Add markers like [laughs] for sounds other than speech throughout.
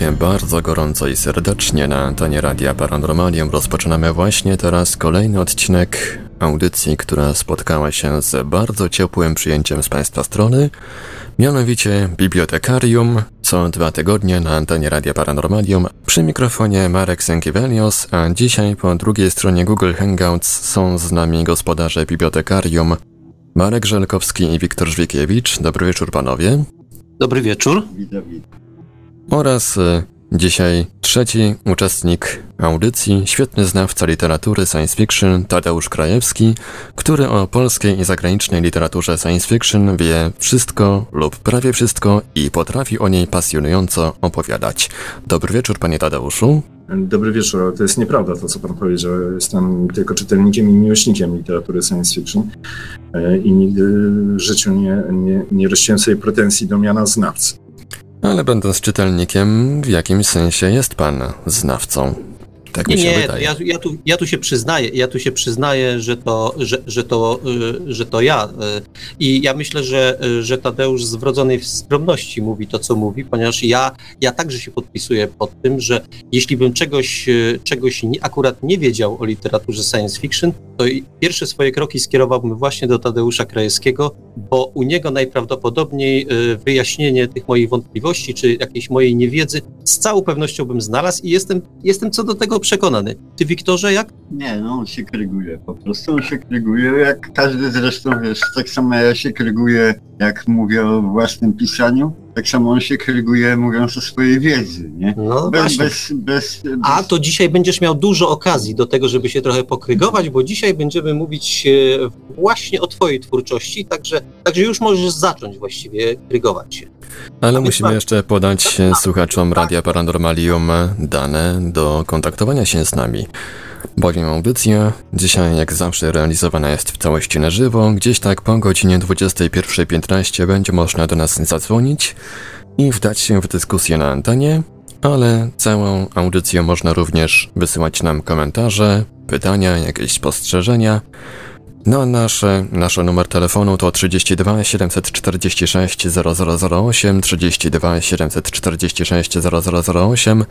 Witajcie bardzo gorąco i serdecznie na antenie Radia Paranormalium. Rozpoczynamy właśnie teraz kolejny odcinek audycji, która spotkała się z bardzo ciepłym przyjęciem z Państwa strony, mianowicie Bibliotekarium, co dwa tygodnie na antenie Radia Paranormalium. Przy mikrofonie Marek Sękiewelios, a dzisiaj po drugiej stronie Google Hangouts są z nami gospodarze Bibliotekarium Marek Żelkowski i Wiktor Żwikiewicz. Dobry wieczór panowie. Dobry wieczór. Witam, witam. Oraz y, dzisiaj trzeci uczestnik audycji, świetny znawca literatury science fiction Tadeusz Krajewski, który o polskiej i zagranicznej literaturze science fiction wie wszystko lub prawie wszystko i potrafi o niej pasjonująco opowiadać. Dobry wieczór, panie Tadeuszu. Dobry wieczór. To jest nieprawda to, co pan powiedział. Jestem tylko czytelnikiem i miłośnikiem literatury science fiction e, i nigdy w życiu nie, nie, nie rościłem sobie pretensji do miana znawcy. Ale będąc czytelnikiem, w jakimś sensie jest pan znawcą. Tak mi się nie, wydaje. Ja, ja, tu, ja tu się przyznaję, ja tu się przyznaję, że to, że, że to, y, że to ja. y, I ja myślę, że, y, że Tadeusz z wrodzonej skromności mówi to, co mówi, ponieważ ja, ja także się podpisuję pod tym, że jeśli bym czegoś, czegoś nie, akurat nie wiedział o literaturze science fiction, to pierwsze swoje kroki skierowałbym właśnie do Tadeusza Krajewskiego, bo u niego najprawdopodobniej wyjaśnienie tych moich wątpliwości, czy jakiejś mojej niewiedzy z całą pewnością bym znalazł i jestem, jestem co do tego przekonany. Ty, Wiktorze, jak? Nie, no on się kryguje po prostu. On się kryguje, jak każdy zresztą, wiesz, tak samo ja się kryguję, jak mówię o własnym pisaniu, tak samo on się kryguje mówiąc o swojej wiedzy, nie? No Bez, bez, bez, bez, A to dzisiaj będziesz miał dużo okazji do tego, żeby się trochę pokrygować, bo dzisiaj będziemy mówić e, właśnie o Twojej twórczości, także, także już możesz zacząć właściwie krygować się. Ale musimy tak. jeszcze podać e, słuchaczom Radia Paranormalium dane do kontaktowania się z nami. Bowiem audycja dzisiaj jak zawsze realizowana jest w całości na żywo. Gdzieś tak po godzinie 21.15 będzie można do nas zadzwonić i wdać się w dyskusję na antenie, ale całą audycję można również wysyłać nam komentarze, pytania, jakieś spostrzeżenia. No, nasze, nasz numer telefonu to 32 746 0008, 32 746 0008,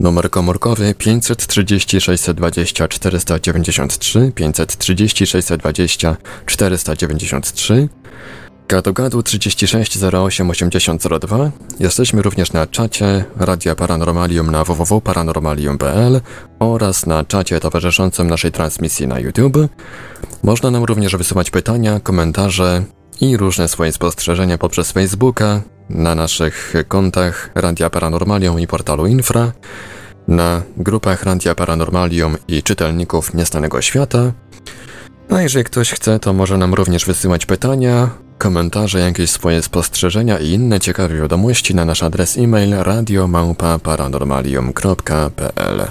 numer komórkowy 530 620 493, 530 620 493, gadu gadu 36 08 8002. Jesteśmy również na czacie Radia Paranormalium na www.paranormalium.pl oraz na czacie towarzyszącym naszej transmisji na YouTube. Można nam również wysyłać pytania, komentarze i różne swoje spostrzeżenia poprzez Facebooka, na naszych kontach Radia Paranormalium i portalu Infra, na grupach Radia Paranormalium i czytelników Nieznanego Świata. A jeżeli ktoś chce, to może nam również wysyłać pytania, komentarze, jakieś swoje spostrzeżenia i inne ciekawe wiadomości na nasz adres e-mail radiomałpa-paranormalium.pl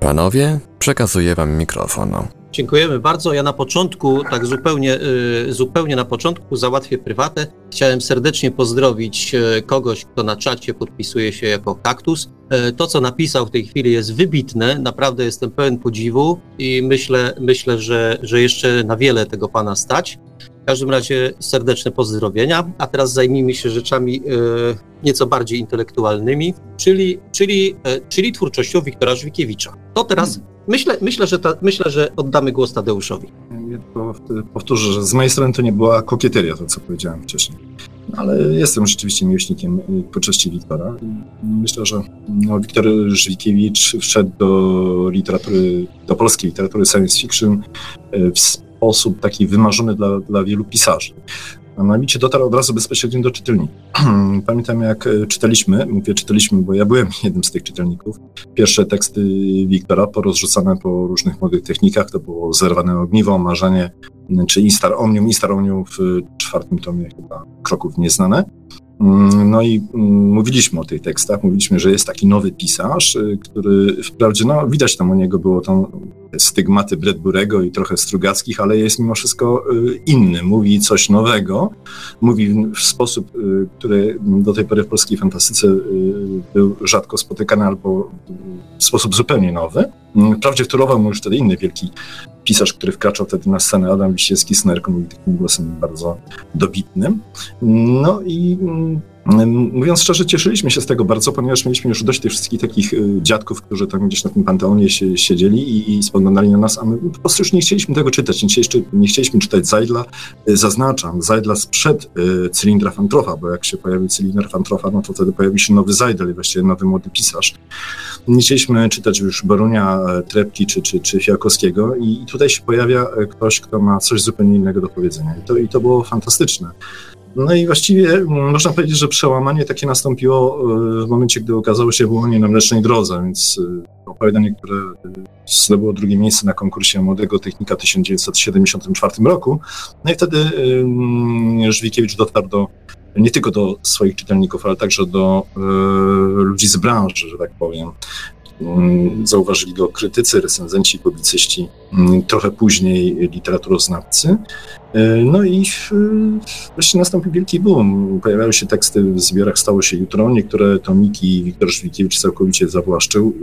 Panowie, przekazuję wam mikrofon. Dziękujemy bardzo. Ja na początku, tak zupełnie, y, zupełnie na początku załatwię prywatę. Chciałem serdecznie pozdrowić y, kogoś, kto na czacie podpisuje się jako kaktus. Y, To, co napisał w tej chwili jest wybitne. Naprawdę jestem pełen podziwu i myślę, myślę że, że jeszcze na wiele tego pana stać. W każdym razie serdeczne pozdrowienia, a teraz zajmijmy się rzeczami e, nieco bardziej intelektualnymi, czyli, czyli, e, czyli twórczością Wiktora Żwikiewicza. To teraz myślę, myślę, że ta, myślę, że oddamy głos Tadeuszowi. Ja powtórzę, że z mojej strony to nie była kokieteria, to co powiedziałem wcześniej. Ale jestem rzeczywiście miłośnikiem twórczości Wiktora. I Myślę, że no, Wiktor Żwikiewicz wszedł do literatury, do polskiej literatury science fiction w sposób taki wymarzony dla, dla wielu pisarzy. A mianowicie dotarł od razu bezpośrednio do czytelników. [clears throat] Pamiętam jak y, czytaliśmy, mówię czytaliśmy, bo ja byłem [laughs] jednym z tych czytelników, pierwsze teksty Wiktora porozrzucane po różnych młodych technikach, to było Zerwane ogniwo, Marzenie, czy Instar Omnium, Instar Omnium w czwartym tomie chyba Kroków Nieznane. Mm, No i mm, mówiliśmy o tych tekstach, mówiliśmy, że jest taki nowy pisarz, y, który wprawdzie, no widać tam u niego było tam stygmaty Bradburego i trochę Strugackich, ale jest mimo wszystko y, inny, mówi coś nowego, mówi w- sposób, y, który do tej pory w polskiej fantastyce był rzadko spotykany albo w sposób zupełnie nowy. Mm, Wprawdzie wtórował mu już wtedy inny wielki pisarz, który wkraczał wtedy na scenę, Adam Wiśniewski, Snerk, mówi takim głosem bardzo dobitnym. No i mm, Mówiąc szczerze, cieszyliśmy się z tego bardzo, ponieważ mieliśmy już dość tych wszystkich takich y, dziadków, którzy tam gdzieś na tym panteonie się, siedzieli i, i spoglądali na nas, a my po prostu już nie chcieliśmy tego czytać, nie chcieliśmy, nie chcieliśmy czytać Zajdla. Y, zaznaczam, Zajdla sprzed y, cylindra Fantrofa, bo jak się pojawił cylinder Fantrofa, no to wtedy pojawił się nowy Zajdel i właściwie nowy młody pisarz. Nie chcieliśmy czytać już Borunia, e, Trepki czy, czy, czy Fiakowskiego i, i tutaj się pojawia e, ktoś, kto ma coś zupełnie innego do powiedzenia. I to, i to było fantastyczne. No i właściwie mm, można powiedzieć, że przełamanie takie nastąpiło e, w momencie, gdy okazało się wyłonienie na Mlecznej Drodze, więc e, opowiadanie, które e, zdobyło drugie miejsce na konkursie Młodego Technika w 1974 roku. No i wtedy Żwikiewicz dotarł do, nie tylko do swoich czytelników, ale także do ludzi z branży, że tak powiem. Mm, zauważyli go krytycy, recenzenci, publicyści, mm, trochę później literaturoznawcy. E, no i wreszcie nastąpił wielki boom. Pojawiały się teksty w zbiorach Stało się jutro. Niektóre tomiki Wiktor Żwikiewicz całkowicie zawłaszczył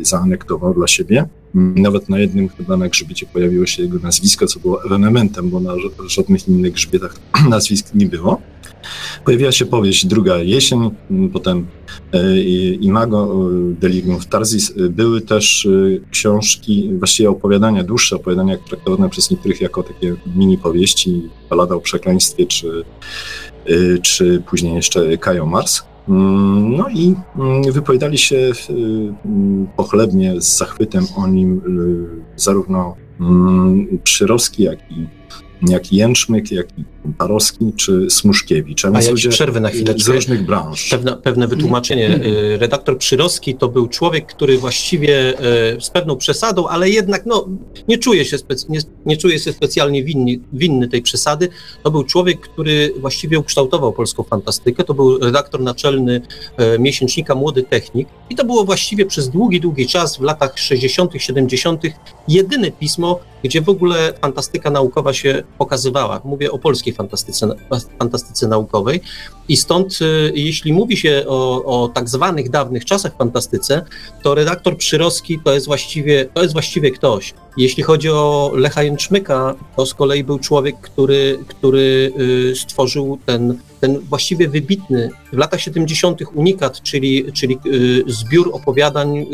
y, zaanektował dla siebie. Nawet na jednym chyba na grzbiecie pojawiło się jego nazwisko, co było ewenementem, bo na żadnych innych grzbietach [clears throat] nazwisk nie było. Pojawiła się powieść Druga Jesień, potem e, Imago, e, Delirium w Tarzis. Były też książki, właściwie opowiadania, dłuższe opowiadania traktowane przez niektórych jako takie mini powieści, Balada o przekleństwie, czy, czy później jeszcze Kajo Mars. Mm, no i mm, wypowiadali się mm, pochlebnie z zachwytem o nim zarówno Przyrowski, jak i jak Jęczmyk, jak i Parowski czy Smuszkiewicz. A, a ja przerwę na chwilę. Z różnych branż. Pewne, pewne wytłumaczenie. Mm. Y, redaktor Przyrowski to był człowiek, który właściwie y, z pewną przesadą, ale jednak no, nie, czuje się nie, nie czuje się specjalnie winny, winny tej przesady. To był człowiek, który właściwie ukształtował polską fantastykę. To był redaktor naczelny y, miesięcznika Młody Technik i to było właściwie przez długi, długi czas w latach 60., 70. jedyne pismo, gdzie w ogóle fantastyka naukowa się pokazywała. Mówię o polskiej fantastyce, fantastyce naukowej. I stąd, y, jeśli mówi się o, o tak zwanych dawnych czasach fantastyce, to redaktor Przyrowski to jest właściwie, to jest właściwie ktoś. Jeśli chodzi o Lecha Jęczmyka, to z kolei był człowiek, który, który y, stworzył ten, ten właściwie wybitny w latach 70. unikat, czyli, czyli y, zbiór opowiadań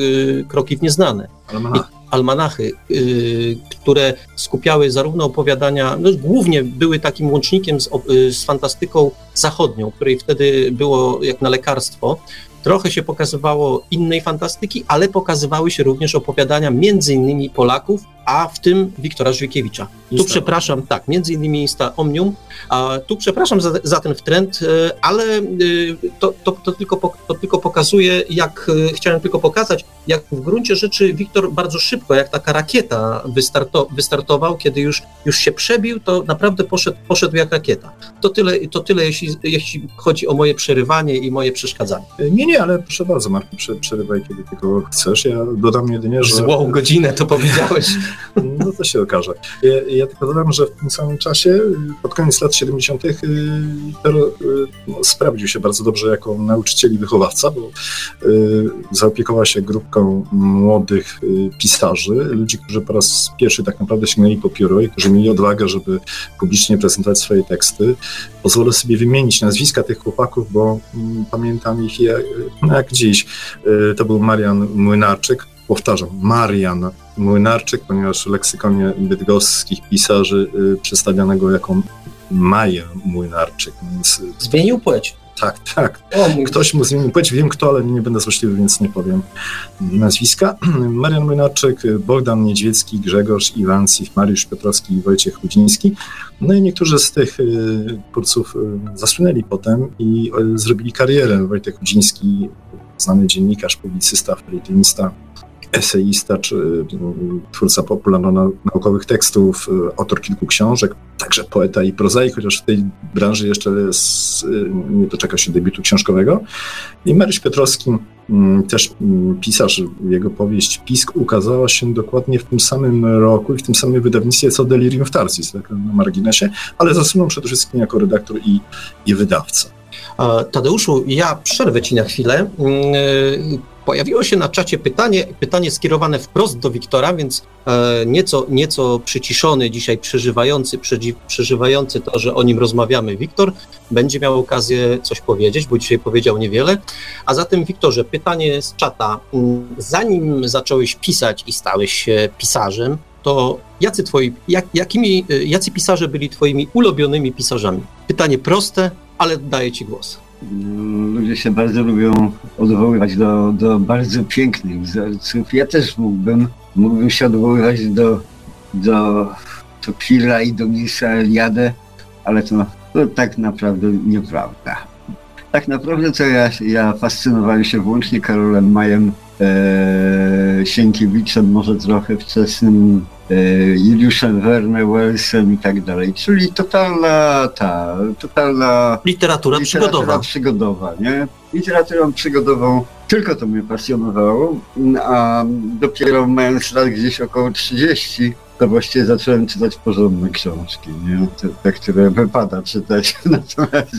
Kroki w nieznane. Almanach almanachy, yy, które skupiały zarówno opowiadania, no głównie były takim łącznikiem z, yy, z fantastyką zachodnią, której wtedy było jak na lekarstwo, Trochę się pokazywało innej fantastyki, ale pokazywały się również opowiadania między innymi Polaków, a w tym Wiktora Żwikiewicza. Tu przepraszam, tak, między innymi Insta Omnium, a tu przepraszam za, za ten wtręt, e, ale e, to, to, to, tylko, to tylko pokazuje, jak e, chciałem tylko pokazać, jak w gruncie rzeczy Wiktor bardzo szybko, jak taka rakieta wystarto, wystartował, kiedy już, już się przebił, to naprawdę poszedł, poszedł jak rakieta. To tyle, to tyle jeśli, jeśli chodzi o moje przerywanie i moje przeszkadzanie. Nie, nie, ale proszę bardzo, Marku, przerywaj, kiedy tylko chcesz. Ja dodam jedynie, że... Złą godzinę to powiedziałeś. [laughs] No to się okaże. Ja, ja, tylko dodam, że w tym samym czasie, pod koniec lat 70., y, no, sprawdził się bardzo dobrze jako nauczyciel i wychowawca, bo y, zaopiekował się grupką młodych y, pisarzy, ludzi, którzy po raz pierwszy tak naprawdę sięgnęli po pióro i którzy mieli odwagę, żeby publicznie prezentować swoje teksty. Pozwolę sobie wymienić nazwiska tych chłopaków, bo mm, pamiętam ich jak, jak dziś. To był Marian Młynarczyk, powtarzam, Marian Młynarczyk, ponieważ w leksykonie bydgoskich pisarzy y, przedstawiano go jako Maja Młynarczyk. Więc... Zmienił płeć. Tak, tak. Ktoś mu zmienił płeć, wiem kto, ale nie będę złośliwy, więc nie powiem nazwiska. [clears throat] Marian Młynarczyk, Bogdan Niedźwiecki, Grzegorz Iwancich, Mariusz Piotrowski i Wojciech Chudziński. No i niektórzy z tych y, twórców y, zasłynęli potem i y, zrobili karierę. Wojtek Chudziński, znany dziennikarz, publicysta, felitonista, eseista czy mm, twórca popularno-naukowych tekstów, y, autor kilku książek, także poeta i prozaik, chociaż w tej branży jeszcze jest, y, nie doczeka się debiutu książkowego. I Maryś Piotrowski, mm, też mm, pisarz, jego powieść Pisk ukazała się dokładnie w tym samym roku i w tym samym wydawnictwie co Delirium w Tarsis, tak na marginesie, ale zasunął przede wszystkim jako redaktor i, i wydawca. Tadeuszu, ja przerwę Ci na chwilę Pojawiło się na czacie pytanie, pytanie skierowane wprost do Wiktora, więc e, nieco, nieco przyciszony dzisiaj, przeżywający, przeżywający to, że o nim rozmawiamy, Wiktor będzie miał okazję coś powiedzieć, bo dzisiaj powiedział niewiele. A zatem, Wiktorze, pytanie z czata. Mm, zanim zacząłeś pisać i stałeś się pisarzem, to jacy, twoi, jak, jakimi, e, jacy pisarze byli twoimi ulubionymi pisarzami? Pytanie proste, ale daję ci głos. Ludzie się bardzo lubią odwoływać do, do bardzo pięknych wzorców. Ja też mógłbym, mógłbym się odwoływać do, do Topila i do Mirsa Eliade, ale to, to tak naprawdę nieprawda. Tak naprawdę to ja, ja fascynowałem się wyłącznie Karolem Majem, e, Sienkiewiczem, może trochę wczesnym Juliuszem Verne, Wellsem i tak dalej. Czyli totalna ta, totalna literatura, literatura przygodowa. przygodowa, nie? Literaturą przygodową tylko to mnie pasjonowało, a dopiero mając lat gdzieś około 30, to właściwie zacząłem czytać porządne książki, nie? Te, te które wypada czytać. [laughs] Natomiast...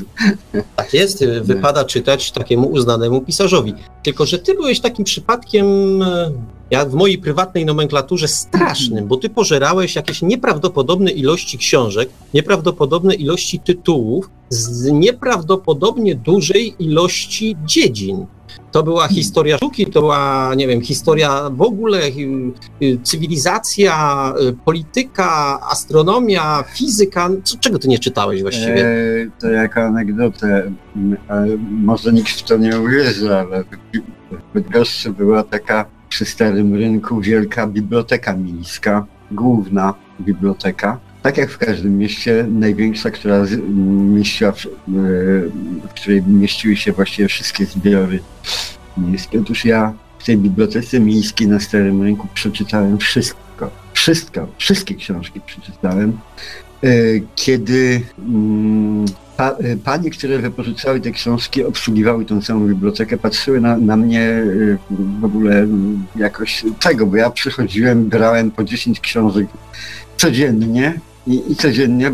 Tak jest, wypada czytać takiemu uznanemu pisarzowi. Tylko, że ty byłeś takim przypadkiem e, ja w mojej prywatnej nomenklaturze strasznym, bo ty pożerałeś jakieś nieprawdopodobne ilości książek, nieprawdopodobne ilości tytułów z nieprawdopodobnie dużej ilości dziedzin. To była historia sztuki, to była, nie wiem, historia w ogóle, y, y, cywilizacja, y, polityka, astronomia, fizyka. Czego ty nie czytałeś właściwie? E, to jako anegdotę, może nikt w to nie uwierzy, ale w Bydgoszczy była taka przy Starym Rynku wielka biblioteka miejska, główna biblioteka. Tak jak w każdym mieście, największa, która mieściła, w, której mieściły się właściwie wszystkie zbiory miejskie. Otóż ja w tej bibliotece miejskiej na Starym Rynku przeczytałem wszystko. Wszystko, wszystkie książki przeczytałem. E, kiedy mm, pa, y, panie, które wypożyczały te książki, obsługiwały tą samą bibliotekę, patrzyły na, na mnie y, w ogóle jakoś tego, bo ja przychodziłem, brałem po 10 książek codziennie i, i codziennie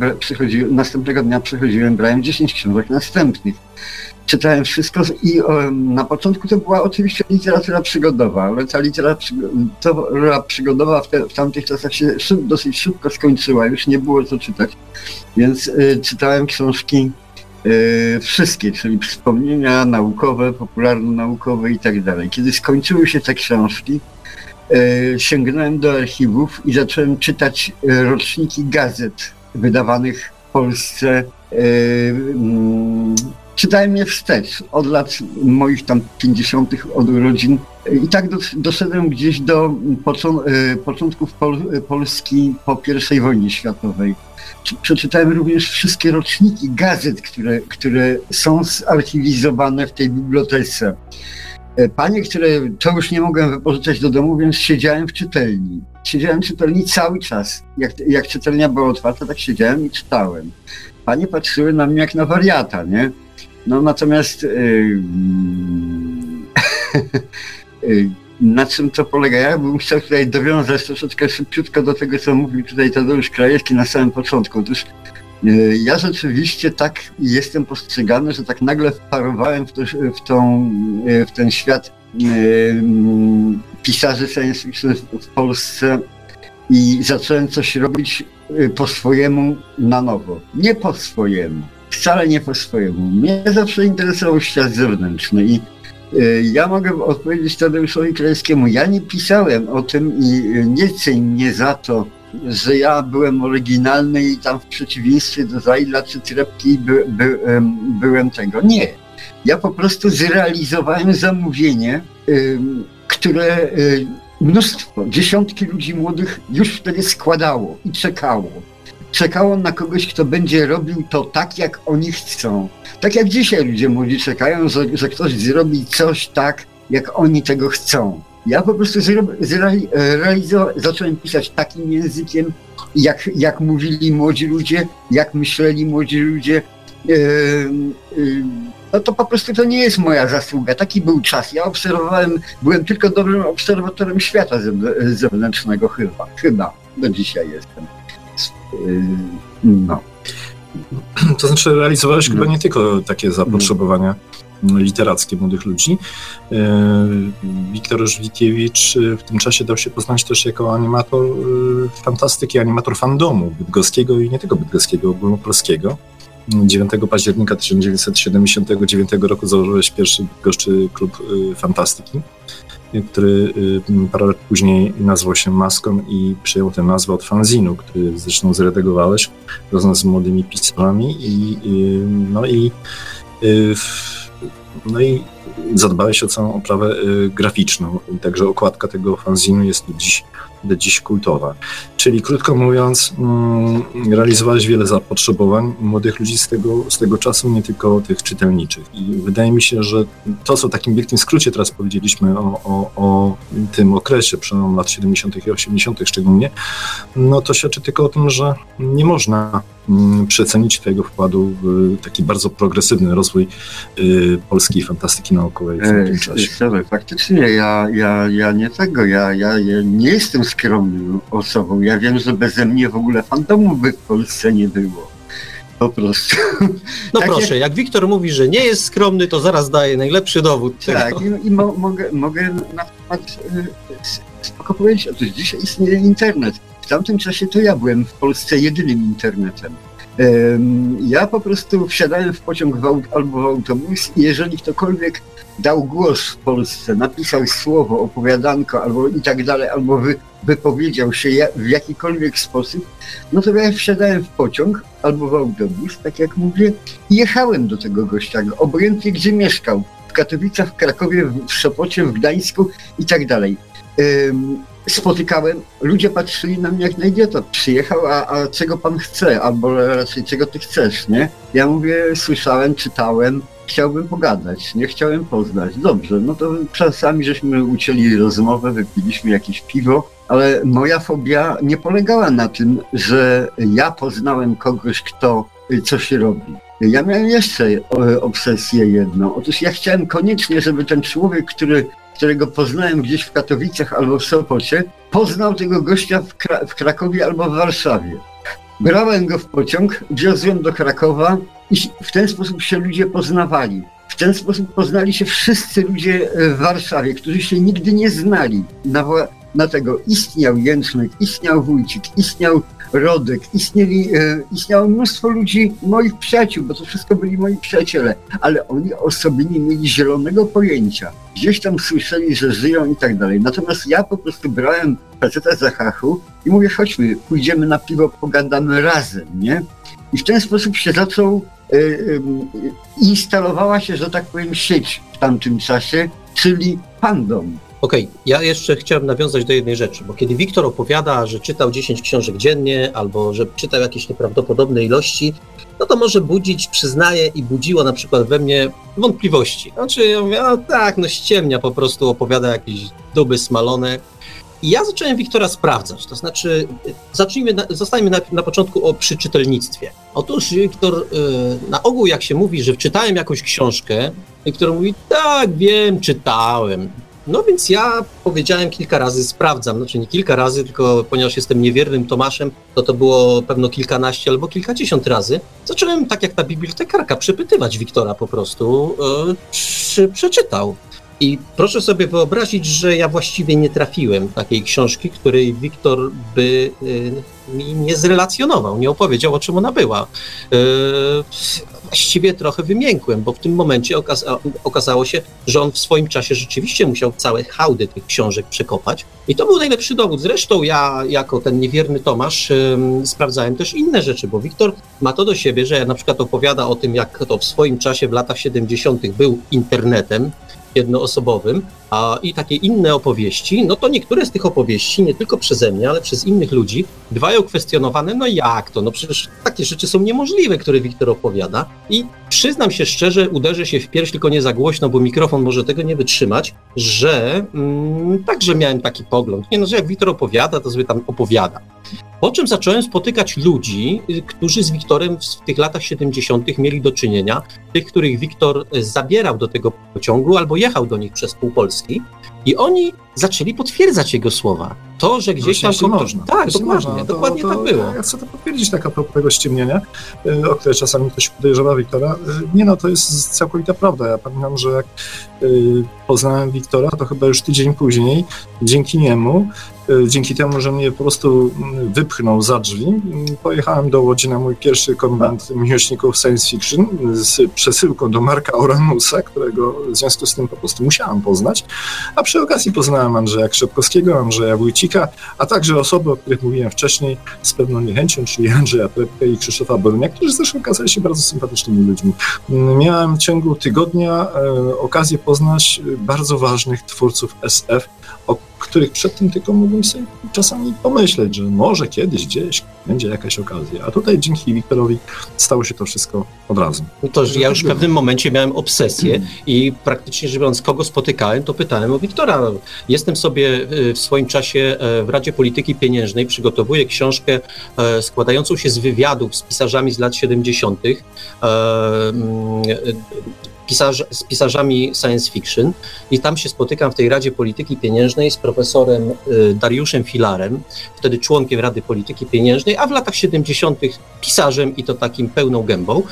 następnego dnia przychodziłem, brałem 10 książek następnych. Czytałem wszystko i na początku to była oczywiście literatura przygodowa, ale ta literatura przygodowa w, te, w tamtych czasach się szyb, dosyć szybko skończyła, już nie było co czytać, więc y, czytałem książki y, wszystkie, czyli wspomnienia naukowe, popularno-naukowe i tak dalej. Kiedy skończyły się te książki, sięgnąłem do archiwów i zacząłem czytać y, roczniki gazet wydawanych w Polsce y, mm, czytałem je wstecz, od lat moich tam 50. od urodzin. I tak doszedłem gdzieś do e, początków Pol Polski po I wojnie światowej. Przeczytałem również wszystkie roczniki gazet, które, które są zarchiwizowane w tej bibliotece. E, panie, które to już nie mogłem wypożyczać do domu, więc siedziałem w czytelni. Siedziałem w czytelni cały czas. Jak, jak czytelnia była otwarta, tak siedziałem i czytałem. Panie patrzyły na mnie jak na wariata, nie? No natomiast yy, [laughs] na czym to polega? Ja bym chciał tutaj dowiązać troszeczkę szybciutko do tego, co mówił tutaj Tadeusz Krajewski na samym początku. Otóż ja rzeczywiście tak jestem postrzegany, że tak nagle wparowałem w, to, w, tą, yy, w ten świat yy, pisarzy science fiction w Polsce i zacząłem coś robić po swojemu na nowo. Nie po swojemu wcale nie po swojemu. Mnie zawsze interesował świat zewnętrzny i ja mogę odpowiedzieć Tadeuszowi Krajewskiemu. Ja nie pisałem o tym i nie ceń mnie za to, że ja byłem oryginalny i tam w przeciwieństwie do Zajla czy Trepki by, by, byłem tego. Nie. Ja po prostu zrealizowałem zamówienie, które mnóstwo, dziesiątki ludzi młodych już wtedy składało i czekało czekało na kogoś, kto będzie robił to tak, jak oni chcą. Tak jak dzisiaj ludzie młodzi czekają, że, że ktoś zrobi coś tak, jak oni tego chcą. Ja po prostu zacząłem pisać takim językiem, jak, jak mówili młodzi ludzie, jak myśleli młodzi ludzie. Yy, yy, no to po prostu to nie jest moja zasługa. Taki był czas. Ja obserwowałem, byłem tylko dobrym obserwatorem świata zewnętrznego chyba. Chyba do dzisiaj jestem. No. To znaczy realizowałeś no. chyba nie tylko takie zapotrzebowania literackie młodych ludzi. Wiktor Żwikiewicz w tym czasie dał się poznać też jako animator fantastyki, animator fandomu bydgoskiego i nie tylko bydgoskiego, ogólnopolskiego. 9 października 1979 roku założyłeś pierwszy goszczy klub fantastyki który parę lat później nazwał się Maską i przyjął tę nazwę od fanzinu, który zresztą zredagowałeś razem z młodymi pisarzami i, no i y, no i zadbałeś o całą oprawę y, graficzną. Także okładka tego fanzinu jest dziś dziś kultowa. Czyli krótko mówiąc, mm, realizowałeś wiele zapotrzebowań młodych ludzi z tego, z tego czasu, nie tylko tych czytelniczych. I wydaje mi się, że to, co w takim wielkim skrócie teraz powiedzieliśmy o, o, o tym okresie, przełom lat 70. i 80. szczególnie, no to świadczy tylko o tym, że nie można przecenić Twojego wkładu w taki bardzo progresywny rozwój y, polskiej fantastyki naukowej w tym czasie. Sorry, faktycznie ja, ja, ja nie tego, ja, ja, ja nie jestem skromną osobą. Ja wiem, że beze mnie w ogóle fandomu by w Polsce nie było. Po prostu. [laughs] No Takie... proszę, jak Wiktor mówi, że nie jest skromny, to zaraz daje najlepszy dowód. Tak, tego. i, i mo mogę, mogę na przykład y, spoko powiedzieć, otóż dzisiaj istnieje internet. W tamtym czasie to ja byłem w Polsce jedynym internetem. Ja po prostu wsiadałem w pociąg albo w autobus i jeżeli ktokolwiek dał głos w Polsce, napisał słowo, opowiadanko albo i tak dalej, albo wy, wypowiedział się w jakikolwiek sposób, no to ja wsiadałem w pociąg albo w autobus, tak jak mówię, i jechałem do tego gościa, obojętnie gdzie mieszkał, w Katowicach, w Krakowie, w Sopocie, w Gdańsku i tak dalej spotykałem, ludzie patrzyli na mnie jak na idiota. Przyjechał, a, a czego pan chce, albo raczej czego ty chcesz, nie? Ja mówię, słyszałem, czytałem, chciałbym pogadać, nie chciałem poznać. Dobrze, no to czasami żeśmy ucięli rozmowę, wypiliśmy jakieś piwo, ale moja fobia nie polegała na tym, że ja poznałem kogoś, kto coś robi. Ja miałem jeszcze obsesję jedną. Otóż ja chciałem koniecznie, żeby ten człowiek, który którego poznałem gdzieś w Katowicach albo w Sopocie, poznał tego gościa w, Kra w Krakowie albo w Warszawie. Brałem go w pociąg, wiozłem do Krakowa i w ten sposób się ludzie poznawali. W ten sposób poznali się wszyscy ludzie w Warszawie, którzy się nigdy nie znali. Na, na tego istniał Jęczmek, istniał Wójcik, istniał Rodek, istnieli, e, istniało mnóstwo ludzi, moich przyjaciół, bo to wszystko byli moi przyjaciele, ale oni o sobie nie mieli zielonego pojęcia. Gdzieś tam słyszeli, że żyją i tak dalej. Natomiast ja po prostu brałem faceta za hachu i mówię, chodźmy, pójdziemy na piwo, pogadamy razem, nie? I w ten sposób się zaczął, y, y, instalowała się, że tak powiem, sieć w tamtym czasie, czyli fandom. Okej, okay, ja jeszcze chciałem nawiązać do jednej rzeczy, bo kiedy Wiktor opowiada, że czytał 10 książek dziennie albo że czytał jakieś nieprawdopodobne ilości, no to może budzić, przyznaję, i budziło na przykład we mnie wątpliwości. Znaczy, ja mówię, no tak, no ściemnia po prostu, opowiada jakieś duby smalone. I ja zacząłem Wiktora sprawdzać, to znaczy, zacznijmy, na, zostańmy na, na początku o przyczytelnictwie. Otóż Wiktor, y, na ogół jak się mówi, że czytałem jakąś książkę, Wiktor mówi, tak, wiem, czytałem. No więc ja powiedziałem kilka razy, sprawdzam, znaczy nie kilka razy, tylko ponieważ jestem niewiernym Tomaszem, to to było pewno kilkanaście albo kilkadziesiąt razy. Zacząłem, tak jak ta bibliotekarka, przepytywać Wiktora po prostu, yy, czy przeczytał. I proszę sobie wyobrazić, że ja właściwie nie trafiłem takiej książki, której Wiktor by y, mi nie zrelacjonował, nie opowiedział, o czym ona była. Właściwie trochę wymiękłem, bo w tym momencie okaza okazało się, że on w swoim czasie rzeczywiście musiał całe hałdy tych książek przekopać. I to był najlepszy dowód. Zresztą ja, jako ten niewierny Tomasz, sprawdzałem też inne rzeczy, bo Wiktor ma to do siebie, że na przykład opowiada o tym, jak to w swoim czasie w latach 70. był internetem, jednoosobowym, a i takie inne opowieści, no to niektóre z tych opowieści, nie tylko przeze mnie, ale przez innych ludzi, bywają kwestionowane, no jak to, no przecież takie rzeczy są niemożliwe, które Wiktor opowiada i przyznam się szczerze, uderzę się w pierś, tylko nie za głośno, bo mikrofon może tego nie wytrzymać, że mm, także miałem taki pogląd, nie no, że jak Wiktor opowiada, to sobie tam opowiada. Po czym zacząłem spotykać ludzi, y, którzy z Wiktorem w tych latach 70. mieli do czynienia, tych, których Wiktor y, zabierał do tego pociągu albo jechał do nich przez pół Polski i oni zaczęli potwierdzać jego słowa. to, że gdzieś tam... Jeśli można. Tak, dokładnie, można, to- dokładnie to, tak było. Ja chcę to potwierdzić tak a propos tego ściemnienia, y, o które czasami ktoś podejrzewa Wiktora. Y, Nie no, to jest całkowita prawda. Ja pamiętam, że jak y, poznałem Wiktora, to chyba już tydzień później, dzięki niemu, dzięki temu, że mnie po prostu mm, wypchnął za drzwi, mm, pojechałem do Łodzi na mój pierwszy konwent miłośników science fiction z przesyłką do Marka Oranusa, którego w związku z tym po prostu musiałem poznać. A przy okazji poznałem Andrzeja Krzepkowskiego, Andrzeja Wójcika, a także osoby, o których mówiłem wcześniej z pewną niechęcią, czyli Andrzeja Trepkę i Krzysztofa Borunia, którzy zresztą okazali się bardzo sympatycznymi ludźmi. Mm, Miałem w ciągu tygodnia e, okazję poznać bardzo ważnych twórców SF, których przed tym tylko mogłem sobie czasami pomyśleć, że może kiedyś gdzieś będzie jakaś okazja. A tutaj dzięki Wiktorowi stało się to wszystko od razu. No to, że ja już w pewnym momencie miałem obsesję i praktycznie rzecz biorąc, kogo spotykałem, to pytałem o Wiktora. Jestem sobie y, w swoim czasie e, w Radzie Polityki Pieniężnej, przygotowuję książkę e, składającą się z wywiadów z pisarzami z lat 70., e, mm, e, pisarz, z pisarzami science fiction i tam się spotykam w tej Radzie Polityki Pieniężnej z profesorem y, Dariuszem Filarem, wtedy członkiem Rady Polityki Pieniężnej, a w latach 70. pisarzem i to takim pełną gębą.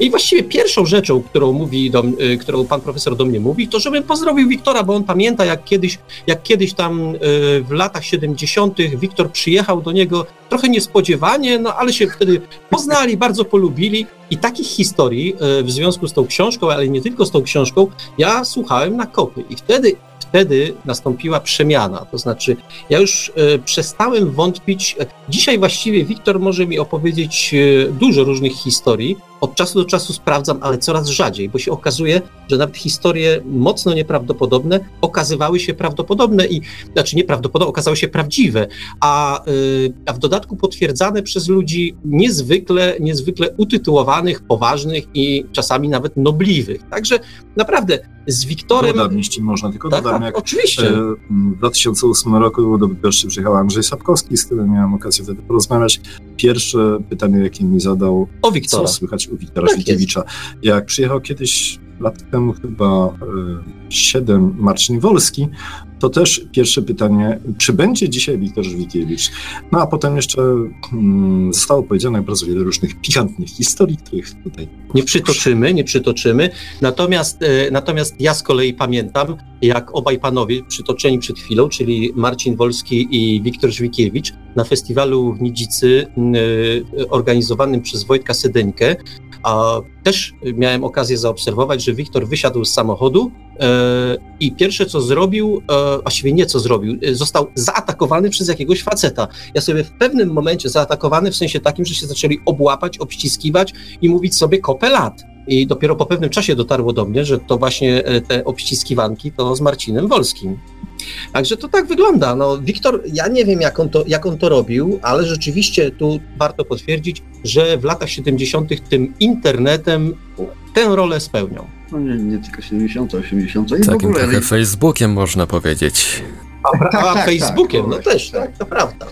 I właściwie pierwszą rzeczą, którą mówi, do, y, którą pan profesor do mnie mówi, to żebym pozdrowił Wiktora, bo on pamięta, jak kiedyś, jak kiedyś tam y, w latach 70. Wiktor przyjechał do niego trochę niespodziewanie, no ale się wtedy poznali, bardzo polubili. I takich historii y, w związku z tą książką, ale nie tylko z tą książką, ja słuchałem na kopy. I wtedy, wtedy nastąpiła przemiana. To znaczy, ja już przestałem wątpić. Dzisiaj właściwie Wiktor może mi opowiedzieć dużo różnych historii. Od czasu do czasu sprawdzam, ale coraz rzadziej, bo się okazuje, że nawet historie mocno nieprawdopodobne okazywały się prawdopodobne i znaczy nieprawdopodobne, okazały się prawdziwe, a, y, a w dodatku potwierdzane przez ludzi niezwykle, niezwykle utytułowanych, poważnych i czasami nawet nobliwych. Także naprawdę z Wiktorem. Dodam, jeśli można, tylko Tak, dodam, tak, jak oczywiście. E, W 2008 roku do Bydgoszczy przyjechał Andrzej Sapkowski, z którym miałem okazję wtedy porozmawiać. Pierwsze pytanie, jakie mi zadał, O co Wiktora. słychać u Wiktora Tak Żwikiewicza. Jak przyjechał kiedyś, lat temu chyba e, 7, Marcin Wolski, to też pierwsze pytanie, czy będzie dzisiaj Wiktor Żwikiewicz? No a potem jeszcze mm, zostało powiedziane bardzo wiele różnych pikantnych historii, których tutaj Nie przytoczymy, nie przytoczymy. Natomiast, e, natomiast ja z kolei pamiętam, jak obaj panowie przytoczeni przed chwilą, czyli Marcin Wolski i Wiktor Żwikiewicz, na festiwalu w Nidzicy e, organizowanym przez Wojtka Sedeńkę, a też miałem okazję zaobserwować, że Wiktor wysiadł z samochodu i pierwsze co zrobił, e, właściwie nie co zrobił, e, został zaatakowany przez jakiegoś faceta. Ja sobie w pewnym momencie zaatakowany w sensie takim, że się zaczęli obłapać, obściskiwać i mówić sobie kopę lat. I dopiero po pewnym czasie dotarło do mnie, że to właśnie e, te obściskiwanki to z Marcinem Wolskim. Także to tak wygląda. No, Wiktor, ja nie wiem, jak on, to, jak on to robił, ale rzeczywiście tu warto potwierdzić, że w latach 70. tym internetem tę rolę spełniał. No nie, nie tylko 70, 80 i w Takim ogóle. trochę Facebookiem można powiedzieć. A, pra- Tak, a tak, Facebookiem, tak, no tak, też, tak. tak, to prawda.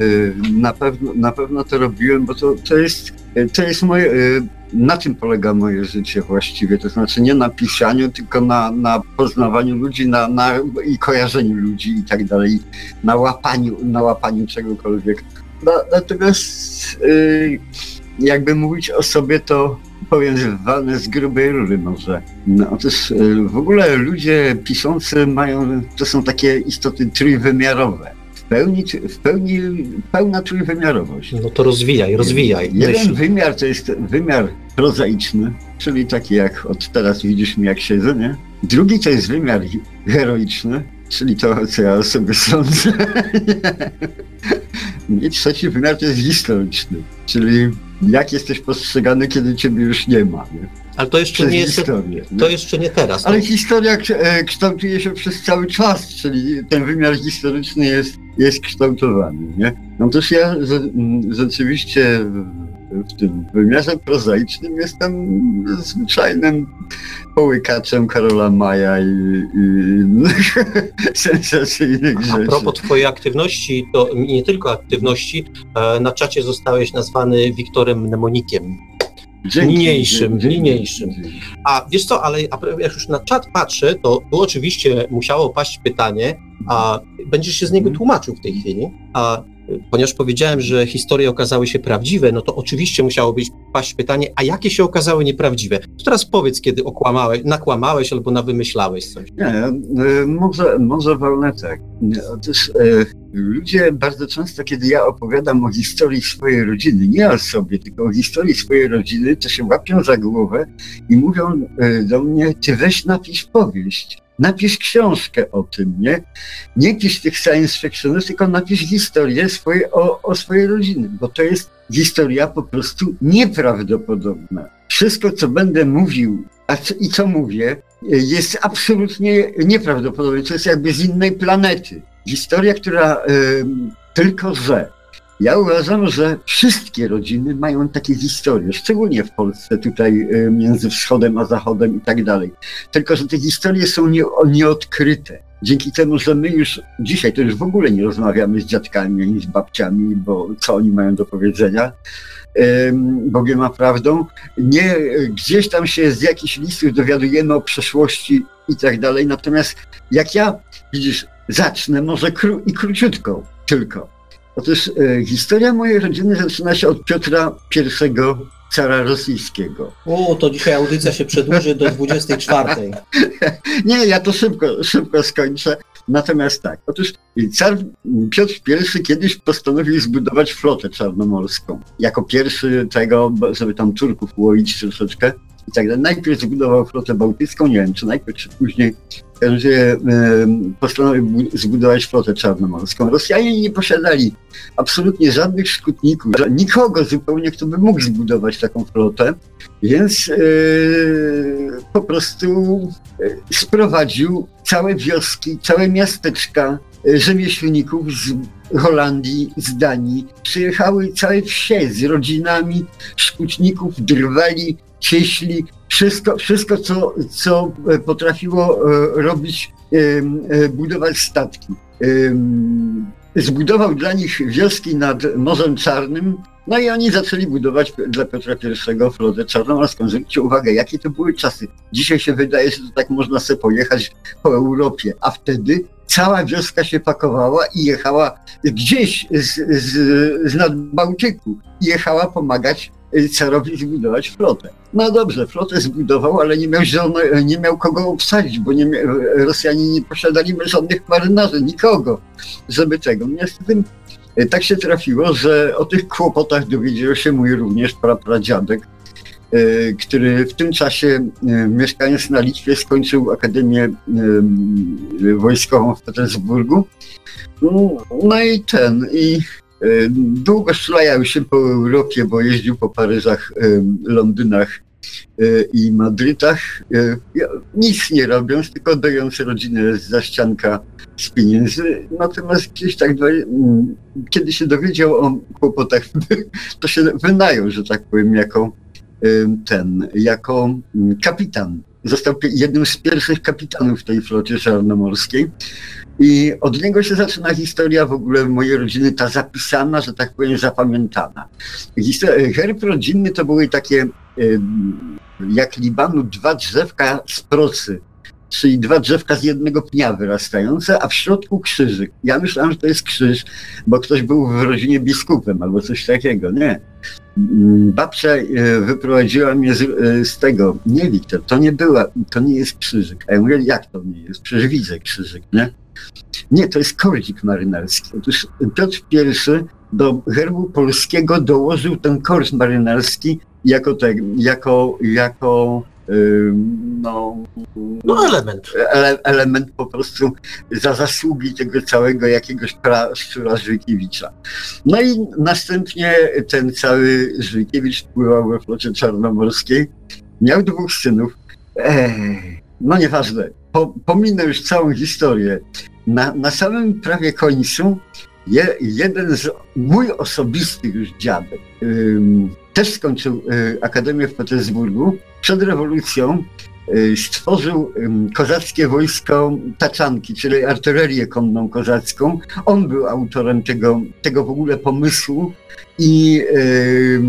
Y, Na pewno, na pewno to robiłem, bo to, to jest, to jest moje, y, na czym polega moje życie właściwie, to znaczy nie na pisaniu, tylko na, na poznawaniu ludzi na, na, i kojarzeniu ludzi i tak dalej, na łapaniu, na łapaniu czegokolwiek. Na, natomiast y, jakby mówić o sobie, to powiem, walne z grubej rury może. No, otóż w ogóle ludzie piszący mają, to są takie istoty trójwymiarowe. W pełni, w pełni pełna trójwymiarowość. No to rozwijaj, rozwijaj. Jeden myśl. wymiar to jest wymiar prozaiczny, czyli taki jak od teraz widzisz mi jak siedzę, nie? Drugi to jest wymiar heroiczny, czyli to, co ja o sobie sądzę. [laughs] I trzeci wymiar to jest historyczny, czyli jak jesteś postrzegany, kiedy ciebie już nie ma. Nie? Ale to jeszcze nie jest, historię. to jeszcze nie teraz. Ale To, historia e, kształtuje się przez cały czas, czyli ten wymiar historyczny jest, jest kształtowany, nie? No toż ja rzeczywiście w- tym wymiarze prozaicznym jestem zwyczajnym połykaczem Karola Maja i, i innych [laughs] sensacyjnych a rzeczy. propos twojej aktywności, to nie tylko aktywności, e, na czacie zostałeś nazwany Wiktorem Mnemonikiem. Dzięki, niniejszym, dzięki, niniejszym. A wiesz co, ale jak już na czat patrzę, to tu oczywiście musiało paść pytanie, a będziesz się z niego mhm. tłumaczył w tej chwili, a ponieważ powiedziałem, że historie okazały się prawdziwe, no to oczywiście musiało być paść pytanie, a jakie się okazały nieprawdziwe? To teraz powiedz, kiedy okłamałeś, nakłamałeś albo nawymyślałeś coś. Nie, e, może, może wolne tak. Otóż e, ludzie bardzo często, kiedy ja opowiadam o historii swojej rodziny, nie o sobie, tylko o historii swojej rodziny, to się łapią za głowę i mówią e, do mnie, ty weź napisz powieść napisz książkę o tym, nie? Nie pisz tych science fictionów, tylko napisz historię swoje, o, o swojej rodziny, bo to jest historia po prostu nieprawdopodobna. Wszystko, co będę mówił a co, i co mówię, jest absolutnie nieprawdopodobne. To jest jakby z innej planety. Historia, która y, tylko że ja uważam, że wszystkie rodziny mają takie historie, szczególnie w Polsce, tutaj y, między wschodem a zachodem i tak dalej. Tylko, że te historie są nie, nieodkryte. Dzięki temu, że my już dzisiaj to już w ogóle nie rozmawiamy z dziadkami ani z babciami, bo co oni mają do powiedzenia, Bogiem a prawdą, nie gdzieś tam się z jakichś listów dowiadujemy o przeszłości i tak dalej. Natomiast jak ja, widzisz, zacznę może kró- i króciutko tylko Otóż e, historia mojej rodziny zaczyna się od Piotra I, cara rosyjskiego. O, to dzisiaj audycja się przedłuży do 24. [laughs] Nie, ja to szybko, szybko skończę. Natomiast tak, otóż car Piotr I kiedyś postanowił zbudować flotę czarnomorską. Jako pierwszy tego, żeby tam Turków ułoić troszeczkę i tak dalej. Najpierw zbudował flotę bałtycką, nie wiem czy najpierw, czy później że postanowił zbudować flotę czarnomorską. Rosjanie nie posiadali absolutnie żadnych szkutników, nikogo zupełnie, kto by mógł zbudować taką flotę, więc e, po prostu e, sprowadził całe wioski, całe miasteczka e, rzemieślników z Holandii, z Danii. Przyjechały całe wsie z rodzinami szkutników, drwali, cieśli, wszystko, wszystko co, co potrafiło e, robić, e, budować statki. Zbudował dla nich wioski nad Morzem Czarnym, no i oni zaczęli budować dla Piotra I flotę czarnomorską. Zwróćcie uwagę, jakie to były czasy. Dzisiaj się wydaje, że tak można sobie pojechać po Europie, a wtedy cała wioska się pakowała i jechała gdzieś z, z, z nad Bałtyku. Jechała pomagać carowi zbudować flotę. No dobrze, flotę zbudował, ale nie miał, nie miał kogo obsadzić, bo nie, Rosjanie nie posiadali żadnych marynarzy, nikogo, żeby tego. Niestety e, tak się trafiło, że o tych kłopotach dowiedział się mój również prapradziadek, e, który w tym czasie e, mieszkając na Litwie skończył Akademię Wojskową w Petersburgu. No, no i ten, i długo szlajał się po Europie, bo jeździł po Paryżach, e, Londynach e, i Madrytach, nic nie robiąc, tylko dając rodzinę z zaścianka z pieniędzy. Natomiast gdzieś tak, kiedy się dowiedział o kłopotach, [laughs] to się wynajął, że tak powiem, jako ten, jako kapitan. Został jednym z pierwszych kapitanów tej flocie czarnomorskiej. I od niego się zaczyna historia w ogóle mojej rodziny, ta zapisana, że tak powiem, zapamiętana. herb rodzinny to były takie, jak Libanu, dwa drzewka z procy, czyli dwa drzewka z jednego pnia wyrastające, a w środku krzyżyk. Ja myślałem, że to jest krzyż, bo ktoś był w rodzinie biskupem albo coś takiego. Nie. Babcia e, wyprowadziła mnie z, e, z, tego. Nie, Wiktor, to nie była, to nie jest krzyżyk. A ja mówię, jak to nie jest? Przecież widzę krzyżyk, nie? Nie, to jest kordzik marynarski. Otóż Piotr I do herbu polskiego dołożył ten kors marynarski jako, te, jako, jako no, no element. Ele, element po prostu za zasługi tego całego jakiegoś praszczura Żwykiewicza. No i następnie ten cały Żwykiewicz wpływał we flocie czarnomorskiej. Miał dwóch synów. Ej, no nieważne. Po, pominę już całą historię. Na, na samym prawie końcu je, jeden z mój osobisty już dziadek też skończył y, Akademię w Petersburgu przed rewolucją y, stworzył kozackie wojsko Taczanki, czyli artylerię konną kozacką. On był autorem tego, tego w ogóle pomysłu i y,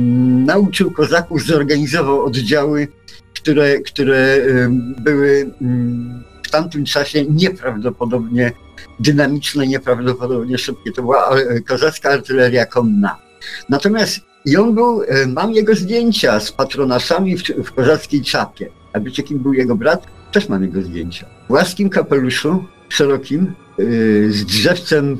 nauczył kozaków, zorganizował oddziały, które, które y, były tamtym czasie nieprawdopodobnie dynamiczne, nieprawdopodobnie szybkie. To była kozacka artyleria konna. Natomiast i on był, e, mam jego zdjęcia z patronaszami w, w kozackiej czapie. A wiecie, kim był jego brat? Też mam jego zdjęcia. W łaskim kapeluszu, szerokim, yy, z drzewcem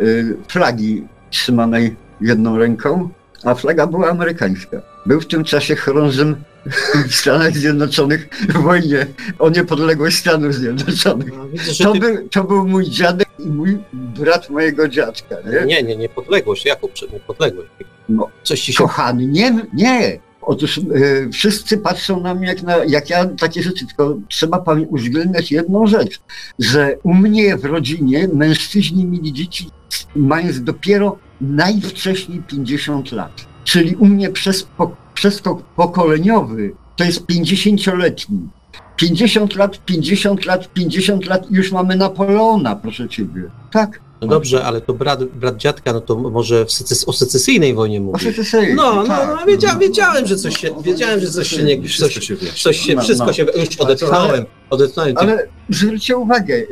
yy, flagi trzymanej jedną ręką, a flaga była amerykańska. Był w tym czasie chorążym [laughs] w Stanach Zjednoczonych w wojnie o niepodległość Stanów Zjednoczonych. No, to, ty... był, to był mój dziadek i mój brat mojego dziadka. Nie, nie, nie niepodległość. Jaką niepodległość? No, Coś ci się... Kochany, nie, nie. Otóż y, wszyscy patrzą na mnie jak, na, jak ja takie rzeczy, tylko trzeba uwzględniać jedną rzecz, że u mnie w rodzinie mężczyźni mieli dzieci mając dopiero najwcześniej 50 lat. Czyli u mnie przez, przeskok pokoleniowy to jest 50-letni. 50 lat, 50 lat, 50 lat i już mamy Napoleona, proszę ciebie. Tak. No dobrze, ale to brat, brat dziadka, no to może o secesyjnej wojnie mówi. O secesyjnej. No, no, tak. no wiedzia, wiedziałem, że coś się, wiedziałem, że coś się nie, coś, się, coś się, wszystko się, już odetchnąłem, odetchnąłem. Ale zwróćcie uwagę, e,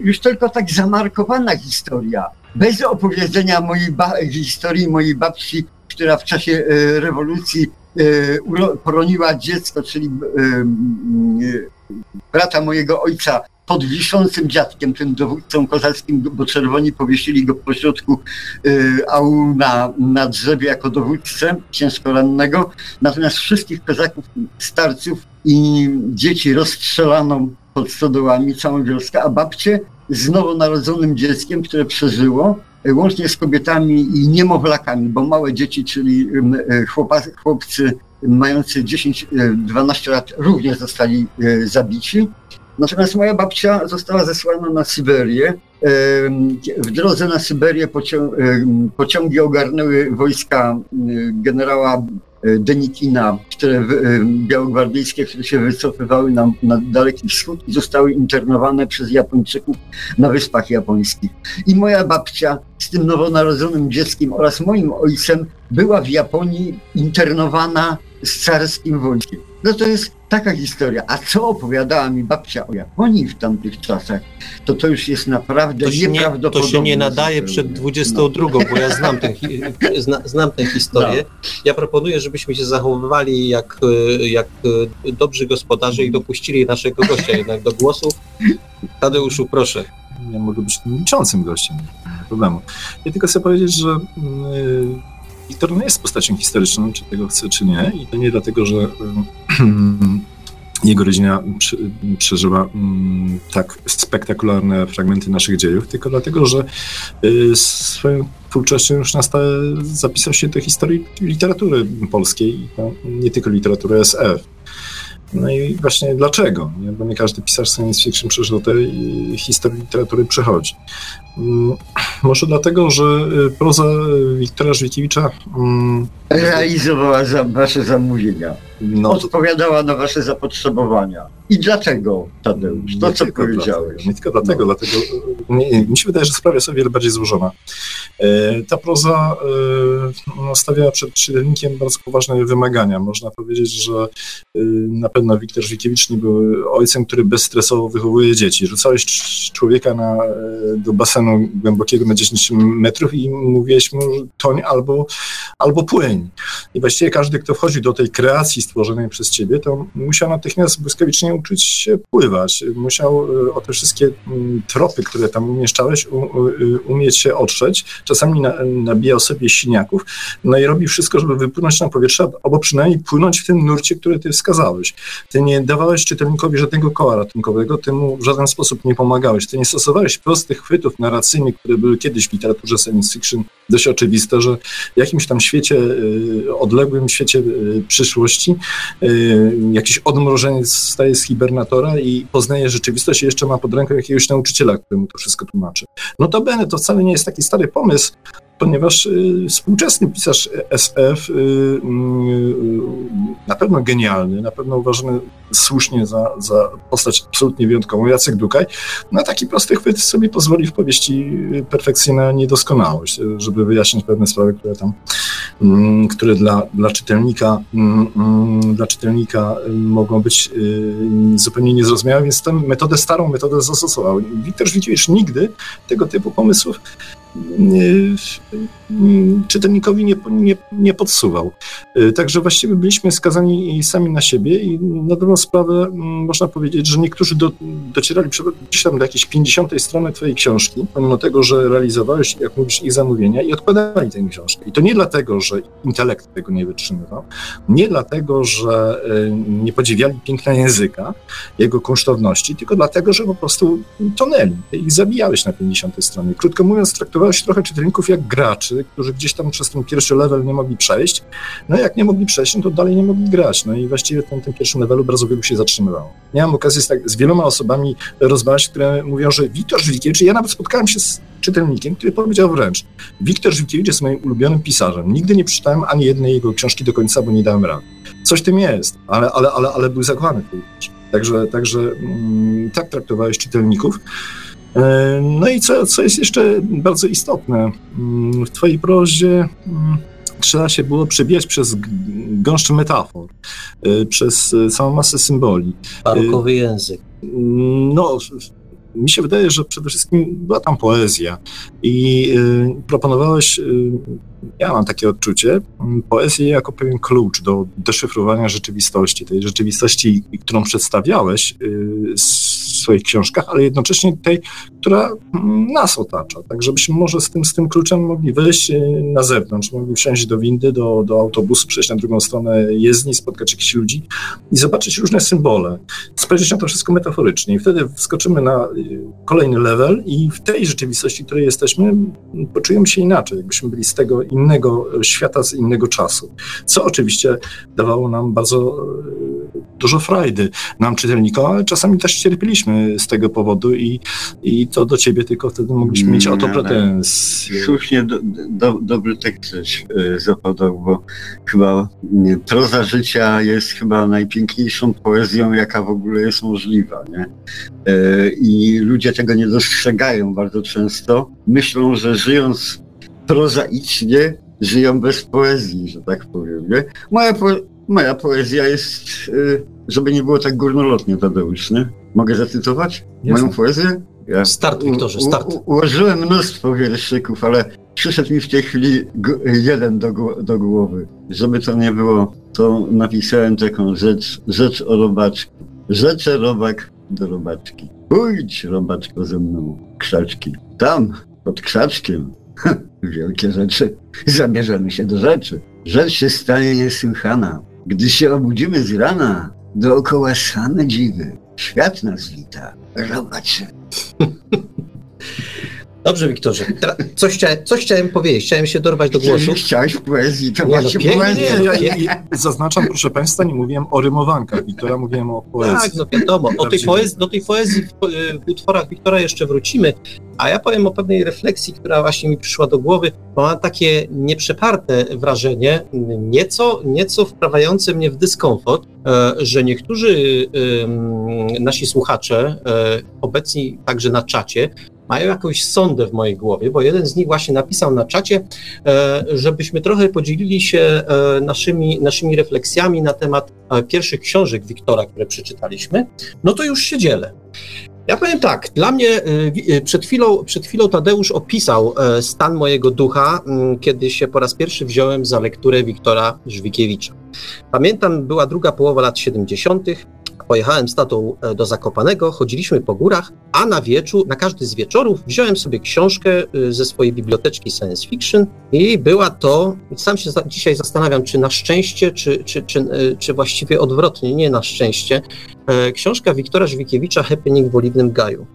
już tylko tak zamarkowana historia, bez opowiedzenia mojej historii mojej babci, która w czasie e, rewolucji poroniła dziecko, czyli brata mojego ojca pod wiszącym dziadkiem, tym dowódcą kozackim, bo czerwoni powiesili go pośrodku y, na, na drzewie jako dowódcę ciężko rannego. Natomiast wszystkich kozaków, starców i dzieci rozstrzelano pod stodołami, całą wioskę, a babcie z nowonarodzonym dzieckiem, które przeżyło, łącznie z kobietami i niemowlakami, bo małe dzieci, czyli chłopa, chłopcy mający 10-12 lat również zostali zabici. Natomiast moja babcia została zesłana na Syberię. W drodze na Syberię pociągi ogarnęły wojska generała e, Denikina, które białogwardyjskie, które się wycofywały na, na Daleki Wschód i zostały internowane przez Japończyków na Wyspach Japońskich. I moja babcia z tym nowonarodzonym dzieckiem oraz moim ojcem była w Japonii internowana z carskim wojskiem. No to jest taka historia. A co opowiadała mi babcia o Japonii w tamtych czasach, to to już jest naprawdę to nieprawdopodobne. Nie, to się nie nadaje przed 22, no. bo ja znam [laughs] zna, znam tę historię. No. Ja proponuję, żebyśmy się zachowywali jak, jak dobrzy gospodarze i dopuścili naszego gościa jednak do głosu. Tadeuszu, proszę. Ja mogę być milczącym gościem, nie ma problemu. Ja tylko chcę powiedzieć, że yy Wiktor nie jest postacią historyczną, czy tego chce, czy nie. I to nie dlatego, że [clears throat] jego rodzina przeżywa mm, tak spektakularne fragmenty naszych dziejów, tylko dlatego, że y, swoją twórczością już na stałe zapisał się do historii literatury polskiej, nie tylko literatury SF. No i właśnie dlaczego? Bo nie każdy pisarz science fiction przez do tej historii literatury przechodzi. Mm, może dlatego, że y, proza Wiktora Żwikiewicza mm, realizowała za wasze zamówienia, no, odpowiadała na wasze zapotrzebowania. I dlaczego, Tadeusz? To, co powiedziałeś. nie tylko dlatego, no. dlatego nie, mi się wydaje, że sprawa jest o wiele bardziej złożona. E, ta proza e, no, stawiała przed czytelnikiem bardzo poważne wymagania. Można powiedzieć, że e, na pewno Wiktor Żwikiewicz nie był ojcem, który bezstresowo wychowuje dzieci. Rzucałeś człowieka na, do basenu głębokiego na 10 metrów i mówiłeś mu toń albo, albo płyń. I właściwie każdy, kto wchodził do tej kreacji stworzonej przez ciebie, to musiał natychmiast błyskawicznie uczyć się pływać. Musiał e, o te wszystkie mm, tropy, które tam umieszczałeś, umieć się otrzeć. Czasami na, nabijał sobie siniaków, no i robi wszystko, żeby wypłynąć na powietrze, albo przynajmniej płynąć w tym nurcie, który ty wskazałeś. Ty nie dawałeś czytelnikowi żadnego koła ratunkowego, ty mu w żaden sposób nie pomagałeś. Ty nie stosowałeś prostych chwytów narracyjnych, które były kiedyś w literaturze science fiction dość oczywiste, że w jakimś tam świecie odległym świecie przyszłości jakiś odmrożeniec staje z hibernatora i poznaje rzeczywistość i jeszcze ma pod ręką jakiegoś nauczyciela, któremu to wszystko tłumaczy. No to Bene, to wcale nie jest taki stary pomysł, ponieważ y, współczesny pisarz SF, y, y, na pewno genialny, na pewno uważany słusznie za, za postać absolutnie wyjątkową, Jacek Dukaj, na taki prosty chwyt sobie pozwoli w powieści perfekcyjna niedoskonałość, żeby wyjaśnić pewne sprawy, które tam, mm, które dla, dla czytelnika mm, mm, dla czytelnika mogą być zupełnie niezrozumiałe, więc tę metodę, starą metodę zastosował. Wiktor Żwidziewicz nigdy tego typu pomysłów czytelnikowi nie, nie, nie podsuwał. Y, także właściwie byliśmy skazani sami na siebie i na dobrą sprawę można powiedzieć, że niektórzy do, docierali gdzieś tam do jakiejś 50 strony twojej książki, pomimo tego, że realizowałeś, jak mówisz, ich zamówienia i odkładali tę książkę. I to nie dlatego, że intelekt tego nie wytrzymywał, nie dlatego, że y, nie podziwiali piękna języka, jego kosztowności, tylko dlatego, że po prostu tonęli. Ich zabijałeś na 50 stronie. Krótko mówiąc, traktowałeś trochę czytelników jak graczy, którzy gdzieś tam przez ten pierwszy level nie mogli przejść. No jak nie mogli przejść, no to dalej nie mogli grać. No i właściwie w tym pierwszym levelu bardzo wielu się zatrzymywało. Miałem okazję z, tak, z wieloma osobami rozmawiać, które mówią, że Wiktor Żwikiewicz, ja nawet spotkałem się z czytelnikiem, który powiedział wręcz, Wiktor Żwikiewicz jest moim ulubionym pisarzem. Nigdy nie przeczytałem ani jednej jego książki do końca, bo nie dałem rady. Coś tym jest, ale, ale, ale, ale był zakochany w tej Także, także mm, tak traktowałeś czytelników. E, no i co, co jest jeszcze bardzo istotne, mm, w Twojej prozie mm, trzeba się było przebijać przez gąszcz metafor, e, przez całą masę symboli. Barokowy język. No, mi się wydaje, że przede wszystkim była tam poezja i y, proponowałeś, y, ja mam takie odczucie, poezję jako pewien klucz do deszyfrowania rzeczywistości, tej rzeczywistości, którą przedstawiałeś y, w swoich książkach, ale jednocześnie tej, która nas otacza, tak żebyśmy może z tym, z tym kluczem mogli wejść y, na zewnątrz, mogli wsiąść do windy, do, do autobusu, przejść na drugą stronę jezdni, spotkać jakichś ludzi i zobaczyć różne symbole, spojrzeć na to wszystko metaforycznie i wtedy wskoczymy na y, kolejny level i w tej rzeczywistości, w której jesteśmy, poczujemy się inaczej, jakbyśmy byli z tego innego świata, z innego czasu, co oczywiście dawało nam bardzo dużo frajdy, nam czytelnikom, ale czasami też cierpieliśmy z tego powodu i, i to do ciebie tylko wtedy mogliśmy mieć o to pretensje. Słusznie do, do, dobry tekst y, zapadał, bo chyba nie, proza życia jest chyba najpiękniejszą poezją, jaka w ogóle jest możliwa. Nie? Y, I ludzie tego nie dostrzegają bardzo często. Myślą, że żyjąc prozaicznie, żyją bez poezji, że tak powiem. Nie? Moja, po, moja poezja jest, y, żeby nie było tak górnolotnie, Tadeusz, nie? Mogę zacytować Jasne. moją poezję? Ja start, Wiktorze, start. U, ułożyłem mnóstwo wierszyków, ale przyszedł mi w tej chwili jeden do, do głowy. Żeby to nie było, to napisałem taką rzecz, rzecz o robaczku. Rzeczę robak do robaczki. Pójdź, robaczko, ze mną, krzaczki. Tam, pod krzaczkiem, [laughs] wielkie rzeczy. Zabierzemy się do rzeczy. Rzecz się stanie niesłychana. Gdy się obudzimy z rana, dookoła same dziwy. Świat nas wita. Robaczy. Dobrze, Wiktorze. coś, chciałem, coś chciałem powiedzieć, chciałem się dorwać do głosu. Chciałeś poezji, to nie, no, właśnie ja, ja, ja, zaznaczam, proszę Państwa, nie mówiłem o rymowankach Wiktora, mówiłem o poezji. Tak, no wiadomo. O tej poezji, do tej poezji w, w utworach Wiktora jeszcze wrócimy, a ja powiem o pewnej refleksji, która właśnie mi przyszła do głowy, bo mam takie nieprzeparte wrażenie, nieco, nieco wprawiające mnie w dyskomfort, e, że niektórzy nasi słuchacze, e, obecni także na czacie, mają jakąś sondę w mojej głowie, bo jeden z nich właśnie napisał na czacie, e, żebyśmy trochę podzielili się e, naszymi, naszymi refleksjami na temat e, pierwszych książek Wiktora, które przeczytaliśmy. No to już się dzielę. Ja powiem tak, dla mnie przed chwilą, przed chwilą Tadeusz opisał stan mojego ducha, kiedy się po raz pierwszy wziąłem za lekturę Wiktora Żwikiewicza. Pamiętam, była druga połowa lat 70. Pojechałem z tatą e, do Zakopanego, chodziliśmy po górach, a na wieczór, na każdy z wieczorów wziąłem sobie książkę e, ze swojej biblioteczki science fiction i była to, sam się dzisiaj zastanawiam, czy na szczęście, czy, czy, czy, e, czy właściwie odwrotnie, nie na szczęście, książka Wiktora Żwikiewicza Happening w Oliwnym Gaju.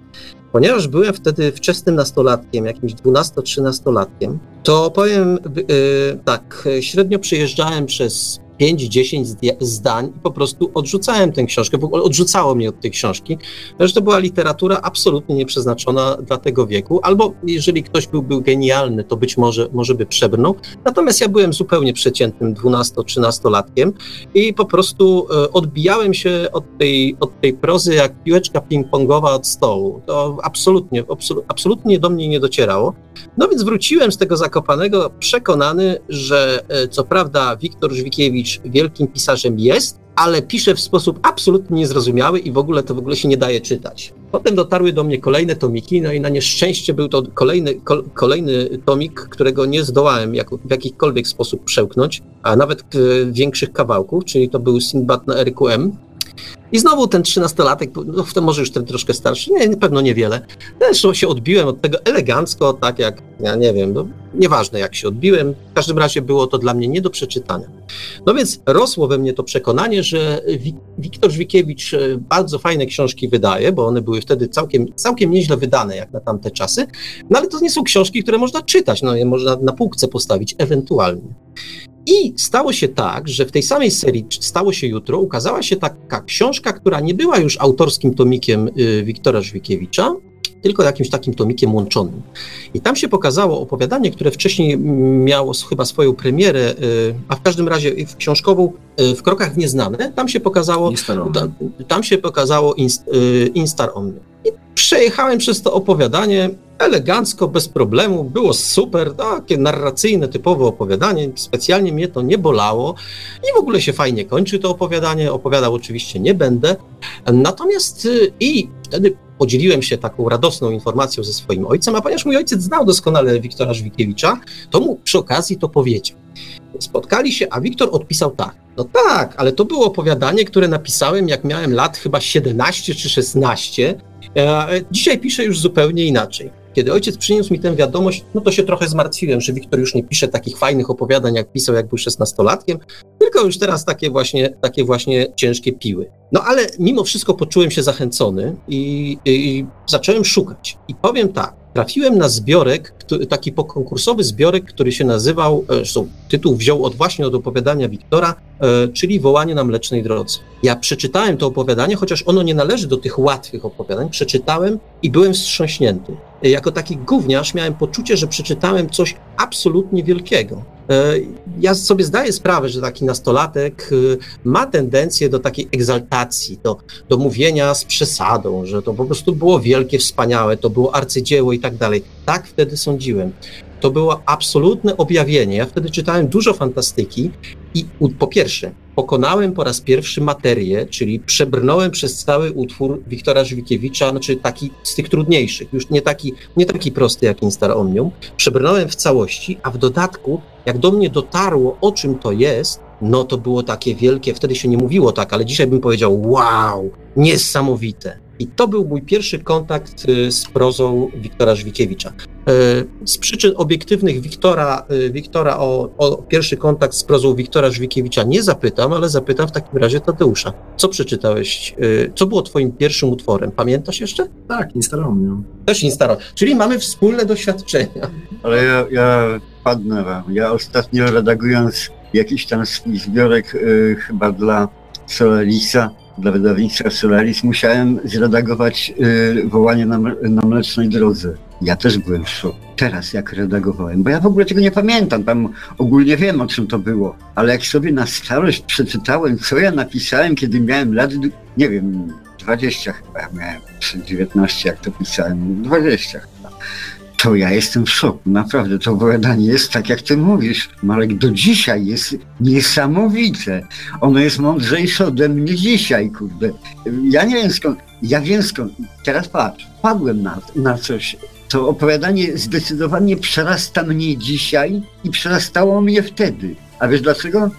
Ponieważ byłem wtedy wczesnym nastolatkiem, jakimś 12-13-latkiem, to powiem yy, tak, średnio przyjeżdżałem przez 5-10 zdań i po prostu odrzucałem tę książkę, ogóle odrzucało mnie od tej książki, że to była literatura absolutnie nieprzeznaczona dla tego wieku, albo jeżeli ktoś był, był genialny, to być może, może by przebrnął, natomiast ja byłem zupełnie przeciętnym 12-13-latkiem i po prostu e, odbijałem się od tej, od tej prozy jak piłeczka ping-pongowa od stołu. To absolutnie, absolutnie do mnie nie docierało. No więc wróciłem z tego Zakopanego przekonany, że e, co prawda Wiktor Żwikiewicz wielkim pisarzem jest, ale pisze w sposób absolutnie niezrozumiały i w ogóle to w ogóle się nie daje czytać. Potem dotarły do mnie kolejne tomiki, no i na nieszczęście był to kolejny, kol, kolejny tomik, którego nie zdołałem jak, w jakikolwiek sposób przełknąć, a nawet w większych kawałków, czyli to był Sinbad na RQM. I znowu ten trzynastolatek, no może już ten troszkę starszy, nie, pewno niewiele. Zresztą się odbiłem od tego elegancko, tak jak, ja nie wiem, no, nieważne jak się odbiłem, w każdym razie było to dla mnie nie do przeczytania. No więc rosło we mnie to przekonanie, że Wiktor Żwikiewicz e, bardzo fajne książki wydaje, bo one były wtedy całkiem, całkiem nieźle wydane jak na tamte czasy, no ale to nie są książki, które można czytać, no je można na półce postawić ewentualnie. I stało się tak, że w tej samej serii Stało się jutro ukazała się taka książka, która nie była już autorskim tomikiem y, Wiktora Żwikiewicza, tylko jakimś takim tomikiem łączonym. I tam się pokazało opowiadanie, które wcześniej miało chyba swoją premierę, y, a w każdym razie książkową y, w krokach w nieznane, tam się pokazało, tam, tam się pokazało Instar Omni. I przejechałem przez to opowiadanie elegancko, bez problemu, było super, takie narracyjne, typowe opowiadanie, specjalnie mnie to nie bolało i w ogóle się fajnie kończy to opowiadanie, opowiadał oczywiście nie będę, natomiast y, i wtedy podzieliłem się taką radosną informacją ze swoim ojcem, a ponieważ mój ojciec znał doskonale Wiktora Żwikiewicza, to mu przy okazji to powiedział. Spotkali się, a Wiktor odpisał tak. No tak, ale to było opowiadanie, które napisałem, jak miałem lat chyba 17 czy 16. E, dzisiaj piszę już zupełnie inaczej. Kiedy ojciec przyniósł mi tę wiadomość, no to się trochę zmartwiłem, że Wiktor już nie pisze takich fajnych opowiadań, jak pisał, jak był szesnastolatkiem, tylko już teraz takie właśnie, takie właśnie ciężkie piły. No ale mimo wszystko poczułem się zachęcony i, i zacząłem szukać. I powiem tak, trafiłem na zbiorek, taki pokonkursowy zbiorek, który się nazywał, e, zresztą tytuł wziął od właśnie od opowiadania Wiktora, e, czyli Wołanie na Mlecznej Drodze. Ja przeczytałem to opowiadanie, chociaż ono nie należy do tych łatwych opowiadań, przeczytałem i byłem wstrząśnięty. Jako taki gówniarz miałem poczucie, że przeczytałem coś absolutnie wielkiego. Ja sobie zdaję sprawę, że taki nastolatek ma tendencję do takiej egzaltacji, do, do mówienia z przesadą, że to po prostu było wielkie, wspaniałe, to było arcydzieło i tak dalej. Tak wtedy sądziłem. To było absolutne objawienie. Ja wtedy czytałem dużo fantastyki i po pierwsze, pokonałem po raz pierwszy materię, czyli przebrnąłem przez cały utwór Wiktora Żwikiewicza, znaczy taki z tych trudniejszych, już nie taki, nie taki prosty jak Instar Omnium. Przebrnąłem w całości, a w dodatku, jak do mnie dotarło, o czym to jest, no to było takie wielkie, wtedy się nie mówiło tak, ale dzisiaj bym powiedział, wow, niesamowite. I to był mój pierwszy kontakt y, z prozą Wiktora Żwikiewicza. Y, z przyczyn obiektywnych Wiktora, y, Wiktora o, o, pierwszy kontakt z prozą Wiktora Żwikiewicza nie zapytam, ale zapytam w takim razie Tadeusza. Co przeczytałeś? Co było twoim pierwszym utworem? Pamiętasz jeszcze? Tak, Instaromnium. Też Instarom. Czyli mamy wspólne doświadczenia. Ale ja, ja padnę wam. Ja ostatnio redagując jakiś tam swój zbiorek y, chyba dla Solarisa, dla wydawnictwa Solaris, musiałem zredagować y, wołanie na, na Mlecznej Drodze. Ja też byłem w szoku. Teraz jak redagowałem, bo ja w ogóle tego nie pamiętam, tam ogólnie wiem o czym to było, ale jak sobie na starość przeczytałem, co ja napisałem, kiedy miałem lat, nie wiem, 20 chyba ja miałem, czy 19 jak to pisałem, 20 to ja jestem w szoku. Naprawdę, to opowiadanie jest tak, jak ty mówisz, Marek, do dzisiaj jest niesamowite. Ono jest mądrzejsze ode mnie dzisiaj, kurde. Ja nie wiem skąd, ja wiem skąd. Teraz patrz, padłem na, na coś. To opowiadanie zdecydowanie przerasta mnie dzisiaj i przerastało mnie wtedy. A wiesz dlaczego?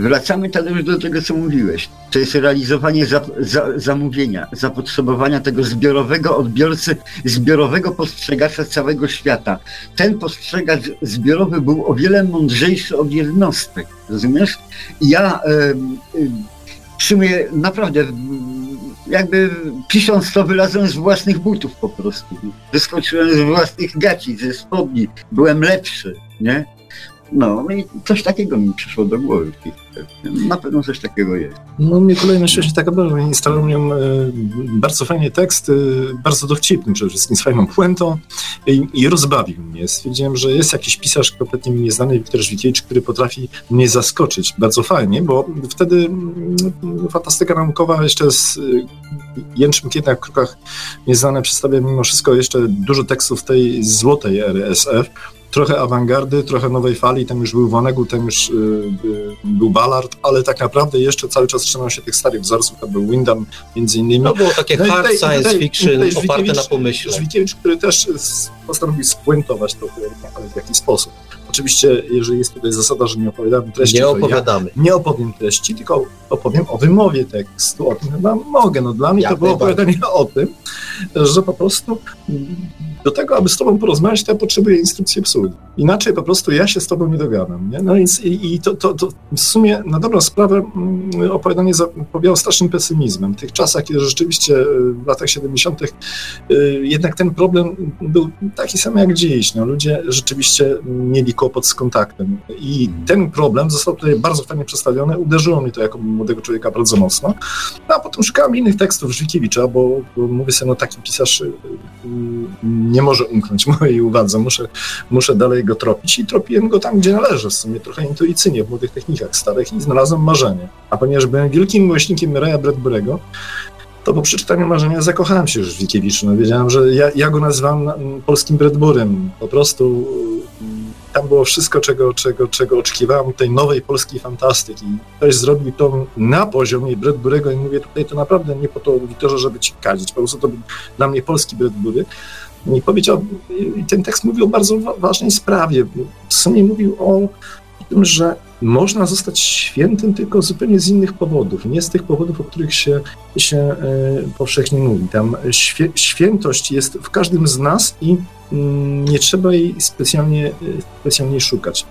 Wracamy już do tego, co mówiłeś. To jest realizowanie za, za, zamówienia, zapotrzebowania tego zbiorowego odbiorcy, zbiorowego postrzegacza całego świata. Ten postrzegacz zbiorowy był o wiele mądrzejszy od jednostek, rozumiesz? Ja y, y, w sumie naprawdę jakby pisząc to wylazłem z własnych butów po prostu. Wyskoczyłem z własnych gaci, ze spodni. Byłem lepszy, nie? No i coś takiego mi przyszło do głowy. Na pewno coś takiego jest. No mnie kolejność właśnie taka była. Instalował mnie bardzo fajnie tekst, e, bardzo dowcipny przede wszystkim, z fajną puentą i, i rozbawił mnie. Stwierdziłem, że jest jakiś pisarz kompletnie mi nieznany, Wiktor Żwikiewicz, który potrafi mnie zaskoczyć bardzo fajnie, bo wtedy mm, fantastyka naukowa jeszcze z e, Jęczym Kietna w krokach nieznane przedstawia mimo wszystko jeszcze dużo tekstów tej złotej ery SF, trochę awangardy, trochę nowej fali, tam już był Vonnegut, tam już y, y, był Ballard, ale tak naprawdę jeszcze cały czas trzymał się tych starych wzorców, to był Windham między innymi. To było takie no hard tutaj, science tutaj, fiction tutaj oparte na pomyśle. Żwikiewicz, który też postanowił spuentować to w jakiś sposób. Oczywiście, jeżeli jest tutaj zasada, że nie opowiadamy treści, nie opowiadamy. Ja nie opowiem treści, tylko opowiem o wymowie tekstu. O tym chyba mogę. No, dla mnie Jak to było opowiadanie o tym, że po prostu do tego, aby z tobą porozmawiać, to ja potrzebuję instrukcji obsługi. Inaczej po prostu ja się z tobą nie dogadam. Nie? No więc i, i to, to, to, w sumie na dobrą sprawę mm, opowiadanie zapowiadało strasznym pesymizmem. W tych czasach, kiedy rzeczywiście y, w latach 70. Y, jednak ten problem był taki sam jak dziś. No, ludzie rzeczywiście mieli kłopot z kontaktem. I ten problem został tutaj bardzo fajnie przedstawiony. Uderzyło mnie to jako młodego człowieka bardzo mocno. No, a potem szukałem innych tekstów Żwikiewicza, bo, bo mówię sobie, no taki pisarz y, nie może umknąć mojej uwadze, muszę, muszę dalej go tropić i tropiłem go tam, gdzie należy, w sumie trochę intuicyjnie, w młodych technikach starych i znalazłem marzenie. A ponieważ byłem wielkim miłośnikiem Raya Bradbury'ego, to po przeczytaniu marzenia zakochałem się już w Wikiewiczu. No, wiedziałem, że ja, ja go nazywam polskim Bradburym. Po prostu mm, tam było wszystko, czego, czego, czego oczekiwałem tej nowej polskiej fantastyki. Ktoś zrobił to na poziomie Bradbury'ego i mówię tutaj to naprawdę nie po to, Wiktorze, żeby ci kadzić. Po prostu to był dla mnie polski Bradbury. I powiedział, ten tekst mówił o bardzo ważnej sprawie. W sumie mówił o tym, że można zostać świętym tylko zupełnie z innych powodów, nie z tych powodów, o których się, się e, powszechnie mówi. Tam świętość jest w każdym z nas i mm, nie trzeba jej specjalnie, e, specjalnie szukać.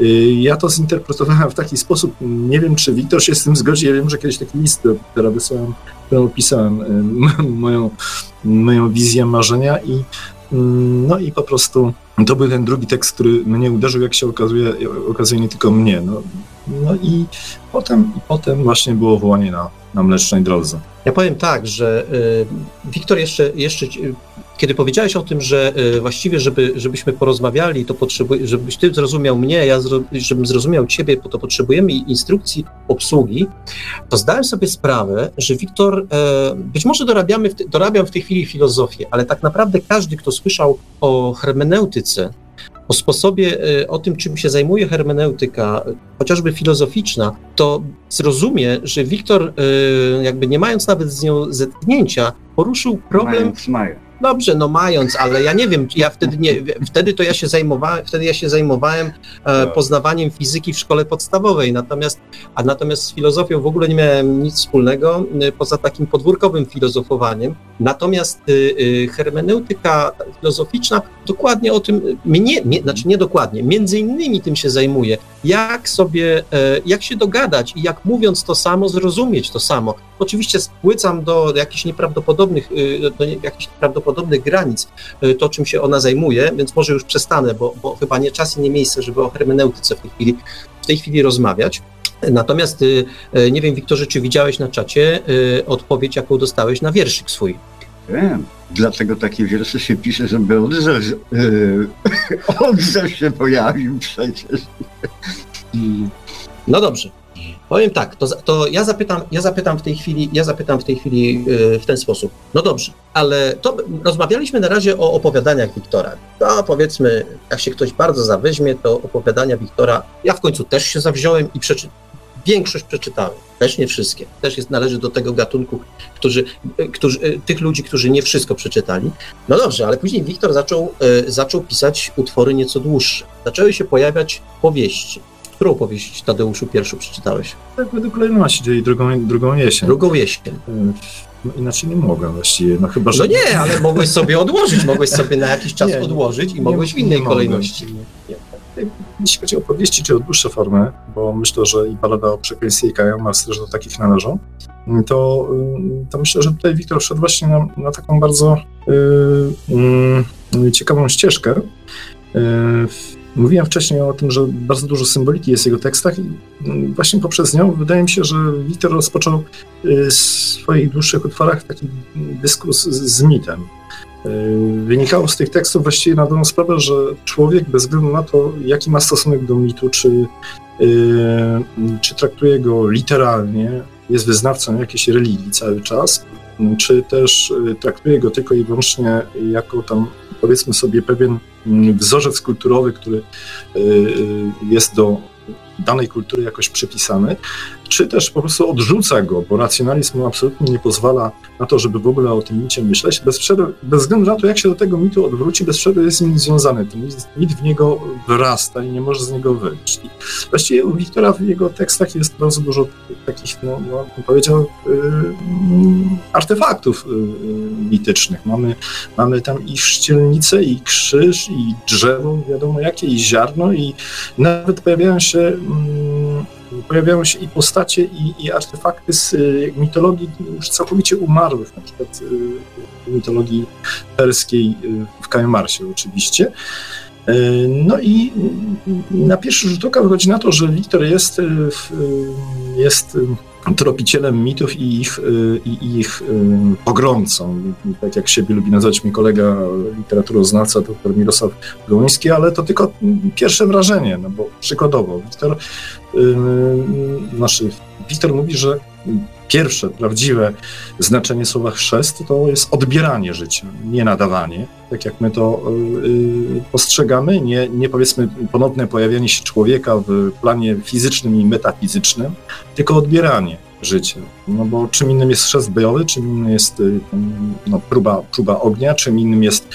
E, ja to zinterpretowałem w taki sposób, nie wiem, czy Wiktor się z tym zgodzi, ja wiem, że kiedyś taki list, który wysłałem, opisałem moją, moją wizję marzenia i no i po prostu to był ten drugi tekst, który mnie uderzył, jak się okazuje, okazuje nie tylko mnie. No, no i potem, potem właśnie było wołanie na, na mlecznej drodze. Ja powiem tak, że y, Wiktor jeszcze, jeszcze kiedy powiedziałeś o tym, że y, właściwie, żeby, żebyśmy porozmawiali, to potrzebuję, żebyś ty zrozumiał mnie, ja zro, żebym zrozumiał ciebie, to potrzebujemy instrukcji obsługi, to zdałem sobie sprawę, że Wiktor, e, być może dorabiamy dorabiam w tej chwili filozofię, ale tak naprawdę każdy, kto słyszał o hermeneutyce, o sposobie, e, o tym, czym się zajmuje hermeneutyka, chociażby filozoficzna, to zrozumie, że Wiktor, e, jakby nie mając nawet z nią zetknięcia, poruszył problem. Mając, mają. Dobrze, no mając, ale ja nie wiem, ja wtedy nie, wtedy to ja się zajmowałem, wtedy ja się zajmowałem e, tak. poznawaniem fizyki w szkole podstawowej, natomiast, a natomiast z filozofią w ogóle nie miałem nic wspólnego, e, poza takim podwórkowym filozofowaniem. Natomiast e, hermeneutyka filozoficzna dokładnie o tym, mnie, nie, znaczy nie dokładnie, między innymi tym się zajmuje, jak sobie, jak się dogadać i jak mówiąc to samo, zrozumieć to samo. Oczywiście spłycam do jakichś nieprawdopodobnych, do jakichś nieprawdopodobnych podobnych granic y, to, czym się ona zajmuje, więc może już przestanę, bo, bo chyba nie czas i nie miejsce, żeby o hermeneutyce w tej chwili, w tej chwili rozmawiać. Natomiast y, y, nie wiem, Wiktorze, czy widziałeś na czacie odpowiedź, jaką dostałeś na wierszyk swój? Wiem. Dlatego takie wiersze się pisze, żeby odzew, yy, [laughs] odzew się pojawił przecież. No dobrze. Powiem tak, to, to ja, zapytam, ja zapytam w tej chwili, ja zapytam w tej chwili yy, w ten sposób. No dobrze, ale to rozmawialiśmy na razie o opowiadaniach Wiktora. To powiedzmy, jak się ktoś bardzo zaweźmie, to opowiadania Wiktora, ja w końcu też się zawziąłem i większość przeczytałem. Też nie wszystkie. Też jest, należy do tego gatunku, którzy, którzy, tych ludzi, którzy nie wszystko przeczytali. No dobrze, ale później Wiktor zaczął, yy, zaczął pisać utwory nieco dłuższe. Zaczęły się pojawiać powieści. Którą powieść Tadeuszu pierwszą przeczytałeś? Tak, według kolejności, czyli drugą, drugą jesień. Drugą jesień. No, inaczej nie mogę właściwie, no chyba, że... No nie, ale mogłeś sobie odłożyć, mogłeś sobie na jakiś czas nie, odłożyć i mogłeś w innej kolejności. Nie, jeśli chodzi o powieści czy o dłuższe formy, bo myślę, że i balada o przekleństwie i Kaja Mars też do takich należą, to, to myślę, że tutaj Wiktor wszedł właśnie na, na taką bardzo yy, ciekawą ścieżkę. Yy, Mówiłem wcześniej o tym, że bardzo dużo symboliki jest w jego tekstach i właśnie poprzez nią wydaje mi się, że Wiktor rozpoczął w swoich dłuższych utworach taki dyskurs z mitem. Wynikało z tych tekstów właściwie na dobrą sprawę, że człowiek bez względu na to, jaki ma stosunek do mitu, czy, czy traktuje go literalnie, jest wyznawcą jakiejś religii cały czas, czy też traktuje go tylko i wyłącznie jako tam, powiedzmy sobie, pewien wzorzec kulturowy, który jest do danej kultury jakoś przypisany, czy też po prostu odrzuca go, bo racjonalizm absolutnie nie pozwala na to, żeby w ogóle o tym micie myśleć. Bez, przerwy, bez względu na to, jak się do tego mitu odwróci, bez przerwy jest z nim związany. Ten mit w niego wyrasta i nie może z niego wyjść. I właściwie u Wiktora w jego tekstach jest bardzo dużo takich, no, no powiedział, yy, artefaktów yy, mitycznych. Mamy, mamy tam i szcielnicę, i krzyż, i drzewo, wiadomo jakie, i ziarno, i nawet pojawiają się yy, pojawiają się i postacie, i, i artefakty z y, mitologii już całkowicie umarłych, na przykład y, mitologii perskiej y, w Kajemarsie oczywiście. No i na pierwszy rzut oka wychodzi na to, że Wiktor jest, jest tropicielem mitów i ich, i ich pogromcą. Tak jak siebie lubi nazwać mi kolega literaturoznawca, dr Mirosław Gołyński, ale to tylko pierwsze wrażenie, no bo przykładowo Wiktor naszych. Wiktor mówi, że pierwsze, prawdziwe znaczenie słowa chrzest to jest odbieranie życia, nie nadawanie, tak jak my to yy, postrzegamy, nie, nie powiedzmy ponowne pojawianie się człowieka w planie fizycznym i metafizycznym, tylko odbieranie życia. No bo czym innym jest chrzest bojowy, czym innym jest y, no, próba, próba ognia, czym innym jest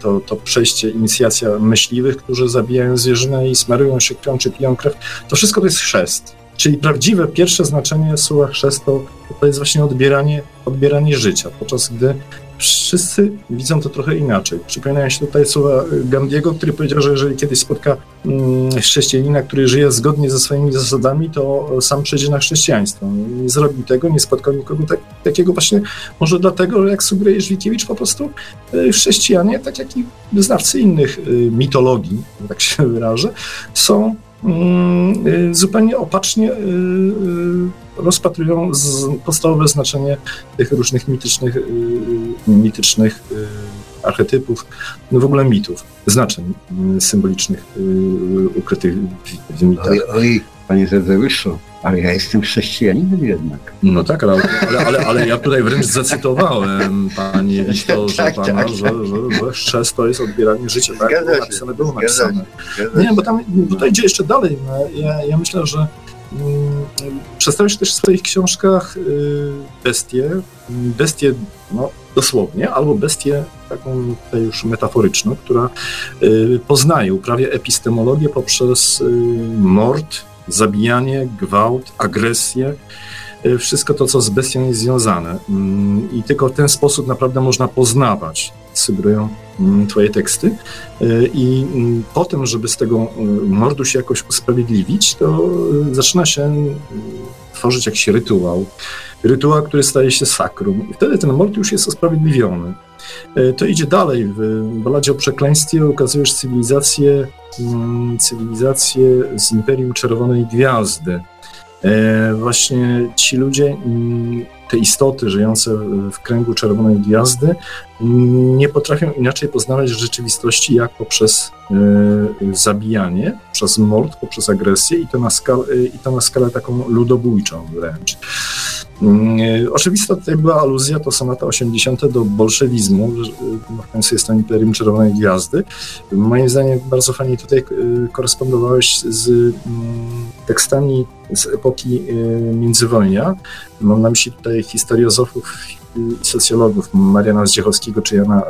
to, to przejście, inicjacja myśliwych, którzy zabijają zwierzynę i smarują się krwią, czy piją krew. To wszystko to jest chrzest. Czyli prawdziwe pierwsze znaczenie słowa chrzest to, jest właśnie odbieranie, odbieranie życia, podczas gdy wszyscy widzą to trochę inaczej. Przypominają się tutaj słowa Gandiego, który powiedział, że jeżeli kiedyś spotka mm, chrześcijanina, który żyje zgodnie ze swoimi zasadami, to sam przejdzie na chrześcijaństwo. Nie zrobił tego, nie spotkał nikogo tak, takiego właśnie, może dlatego, że jak sugeruje Żwikiewicz, po prostu e, chrześcijanie, tak jak i wyznawcy innych mitologii, tak się wyrażę, są y, zupełnie opacznie y, y, rozpatrują podstawowe znaczenie tych różnych mitycznych, mitycznych archetypów, no w ogóle mitów, znaczeń symbolicznych ukrytych w, mitach. Oj, oj, panie Zezeuszu, ale ja jestem chrześcijaninem jednak. No tak, ale, ale, ale, ale ja tutaj wręcz zacytowałem pani [laughs] listo, że, tak, pana, tak, że, tak. że, że chrzest to jest odbieranie życia. Tak, było napisane, było napisane. Nie, bo tam tutaj idzie jeszcze dalej. No, ja, ja myślę, że mm, się też w swoich książkach y, bestię, bestię no, dosłownie, albo bestię taką tutaj już metaforyczną, która y, poznaje, uprawia epistemologię poprzez y, mord, zabijanie, gwałt, agresję, y, wszystko to, co z bestią jest związane. Mm, I tylko w ten sposób naprawdę można poznawać, sugerują mm, Twoje teksty. Y, I mm, potem, żeby z tego y, mordu się jakoś usprawiedliwić, to zaczyna się tworzyć jakiś rytuał. Rytuał, który staje się sakrum. I wtedy ten mord już jest usprawiedliwiony. To idzie dalej. W baladzie o przekleństwie ukazujesz cywilizację cywilizację z Imperium Czerwonej Gwiazdy. E, właśnie ci ludzie, te istoty żyjące w kręgu Czerwonej Gwiazdy, nie potrafią inaczej poznawać rzeczywistości jak poprzez e, zabijanie, przez mord, poprzez agresję i to na skalę, i to na skalę taką ludobójczą wręcz. Mm, oczywista tutaj była aluzja, to są lata 80. do bolszewizmu, w końcu jest to Imperium Czerwonej Gwiazdy. Moim zdaniem bardzo fajnie tutaj e, korespondowałeś z mm, tekstami z epoki e, międzywojnia. Mam na myśli tutaj historiozofów i socjologów Mariana Zdziechowskiego czy Jana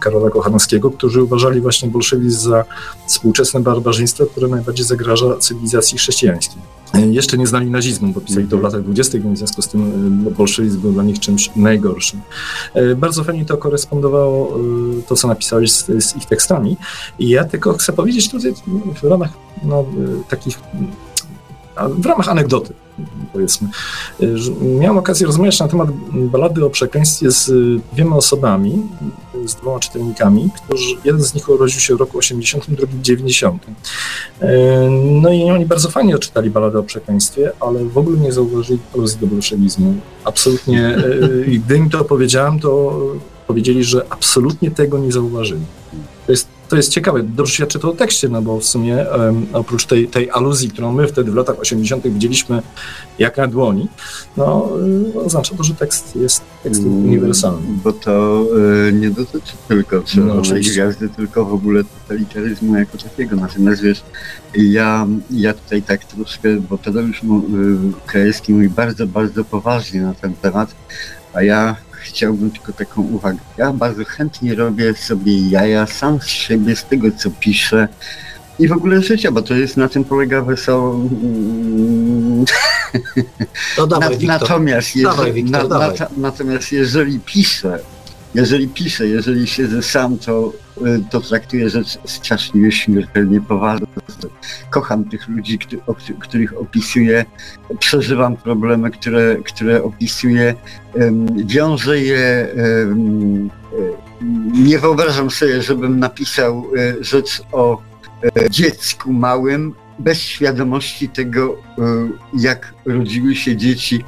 Karola Kochanowskiego, którzy uważali właśnie bolszewizm za współczesne barbarzyństwo, które najbardziej zagraża cywilizacji chrześcijańskiej. Jeszcze nie znali nazizmu, bo pisali to w latach 20., więc w związku z tym bolszewizm był dla nich czymś najgorszym. Bardzo fajnie to korespondowało, to co napisałeś z, z ich tekstami. I ja tylko chcę powiedzieć tutaj w ramach no, takich w ramach anegdoty, powiedzmy. Miałem okazję rozmawiać na temat balady o przekleństwie z dwiema osobami, z dwoma czytelnikami, którzy, jeden z nich urodził się w roku 80, drugi w 90. No i oni bardzo fajnie odczytali baladę o przekleństwie, ale w ogóle nie zauważyli aluzji do bolszewizmu. Absolutnie. I gdy im to opowiedziałem, to powiedzieli, że absolutnie tego nie zauważyli. To jest to jest ciekawe, dobrze świadczy to o tekście, no bo w sumie um, oprócz tej, tej aluzji, którą my wtedy w latach 80. widzieliśmy jak na dłoni, no y, oznacza to, że tekst jest tekstem mm, uniwersalny. Bo to y, nie dotyczy tylko czerwonej no, gwiazdy, tylko w ogóle totalitaryzmu jako takiego. Natomiast wiesz, ja, ja tutaj tak troszkę, bo Tadeusz y, Krajewski mówi bardzo, bardzo poważnie na ten temat, a ja chciałbym tylko taką uwagę. Ja bardzo chętnie robię sobie jaja sam z siebie, z tego co piszę i w ogóle życia, bo to jest na tym polega wesoło. No dawaj, [laughs] na, natomiast, jeżeli, dawaj, Wiktor, na, na, natomiast jeżeli piszę, jeżeli piszę, jeżeli siedzę sam, to, y, to traktuję rzecz straszliwie śmiertelnie poważnie. Kocham tych ludzi, których opisuję, przeżywam problemy, które, które opisuję, wiążę je. Nie wyobrażam sobie, żebym napisał y, rzecz o y, dziecku małym, bez świadomości tego, jak rodziły się dzieci,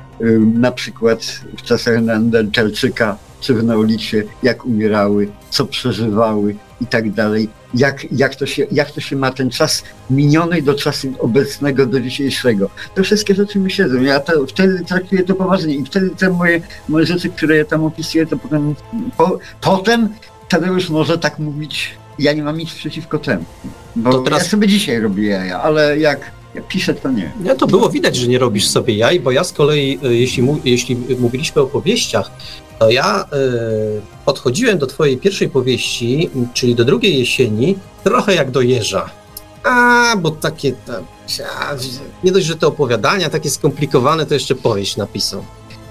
na przykład w czasach Neandertalczyka czy w Neolicie, jak umierały, co przeżywały i tak dalej. Jak, jak, to się, jak to się ma ten czas miniony do czasu obecnego, do dzisiejszego. Te wszystkie rzeczy mi siedzą. Ja to, wtedy traktuję to poważnie i wtedy te moje, moje rzeczy, które ja tam opisuję, to potem, po, potem Tadeusz może tak mówić, ja nie mam nic przeciwko temu. Bo to teraz... ja sobie dzisiaj robię jaja, ale jak jak piszę, to nie. Ja to było widać, że nie robisz sobie jaj, bo ja z kolei, e, jeśli, mu, jeśli mówiliśmy o powieściach, to ja y, podchodziłem do twojej pierwszej powieści, czyli do drugiej jesieni, trochę jak do jeża. A, bo takie, nie dość, że te opowiadania takie skomplikowane, to jeszcze powieść napisał.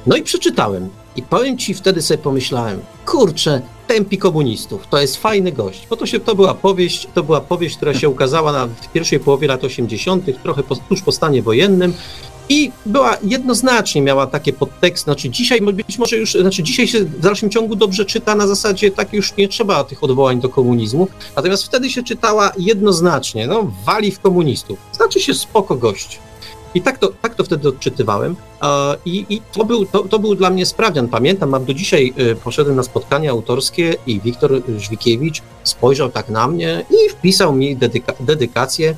No i przeczytałem. I powiem ci, wtedy sobie pomyślałem, kurczę, tępi komunistów, to jest fajny gość, bo to, się, to była powieść, to była powieść, która się ukazała na, w pierwszej połowie lat 80., trochę po, tuż po stanie wojennym i była jednoznacznie, miała takie podtekst, znaczy dzisiaj być może już, znaczy dzisiaj się w dalszym ciągu dobrze czyta na zasadzie tak już nie trzeba tych odwołań do komunizmu, natomiast wtedy się czytała jednoznacznie, no wali w komunistów, znaczy się spoko gość. I tak to, tak to wtedy odczytywałem. I, i to, był, to, to był dla mnie sprawdzian. Pamiętam, mam do dzisiaj y, poszedłem na spotkanie autorskie i Wiktor Żwikiewicz spojrzał tak na mnie i wpisał mi dedyka, dedykację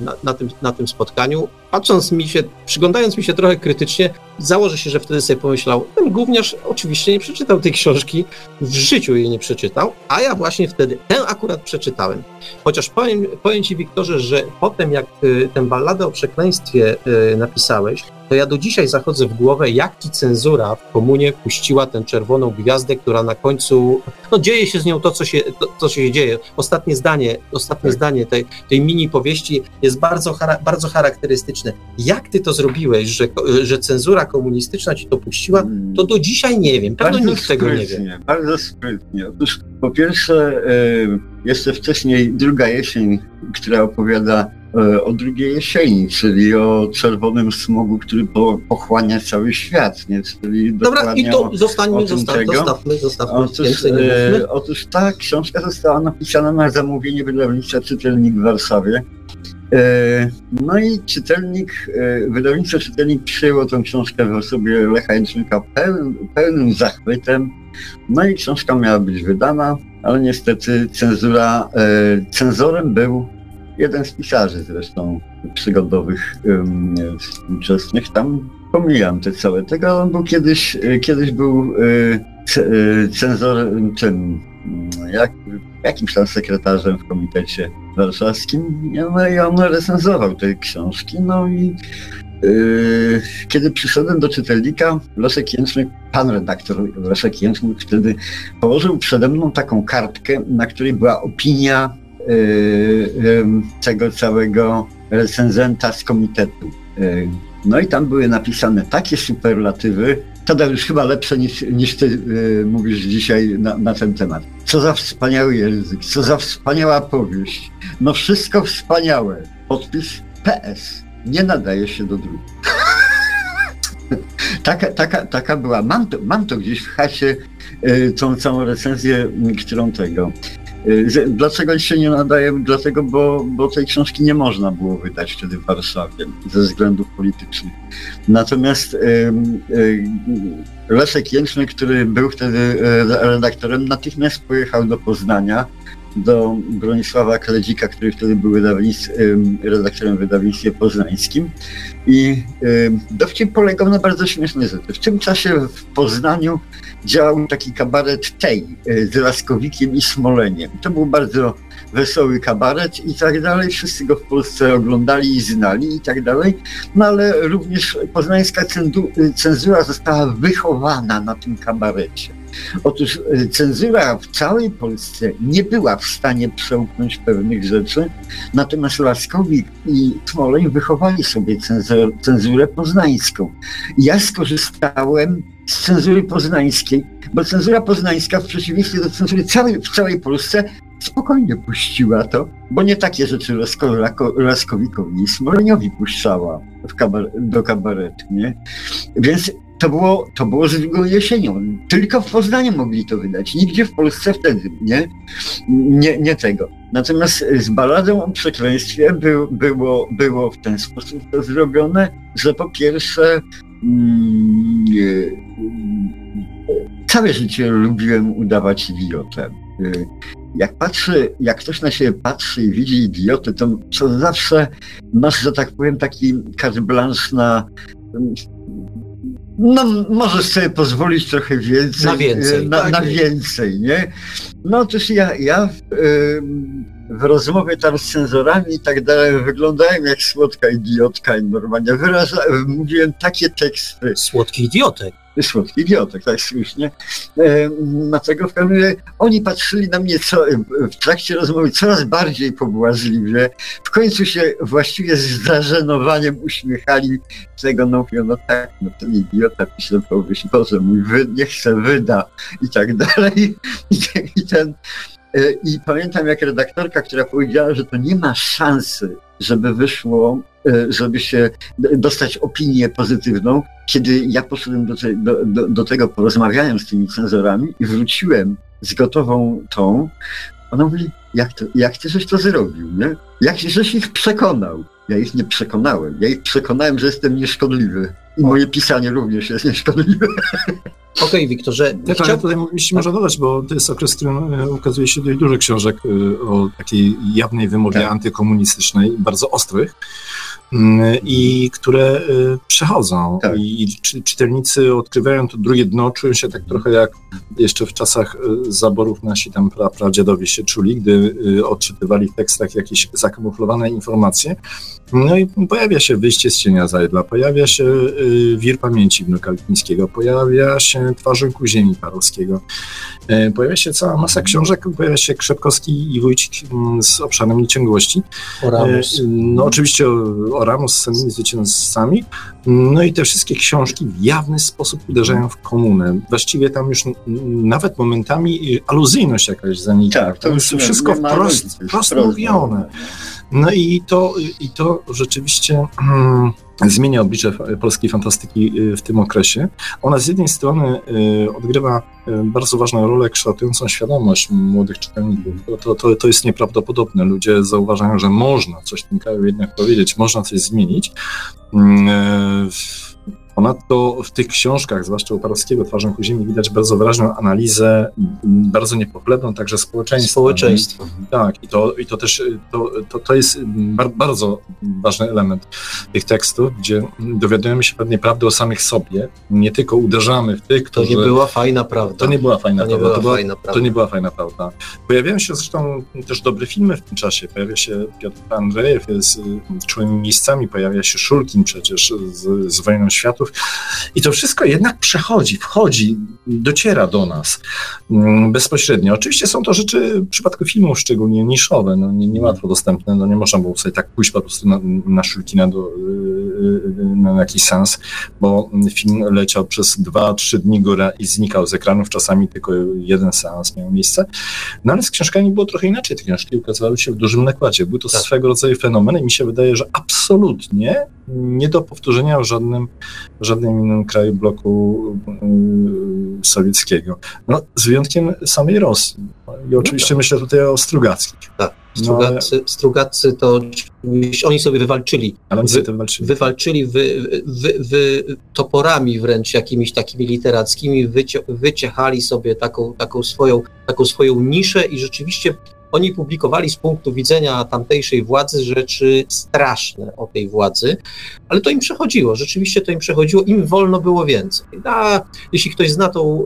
na, na, tym, na tym spotkaniu. Patrząc mi się, przyglądając mi się trochę krytycznie, założę się, że wtedy sobie pomyślał, ten gówniarz oczywiście nie przeczytał tej książki, w życiu jej nie przeczytał, a ja właśnie wtedy tę akurat przeczytałem. Chociaż powiem, powiem Ci, Wiktorze, że potem jak y, tę balladę o przekleństwie y, napisałeś, to ja do dzisiaj zachodzę w głowę, jak ci cenzura w komunie puściła tę czerwoną gwiazdę, która na końcu, no dzieje się z nią to, co się, to, co się dzieje. Ostatnie zdanie, ostatnie tak. zdanie tej, tej mini powieści jest bardzo, bardzo charakterystyczne. Jak ty to zrobiłeś, że, że cenzura komunistyczna ci to puściła, to do dzisiaj nie wiem. Pewno bardzo nikt tego nie wie. Bardzo sprytnie. Otóż po pierwsze, e, jeszcze wcześniej druga jesień, która opowiada o drugiej jesieni, czyli o czerwonym smogu, który pochłania cały świat, nie? Czyli Dobra, i to zostańmy, zostaw, zostawmy, zostawmy. Otóż, e, otóż ta książka została napisana na zamówienie wydawnictwa Czytelnik w Warszawie. E, no i czytelnik, e, wydawnictwo Czytelnik przyjęło tę książkę w osobie Lecha Jęczmyka pełnym, pełnym zachwytem. No i książka miała być wydana, ale niestety cenzura, e, cenzorem był jeden z pisarzy zresztą przygodowych współczesnych, tam pomijam te całe. Tego, on był kiedyś, e, kiedyś był y, cenzorem, czym, jak, jakimś tam sekretarzem w komitecie warszawskim, no i on recenzował te książki, no i kiedy przyszedłem do czytelnika, Leszek Jęczmyk, pan redaktor Leszek Jęczmyk wtedy położył przede mną taką kartkę, na której była opinia tego całego recenzenta z komitetu. Y, no i tam były napisane takie superlatywy, już chyba lepsze niż, niż ty y, mówisz dzisiaj na, na, ten temat. Co za wspaniały język, co za wspaniała powieść. No wszystko wspaniałe. Podpis PS. Nie nadaje się do druku. [laughs] taka, taka, taka była. Mam to, mam to gdzieś w chacie, y, tą całą recenzję, którą tego Y, dlaczego się nie nadaje? Dlatego, bo, bo tej książki nie można było wydać wtedy w Warszawie ze względów politycznych. Natomiast y, y, Leszek Jęczny, który był wtedy redaktorem, natychmiast pojechał do Poznania do Bronisława Kledzika, który wtedy był redaktorem w wydawnictwie poznańskim. I dowcip polegał na bardzo śmiesznej rzeczy. W tym czasie w Poznaniu działał taki kabaret Tej z Laskowikiem i Smoleniem. To był bardzo wesoły kabaret i tak dalej. Wszyscy go w Polsce oglądali i znali i tak dalej. No ale również poznańska cenzura została wychowana na tym kabarecie. Otóż e, cenzura w całej Polsce nie była w stanie przełknąć pewnych rzeczy, natomiast Laskowik i Smoleń wychowali sobie cenzurę, cenzurę poznańską. Ja skorzystałem z cenzury poznańskiej, bo cenzura poznańska w przeciwieństwie do cenzury całej, w całej Polsce spokojnie puściła to, bo nie takie rzeczy Laskowikowi i Smoleniowi puszczała do kabaretu, nie? Więc to było, to było zwykłą jesienią. Tylko w Poznaniu mogli to wydać, nigdzie w Polsce wtedy, nie? Nie, nie tego. Natomiast z baladą o przekleństwie by, było, było w ten sposób to zrobione, że po pierwsze mm, całe życie lubiłem udawać idiotę. Jak patrzy, jak ktoś na siebie patrzy i widzi idiotę, to, to zawsze masz, że tak powiem, taki carte blanche na no, możesz sobie pozwolić trochę więcej. Na więcej. Na, tak. na więcej, nie? No otóż ja, ja w rozmowie tam z cenzorami i tak dalej wyglądałem jak słodka idiotka i normalnie wyraża, mówiłem takie teksty. Słodki idiotek słodki idiotek, tak słusznie. E, dlatego w każdym razie oni patrzyli na mnie co, w trakcie rozmowy coraz bardziej pobłażliwie. W końcu się właściwie z zażenowaniem uśmiechali tego, no mówią, no tak, no ten idiota pisze powieść, Boże mój, wy, niech se wyda i tak dalej. I, i ten... E, I pamiętam, jak redaktorka, która powiedziała, że to nie ma szansy, żeby wyszło E, żeby się dostać opinię pozytywną. Kiedy ja poszedłem do, te, do, do, do tego, porozmawiałem z tymi cenzorami i wróciłem z gotową tą, ona mówi, jak, to, jak ty żeś to zrobił, nie? Jak żeś ich przekonał? Ja ich nie przekonałem. Ja ich przekonałem, że jestem nieszkodliwy. I moje pisanie również jest nieszkodliwe. Okej, okay, [laughs] Wiktorze. Ja chciał... tutaj jeśli można dodać, bo to jest okres, w którym e, ukazuje się dość dużo książek e, o takiej jawnej wymowie tak. antykomunistycznej, bardzo ostrych. Mm, i które y, przechodzą. Tak. I czytelnicy odkrywają to drugie dno, czują się tak trochę jak jeszcze w czasach y, zaborów nasi tam pra, pradziadowie się czuli, gdy y, odczytywali w tekstach jakieś zakamuflowane informacje. No i pojawia się wyjście z cienia Zajdla, pojawia się Wir pamięci wnuka Lipińskiego, pojawia się Twarzynku ziemi Parowskiego, pojawia się cała masa książek, pojawia się Krzepkowski i Wójcik mm, z obszarem nieciągłości. Oramus. No oczywiście Oramus z samymi zwycięzcami. No i te wszystkie książki w jawny sposób uderzają w komunę. Właściwie tam już nawet momentami aluzyjność jakaś zanika. Tak, to już wszystko wprost, wprost mówione. No i to, i to rzeczywiście hmm, zmienia oblicze polskiej fantastyki y, w tym okresie. Ona z jednej strony y, odgrywa y, bardzo ważną rolę kształtującą świadomość młodych czytelników. To, to, to jest nieprawdopodobne. Ludzie zauważają, że można coś tym kraju jednak powiedzieć, można coś zmienić. Mm, Ponadto w tych książkach, zwłaszcza u Parowskiego, Twarzą ku ziemi, widać bardzo wyraźną analizę, bardzo niepochlebną także społeczeństwa. Społeczeństwa. Tak, i to, i to też to, to, to jest bardzo ważny element tych tekstów, gdzie dowiadujemy się pewnej prawdy o samych sobie, nie tylko uderzamy w tych, którzy... To nie była fajna prawda. To nie była fajna to nie prawda. Była to, fajna prawda. to nie była fajna prawda. Pojawiają się zresztą też dobre filmy w tym czasie. Pojawia się Piotr Andrzejew, jest czułymi miejscami, pojawia się Szulkin przecież z, z Wojną Światów, Polaków. I to wszystko jednak przechodzi, wchodzi, dociera do nas mm, bezpośrednio. Oczywiście są to rzeczy w przypadku filmów szczególnie niszowe, no, nie, niełatwo dostępne, no nie można było sobie tak pójść po prostu na, na szulkina do, y, y, na jakiś sens, bo film leciał przez dwa, trzy dni góra i znikał z ekranów, czasami tylko jeden seans miał miejsce. No ale z książkami było trochę inaczej. Te książki ukazywały się w dużym nakładzie. Był to tak. swego rodzaju fenomen i mi się wydaje, że absolutnie nie do powtórzenia w żadnym, w żadnym innym kraju bloku yy, sowieckiego. No, z wyjątkiem samej Rosji. I oczywiście no tak. myślę tutaj o Strugackich. Tak. Strugacy, no, Strugacy to oni sobie wywalczyli. Ale oni sobie wywalczyli. Wywalczyli wy, wy, wy, toporami wręcz jakimiś takimi literackimi, wycie, wyciechali sobie taką, taką, swoją, taką swoją niszę i rzeczywiście oni publikowali z punktu widzenia tamtejszej władzy rzeczy straszne o tej władzy, ale to im przechodziło, rzeczywiście to im przechodziło, im wolno było więcej. A jeśli ktoś zna tą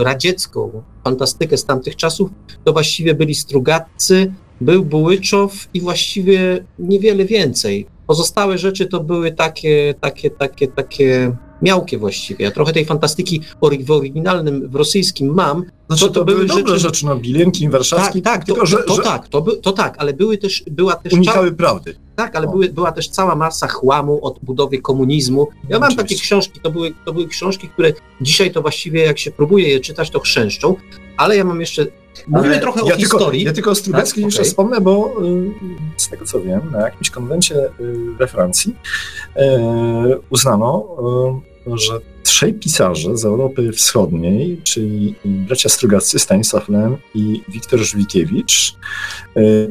y, radziecką fantastykę z tamtych czasów, to właściwie byli Strugatcy, był Bułyczow i właściwie niewiele więcej. Pozostałe rzeczy to były takie, takie, takie, takie miałkie właściwie. Ja trochę tej fantastyki w oryginalnym, w rosyjskim mam. Znaczy, to, to, to były dobre rzeczy, rzeczy no, Bilenki, Warszawski, tak, tak, tylko, to, że, to, że... tak, to, by, to tak, ale były też, była też... Unikały prawdy. Tak, ale były, była też cała masa chłamu od budowy komunizmu. Ja mam Oczywiście. takie książki, to były, to były książki, które dzisiaj to właściwie jak się próbuje je czytać, to chrzęszczą, ale ja mam jeszcze Mówimy ale trochę ja o tylko, historii. Ja tylko o Strubeckim tak? jeszcze okay. wspomnę, bo y, z tego co wiem, na jakimś konwencie y, we Francji y, uznano, że trzej pisarze z Europy Wschodniej, czyli bracia Strugacy, Stanisław Lem i Wiktor Żwikiewicz,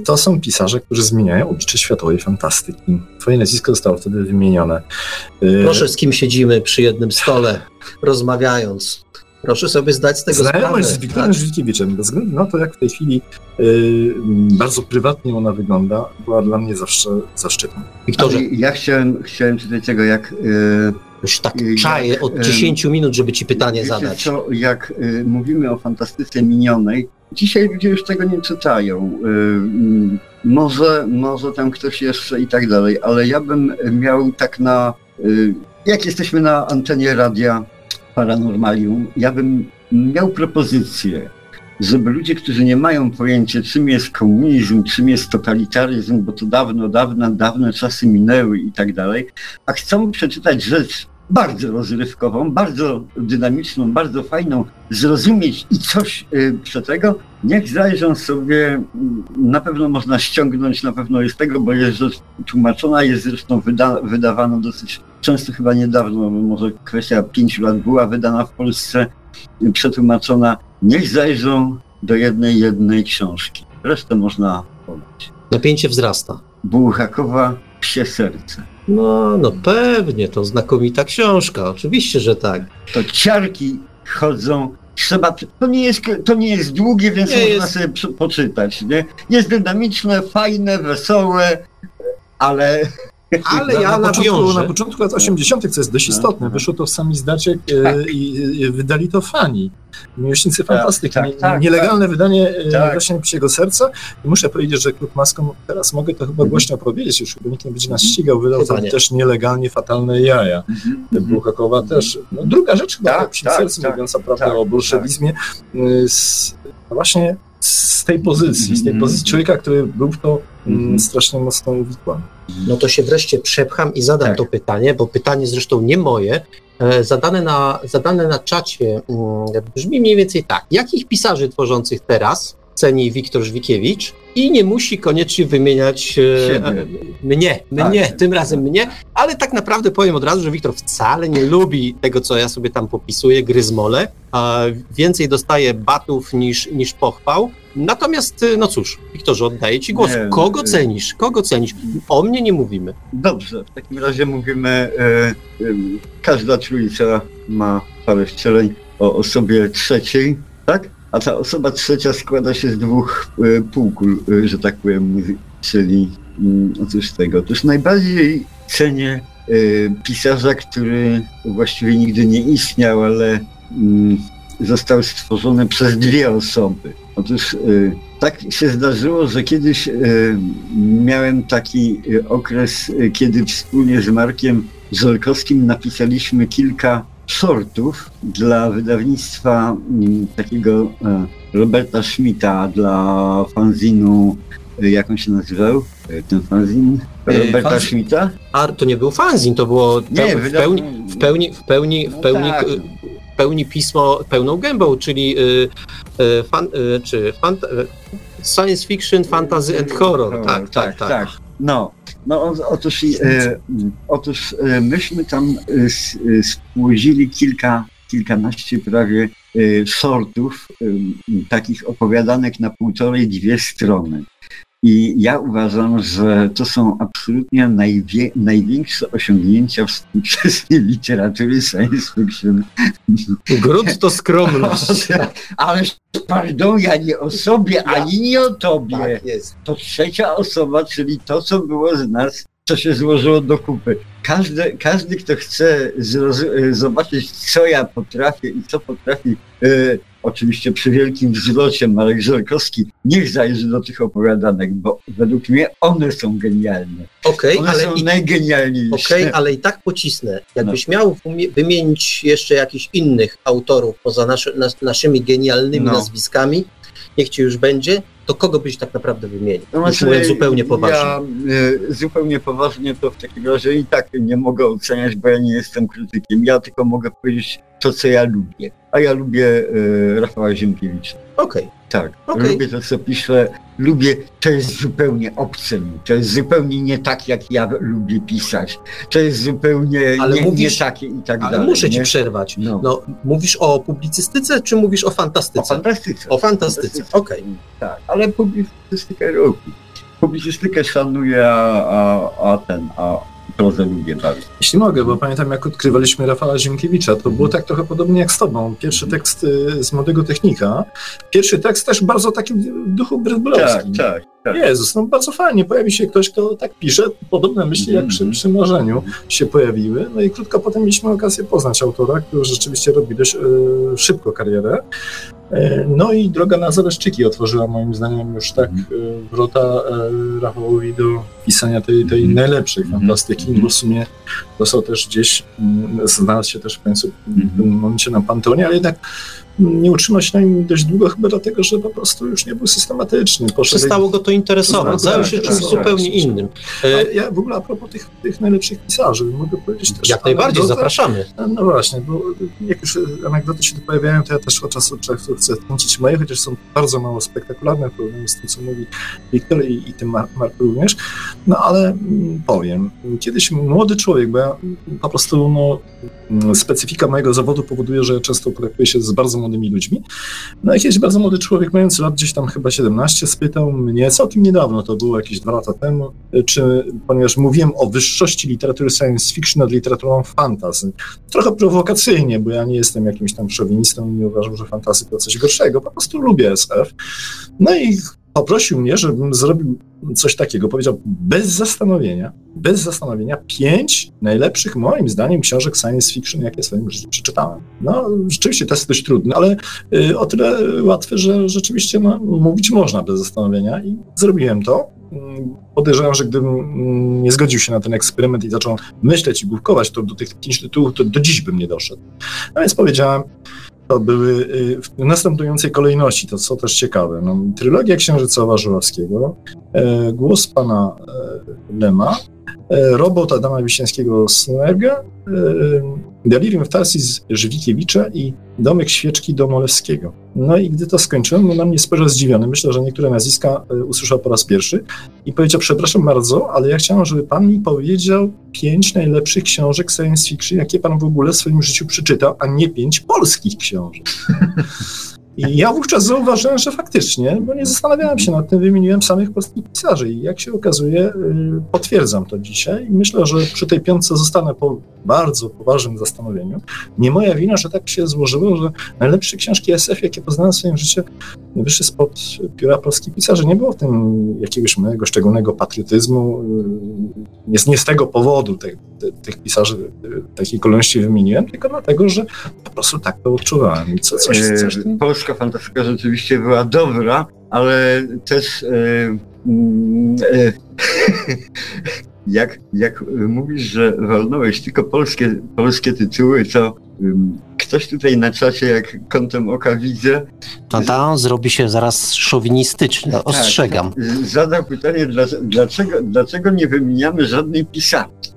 to są pisarze, którzy zmieniają oblicze światowej fantastyki. Twoje nazwisko zostało wtedy wymienione. Proszę, z kim siedzimy przy jednym stole, [laughs] rozmawiając. Proszę sobie zdać z tego Znajomość sprawę. z Wiktorem tak? Żywikiewiczem, bez względu na to, jak w tej chwili yy, bardzo prywatnie ona wygląda, była dla mnie zawsze zaszczytna. Wiktorze. Ja chciałem, chciałem tutaj tego, jak... Yy, Już tak czaję od 10 yy, minut, żeby ci pytanie zadać. Co, jak yy, mówimy o fantastyce minionej, dzisiaj ludzie już tego nie czytają. Yy, może, może tam ktoś jeszcze i tak dalej, ale ja bym miał tak na... Jak jesteśmy na antenie radia paranormalium, ja bym miał propozycję, żeby ludzie, którzy nie mają pojęcia, czym jest komunizm, czym jest totalitaryzm, bo to dawno, dawno, dawne czasy minęły i tak dalej, a chcą przeczytać rzecz bardzo rozrywkową, bardzo dynamiczną, bardzo fajną, zrozumieć i coś y, tego, niech zajrzą sobie, mm, na pewno można ściągnąć, na pewno jest tego, bo jest rzecz tłumaczona, jest zresztą wyda, wydawana dosyć często, chyba niedawno, może kwestia pięciu lat była wydana w Polsce, przetłumaczona. Niech zajrzą do jednej, jednej książki. Resztę można podać. Napięcie wzrasta. Bułhakowa Psie Serce. No, no pewnie, to znakomita książka, oczywiście, że tak. To ciarki chodzą trzeba, to nie jest, to nie jest długie, więc nie można jest... sobie poczytać, nie? Jest dynamiczne, fajne, wesołe, ale ale ja na, początku, na początku lat 80., co jest dość istotne, wyszło to w sami zdacie tak. i, i, wydali to fani. Miłośnicy tak, fantastyki. Tak, tak, Nielegalne tak. wydanie e, tak. właśnie Psiego Serca. I muszę powiedzieć, że Klub Maską, teraz mogę to chyba mhm. głośno powiedzieć, już chyba nikt nie będzie nas mhm. ścigał, wydał tam też nielegalnie fatalne jaja. Bułhakowa też. No, druga rzecz chyba tak, Psim Sercu, mówiąca prawdę o bolszewizmie, z, właśnie z tej pozycji, z tej pozycji człowieka, który był w to mm, strasznie mocno uwikłany. No to się wreszcie przepcham i zadam tak. to pytanie, bo pytanie zresztą nie moje, e, zadane na, zadane na czacie mm, brzmi mniej więcej tak. Jakich pisarzy tworzących teraz ceni Wiktor Żwikiewicz i nie musi koniecznie wymieniać e, mnie, mnie, tak. tym razem mnie, ale tak naprawdę powiem od razu, że Wiktor wcale nie lubi tego, co ja sobie tam popisuję, gry z mole, a więcej dostaje batów niż, niż pochwał. Natomiast, e, no cóż, Wiktorze, oddaję Ci głos. Nie, Kogo cenisz? Kogo cenisz? O mnie nie mówimy. Dobrze, w takim razie mówimy, e, e, każda trójca ma parę wcieleń o osobie trzeciej, tak? A ta osoba trzecia składa się z dwóch e, półkul, e, że tak powiem, czyli mm, otóż tego. Otóż najbardziej cenię e, pisarza, który właściwie nigdy nie istniał, ale mm, został stworzony przez dwie osoby. Otóż tak się zdarzyło, że kiedyś miałem taki okres, kiedy wspólnie z Markiem Żelkowskim napisaliśmy kilka shortów dla wydawnictwa mm, takiego e, Roberta Schmidta dla fanzinu, e, jak on się nazywał? E, Ten fanzin Roberta fanzin- Schmidta? A to nie był fanzin, to było Nie, w, pełni, w pełni, w pełni, w No pełni, tak. y, w pełni pismo pełną gębą, czyli fan, czy science fiction, fantasy and horror. Tak, tak, tak. No, no otóż, e, otóż e, myśmy tam e, e, kilka, kilkanaście prawie e, sortów e, takich opowiadanek na półtorej, dwie strony. I ja uważam, że to są absolutnie najwie, największe osiągnięcia współczesnej [laughs] literatury science fiction. Grunt to skromność. [laughs] Ale pardon, ja nie o sobie, ani nie o tobie. Tak jest. to trzecia osoba, czyli to, co było z nas, co się złożyło do kupy. Każdy, każdy kto chce zobaczyć, co ja potrafię i co potrafi, e, oczywiście przy wielkim wzrocie Marek Żorkowski, niech zajrzy do tych opowiadanek, bo według mnie one są genialne. Okej, One ale są i, najgenialniejsze. okej, ale i tak pocisnę. Jakbyś No. miał wymienić jeszcze jakichś innych autorów poza naszy, nas, naszymi genialnymi No. nazwiskami, niech ci już będzie, to kogo byś tak naprawdę wymienił? No Już znaczy, zupełnie poważnie. Ja e, zupełnie poważnie to w takim razie i tak nie mogę oceniać, bo ja nie jestem krytykiem. Ja tylko mogę powiedzieć to, co ja lubię. A ja lubię e, Rafała Ziemkiewicza. Okej, Tak, Okej. lubię to, co pisze. Lubię, to jest zupełnie obce mi. To jest zupełnie nie tak, jak ja lubię pisać. To jest zupełnie Ale nie, mówisz- nie takie i tak ale dalej. muszę ci nie? przerwać. No. No, mówisz o publicystyce, czy mówisz o O fantastyce? fantastyce. O fantastyce, okej. Tak, ale publicystykę lubię. Publicystykę szanuję, a, a, a ten, a prozę lubię bardzo. Jeśli mogę, bo pamiętam jak odkrywaliśmy Rafała Ziemkiewicza, to było tak trochę podobnie jak z tobą. Pierwszy tekst y, z Młodego Technika. Pierwszy tekst też bardzo taki w duchu Tak, brytbrowskim. tak, tak. Jezus, no bardzo fajnie. Pojawi się ktoś, kto tak pisze. Podobne myśli jak przy, przy Marzeniu się pojawiły. No i krótko potem mieliśmy okazję poznać autora, który rzeczywiście robi dość e, szybko karierę. E, no i droga na Zaleszczyki otworzyła moim zdaniem już tak e, wrota Rafałowi do pisania tej, tej Mhm. najlepszej Mhm. fantastyki, Mhm. bo w sumie dostał też gdzieś, mm, znalazł się też w końcu w Mhm. pewnym momencie na Panteonie, ale jednak nie utrzymał się na nim dość długo, chyba dlatego, że po prostu już nie był systematyczny. Poszedł Przestało go to interesować, Tak, zajął tak, się tak, czymś zupełnie innym. E, ja w ogóle a propos tych, tych najlepszych pisarzy, mogę powiedzieć też. Jak najbardziej, anegdotę. zapraszamy. No właśnie, bo jak już anegdoty się tu pojawiają, to ja też od czasu do chcę wtrącić moje, chociaż są bardzo mało spektakularne w porównaniu z tym, co mówi Wiktor i, i tym Mar- Mark również. No ale mm, powiem, kiedyś młody człowiek, bo ja po prostu no, specyfika mojego zawodu powoduje, że często kontaktuję się z bardzo młodymi ludźmi. No i bardzo młody człowiek, mający lat gdzieś tam chyba 17, spytał mnie całkiem niedawno, to było jakieś dwa lata temu, czy, ponieważ mówiłem o wyższości literatury science fiction nad literaturą fantasy. Trochę prowokacyjnie, bo ja nie jestem jakimś tam szowinistą i nie uważam, że fantasy to coś gorszego, po prostu lubię SF. No i poprosił mnie, żebym zrobił coś takiego. Powiedział bez zastanowienia, bez zastanowienia, pięć najlepszych moim zdaniem książek science fiction, jakie w swoim życiu przeczytałem. No, rzeczywiście to jest dość trudne, ale y, o tyle łatwe, że rzeczywiście no, mówić można bez zastanowienia i zrobiłem to. Podejrzewam, że gdybym mm, nie zgodził się na ten eksperyment i zaczął myśleć i główkować, to do tych pięciu tytułów to do dziś bym nie doszedł. No więc powiedziałem, to były y, w następującej kolejności, to co też ciekawe. No, trylogia księżycowa Żuławskiego, e, głos pana e, Lema, e, robot Adama Wiśniewskiego Snerga, Delirium Tarsis Żwikiewicza i Domek Świeczki Domolewskiego. No i gdy to skończyłem, no na mnie spojrzał zdziwiony. Myślę, że niektóre nazwiska e, usłyszał po raz pierwszy i powiedział, przepraszam bardzo, ale ja chciałem, żeby pan mi powiedział pięć najlepszych książek science fiction, jakie pan w ogóle w swoim życiu przeczytał, a nie pięć polskich książek. I ja wówczas zauważyłem, że faktycznie, bo nie zastanawiałem się nad tym, wymieniłem samych polskich pisarzy i jak się okazuje, y, potwierdzam to dzisiaj myślę, że przy tej piątce zostanę po bardzo poważnym zastanowieniu. Nie moja wina, że tak się złożyło, że najlepsze książki SF, jakie poznałem w swoim życiu, wyszły spod pióra polskich pisarzy. Nie było w tym jakiegoś mojego szczególnego patriotyzmu. Nie, z- nie z tego powodu te, tych pisarzy takiej kolejności wymieniłem, tylko dlatego, że po prostu tak to odczuwałem. I co, coś, coś E, tym... Polska fantastyka rzeczywiście była dobra, ale też mm, e, [laughs] jak, jak y, mówisz, że walnąłeś tylko polskie, polskie tytuły, to um, ktoś tutaj na czacie, jak kątem oka widzę, Tada, zrobi się zaraz szowinistyczny, Tak, ostrzegam. tak. Zadał pytanie, dla- dlaczego, dlaczego nie wymieniamy żadnej pisarki?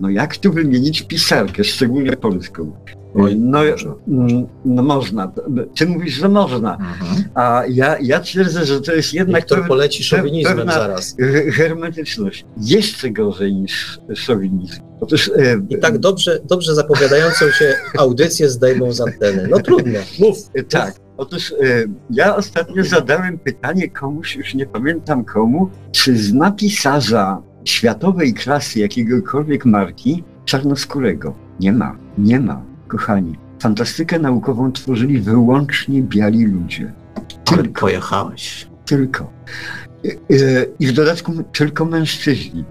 No jak tu wymienić pisarkę, szczególnie polską? Oj, no, może. mm, no można. Ty mówisz, że można. Mhm. A ja, ja twierdzę, że to jest jednak pew- poleci szowinizmem pewna- zaraz. he- hermetyczność. Jeszcze gorzej niż szowinizm. Otóż e, I tak dobrze, dobrze zapowiadającą się audycję zdejmą z anteny. No trudno, mów. e, tak. Otóż e, ja ostatnio zadałem pytanie komuś, już nie pamiętam komu, czy zna pisarza światowej klasy jakiegokolwiek marki czarnoskórego. Nie ma, nie ma, kochani. Fantastykę naukową tworzyli wyłącznie biali ludzie. Ale Tylko. pojechałeś. Tylko. E, e, I w dodatku tylko mężczyźni.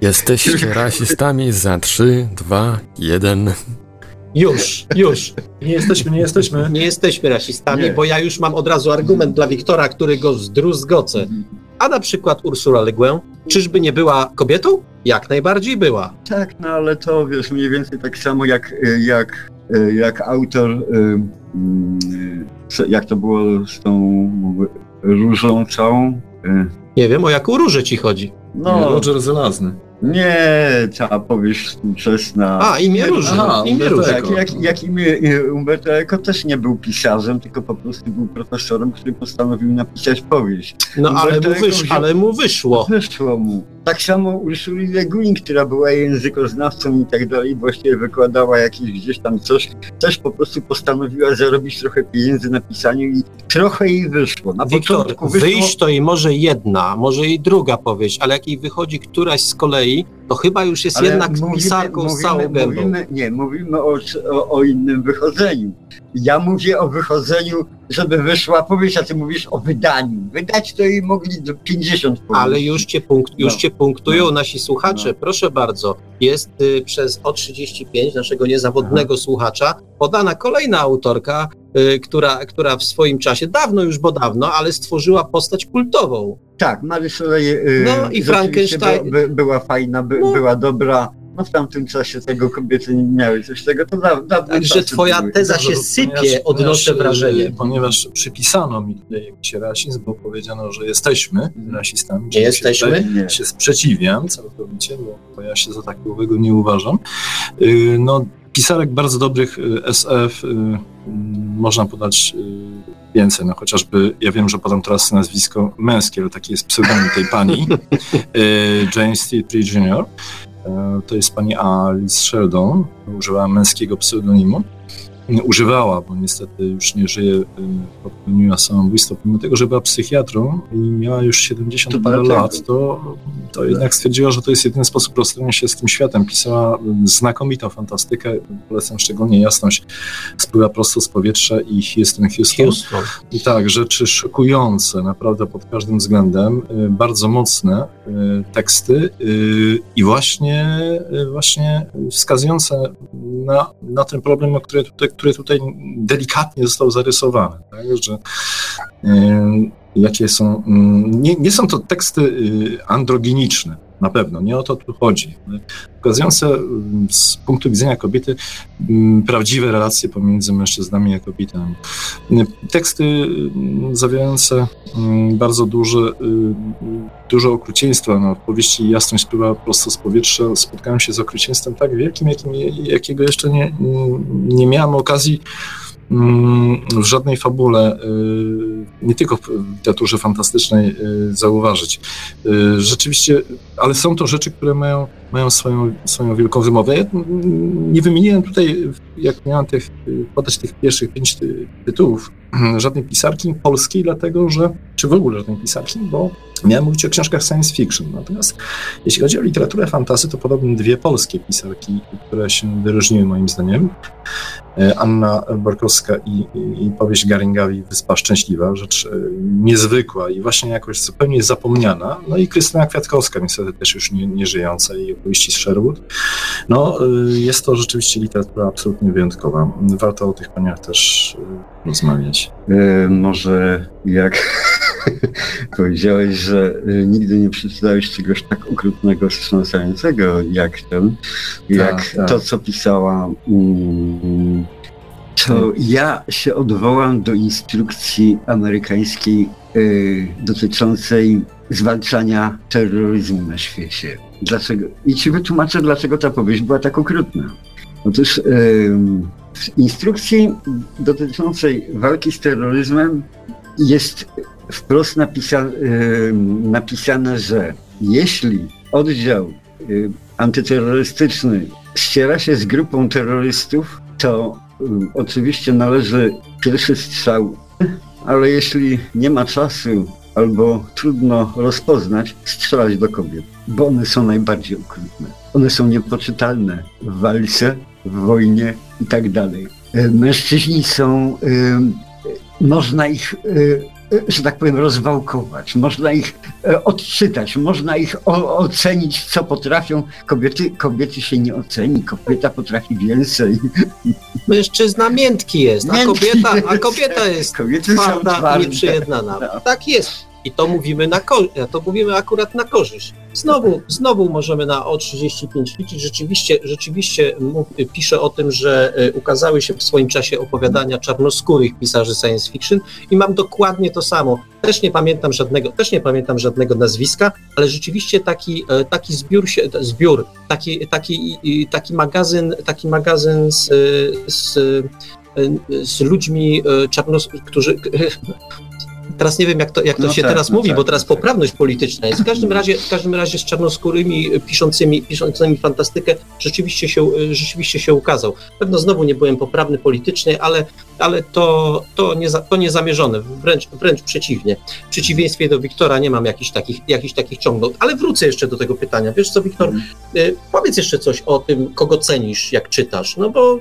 Jesteście rasistami za 3, 2, 1. Już, już. Nie jesteśmy, nie jesteśmy. Nie jesteśmy rasistami, Nie. bo ja już mam od razu argument dla Wiktora, który go zdruzgocę. A na przykład Ursula Le Guin, czyżby nie była kobietą? Jak najbardziej była. Tak, no ale to wiesz, mniej więcej tak samo jak, e, jak, e, jak autor, co- jak to było z tą różą całą. Nie wiem, o jaką różę ci chodzi. No, Roger Żelazny. Nie, ta powieść współczesna. A, imię róży. Tak, jak, jak imię e, Umberto Eco też nie był pisarzem, tylko po prostu był profesorem, który postanowił napisać powieść. No ale mu, wysz, ale mu wyszło. Wyszło mu. Tak samo Ursuli Le Guin, która była językoznawcą i tak dalej, właściwie wykładała jakieś gdzieś tam coś, też po prostu postanowiła zarobić trochę pieniędzy na pisaniu i trochę jej wyszło. Na Wiktor, początku wyszło... wyjść to jej może jedna, może i druga powieść, ale jak jej wychodzi któraś z kolei, to chyba już jest ale jednak mówimy- pisarką z mówimy- całą gębą. Mówimy, nie, mówimy o, o, o innym wychodzeniu. Ja mówię o wychodzeniu, żeby wyszła powieść, a ty mówisz o wydaniu. Wydać to jej mogli do 50 powieści. Ale już cię, punkt, już No. cię punktują No. nasi słuchacze. No. Proszę bardzo, jest y, przez O35, naszego niezawodnego słuchacza, podana kolejna autorka, która, która w swoim czasie, dawno już, bo dawno, ale stworzyła postać kultową. Tak, Mary Shelley y, No i Frankenstein. Była, by, była fajna, by, No. była dobra. No w tamtym czasie tego kobiety nie miały coś tego, to da, Także twoja były. teza się sypie, ponieważ- odnoszę ponieważ, wrażenie. Ponieważ przypisano mi tutaj jakiś rasizm, bo powiedziano, że jesteśmy rasistami. Nie jesteśmy? Się, tutaj Nie. się sprzeciwiam całkowicie, bo, bo ja się za takiego nie uważam. Y, No, pisarek bardzo dobrych y, SF y, mm, można podać y, więcej, no chociażby, ja wiem, że podam teraz nazwisko męskie, ale taki jest pseudonim tej pani, James T. Tree Jr., To jest pani Alice Sheldon, używała męskiego pseudonimu. Używała, bo niestety już nie żyje, y, popełniła samobójstwo, pomimo tego, że była psychiatrą i miała już 70 To parę lat, to, to jednak stwierdziła, że to jest jedyny sposób rozstania się z tym światem. Pisała y, znakomitą fantastykę, polecam szczególnie jasność, spływa prosto z powietrza i Houston, Houston. Houston. I tak, rzeczy szokujące, naprawdę pod każdym względem, y, bardzo mocne teksty i właśnie, właśnie wskazujące na, na ten problem, o który tutaj, który tutaj delikatnie został zarysowany, tak, że y, jakie są, mm, nie, nie są to teksty y, androginiczne, na pewno, nie o to tu chodzi. Pokazujące mm, z punktu widzenia kobiety mm, prawdziwe relacje pomiędzy mężczyznami a kobietami. Y, Teksty mm, zawierające mm, bardzo duże, y, dużo okrucieństwa. No, w powieści Jasność spływa prosto z powietrza. Spotkałem się z okrucieństwem tak wielkim, jakim, jakiego jeszcze nie, nie miałem okazji mm, w żadnej fabule, y, nie tylko w literaturze fantastycznej y, zauważyć. Y, Rzeczywiście, ale są to rzeczy, które mają, mają swoją, swoją wielką wymowę. Ja mm, nie wymieniłem tutaj, jak miałem tych, podać tych pierwszych pięć ty, tytułów, [clears throat] żadnej pisarki polskiej, dlatego że, czy w ogóle żadnej pisarki, bo miałem mówić o książkach science fiction. Natomiast jeśli chodzi o literaturę fantasy, to podobno dwie polskie pisarki, które się wyróżniły moim zdaniem. E, Anna Borkowska i, i, powieść Garingawi Wyspa Szczęśliwa, rzecz e, niezwykła i właśnie jakoś zupełnie zapomniana. No i Krystyna Kwiatkowska, niestety też już nie, nie żyjąca i opowieści z Sherwood. No, e, jest to rzeczywiście literatura absolutnie wyjątkowa. Warto o tych paniach też rozmawiać. E, może jak [laughs] powiedziałeś, że y, nigdy nie przeczytałeś czegoś tak okrutnego, wstrząsającego jak ten, jak tak. to, co pisała. Mm, to ja się odwołam do instrukcji amerykańskiej y, dotyczącej zwalczania terroryzmu na świecie. Dlaczego? I ci wytłumaczę, dlaczego ta powieść była tak okrutna. Otóż ym, w instrukcji dotyczącej walki z terroryzmem jest wprost napisa, napisane, że jeśli oddział y, antyterrorystyczny ściera się z grupą terrorystów, to y, oczywiście należy pierwszy strzał, ale jeśli nie ma czasu albo trudno rozpoznać, strzelać do kobiet, bo one są najbardziej okrutne. One są niepoczytalne w walce, w wojnie i tak dalej. E, Mężczyźni są, y, można ich, y, że tak powiem, rozwałkować, można ich e, odczytać, można ich ocenić, co potrafią. Kobiety, kobiety się nie oceni, kobieta potrafi więcej. Mężczyzna miętki jest, a kobieta, a jest. kobieta jest Kobiety twarda i twarde. nieprzyjednana. No. Tak jest. I to mówimy na ko- to mówimy akurat na korzyść. Znowu, znowu możemy na O35 liczyć. Rzeczywiście, rzeczywiście pisze o tym, że e, ukazały się w swoim czasie opowiadania czarnoskórych pisarzy science fiction i mam dokładnie to samo. Też nie pamiętam żadnego, też nie pamiętam żadnego nazwiska, ale rzeczywiście taki, e, taki zbiór, się, zbiór taki, taki, taki magazyn, taki magazyn z, e, z, e, z ludźmi e, czarnos, którzy Teraz nie wiem, jak to, jak to No się tak, teraz no mówi, tak, bo teraz no tak. poprawność polityczna jest. W każdym razie, w każdym razie z czarnoskórymi piszącymi, piszącymi fantastykę rzeczywiście się, rzeczywiście się ukazał. Pewno znowu nie byłem poprawny politycznie, ale, ale to, to, nie, to niezamierzone, wręcz, wręcz przeciwnie. W przeciwieństwie do Wiktora nie mam jakichś takich, jakichś takich ciągną. Ale wrócę jeszcze do tego pytania. Wiesz co, Wiktor, y, powiedz jeszcze coś o tym, kogo cenisz, jak czytasz, no bo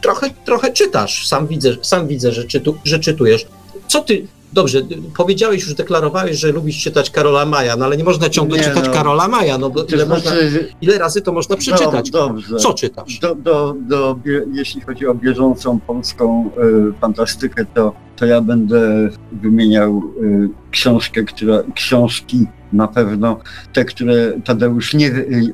trochę, trochę czytasz, sam widzę, sam widzę że, czytu, że czytujesz. Co ty, dobrze, powiedziałeś już, deklarowałeś, że lubisz czytać Karola Maja, no ale nie można ciągle Nie, czytać no. Karola Maja, no ile, można, znaczy, ile razy to można przeczytać? Do, dobrze. Co czytasz? Do, do, do, jeśli chodzi o bieżącą polską y, fantastykę, to, to ja będę wymieniał y, książkę, która, książki na pewno, te, które Tadeusz nie,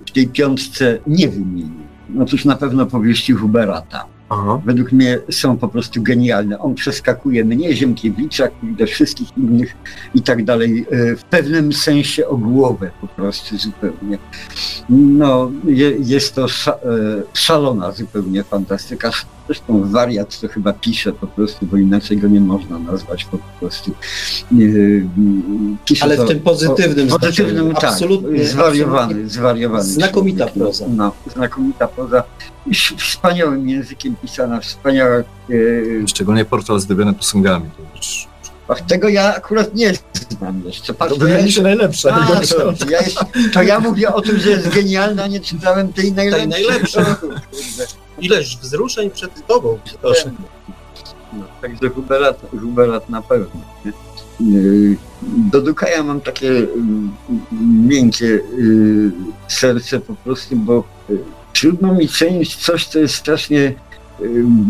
w tej piątce nie wymienił. Otóż na pewno powieści Huberata. Aha. Według mnie są po prostu genialne. On przeskakuje mnie, Ziemkiewicza, do wszystkich innych i tak dalej, e, w pewnym sensie o głowę po prostu zupełnie. No, je, jest to e, szalona zupełnie fantastyka. Zresztą wariat to chyba pisze po prostu, bo inaczej go nie można nazwać po prostu. E, Pisze Ale to w tym pozytywnym o, pozytywnym, tak. Absolutnie, Zwariowany, absolutnie. zwariowany. Znakomita człowiek. proza. No, znakomita proza. Wspaniałym językiem pisana, wspaniała. E, Szczególnie portal zdobiony posągami. To już... ach, tego ja akurat nie znam jeszcze. Patrz, To to, jeszcze, się najlepsze. a, to, ja jeszcze, to ja mówię o tym, że jest genialna, nie czytałem tej najlepszej. najlepszej. [laughs] O, kurde. Ileż wzruszeń przed tobą, Wiktorze. No, także Huberat, Huberat na pewno. Yy, Do Dukaja mam takie yy, miękkie yy, serce po prostu, bo trudno mi cenić coś, co jest strasznie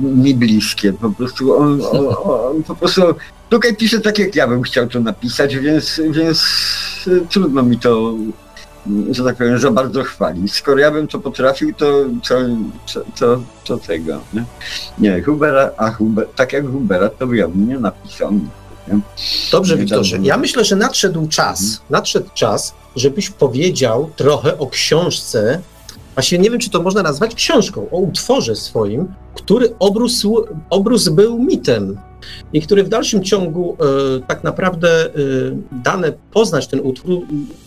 mi bliskie. Po prostu on, on, on po prostu Dukaj pisze tak, jak ja bym chciał to napisać, więc, więc trudno mi to że tak powiem, za bardzo chwalić. Skoro ja bym to potrafił, to, to, to, to tego. Nie, nie Hubera, a Huber, tak jak Hubera, to ja bym nie napisał. Nie? Dobrze, Nie Wiktorze. Ja myślę, że nadszedł czas, nadszedł czas, żebyś powiedział trochę o książce. Właśnie nie wiem, czy to można nazwać książką, o utworze swoim, który obrósł, obrósł był mitem i który w dalszym ciągu e, tak naprawdę e, dane poznać ten utwór,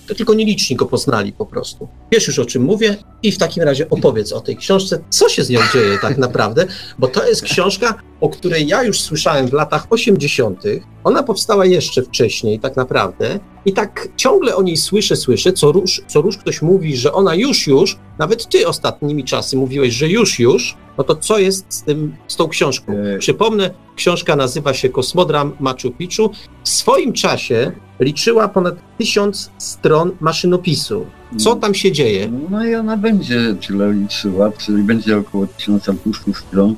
to tylko nieliczni go poznali po prostu. Wiesz już o czym mówię i w takim razie opowiedz o tej książce, co się z nią dzieje tak naprawdę, bo to jest książka, o której ja już słyszałem w latach 80. Ona powstała jeszcze wcześniej tak naprawdę i tak ciągle o niej słyszę, słyszę, co róż, co róż ktoś mówi, że ona już, już, nawet ty ostatnimi czasy mówiłeś, że już, już, no to co jest z, tym, z tą książką? Przypomnę, książka nazywa się Kosmodram Machu Picchu. W swoim czasie liczyła ponad tysiąc stron maszynopisu. Co tam się dzieje? No i ona będzie tyle liczyła, czyli będzie około 1200 stron.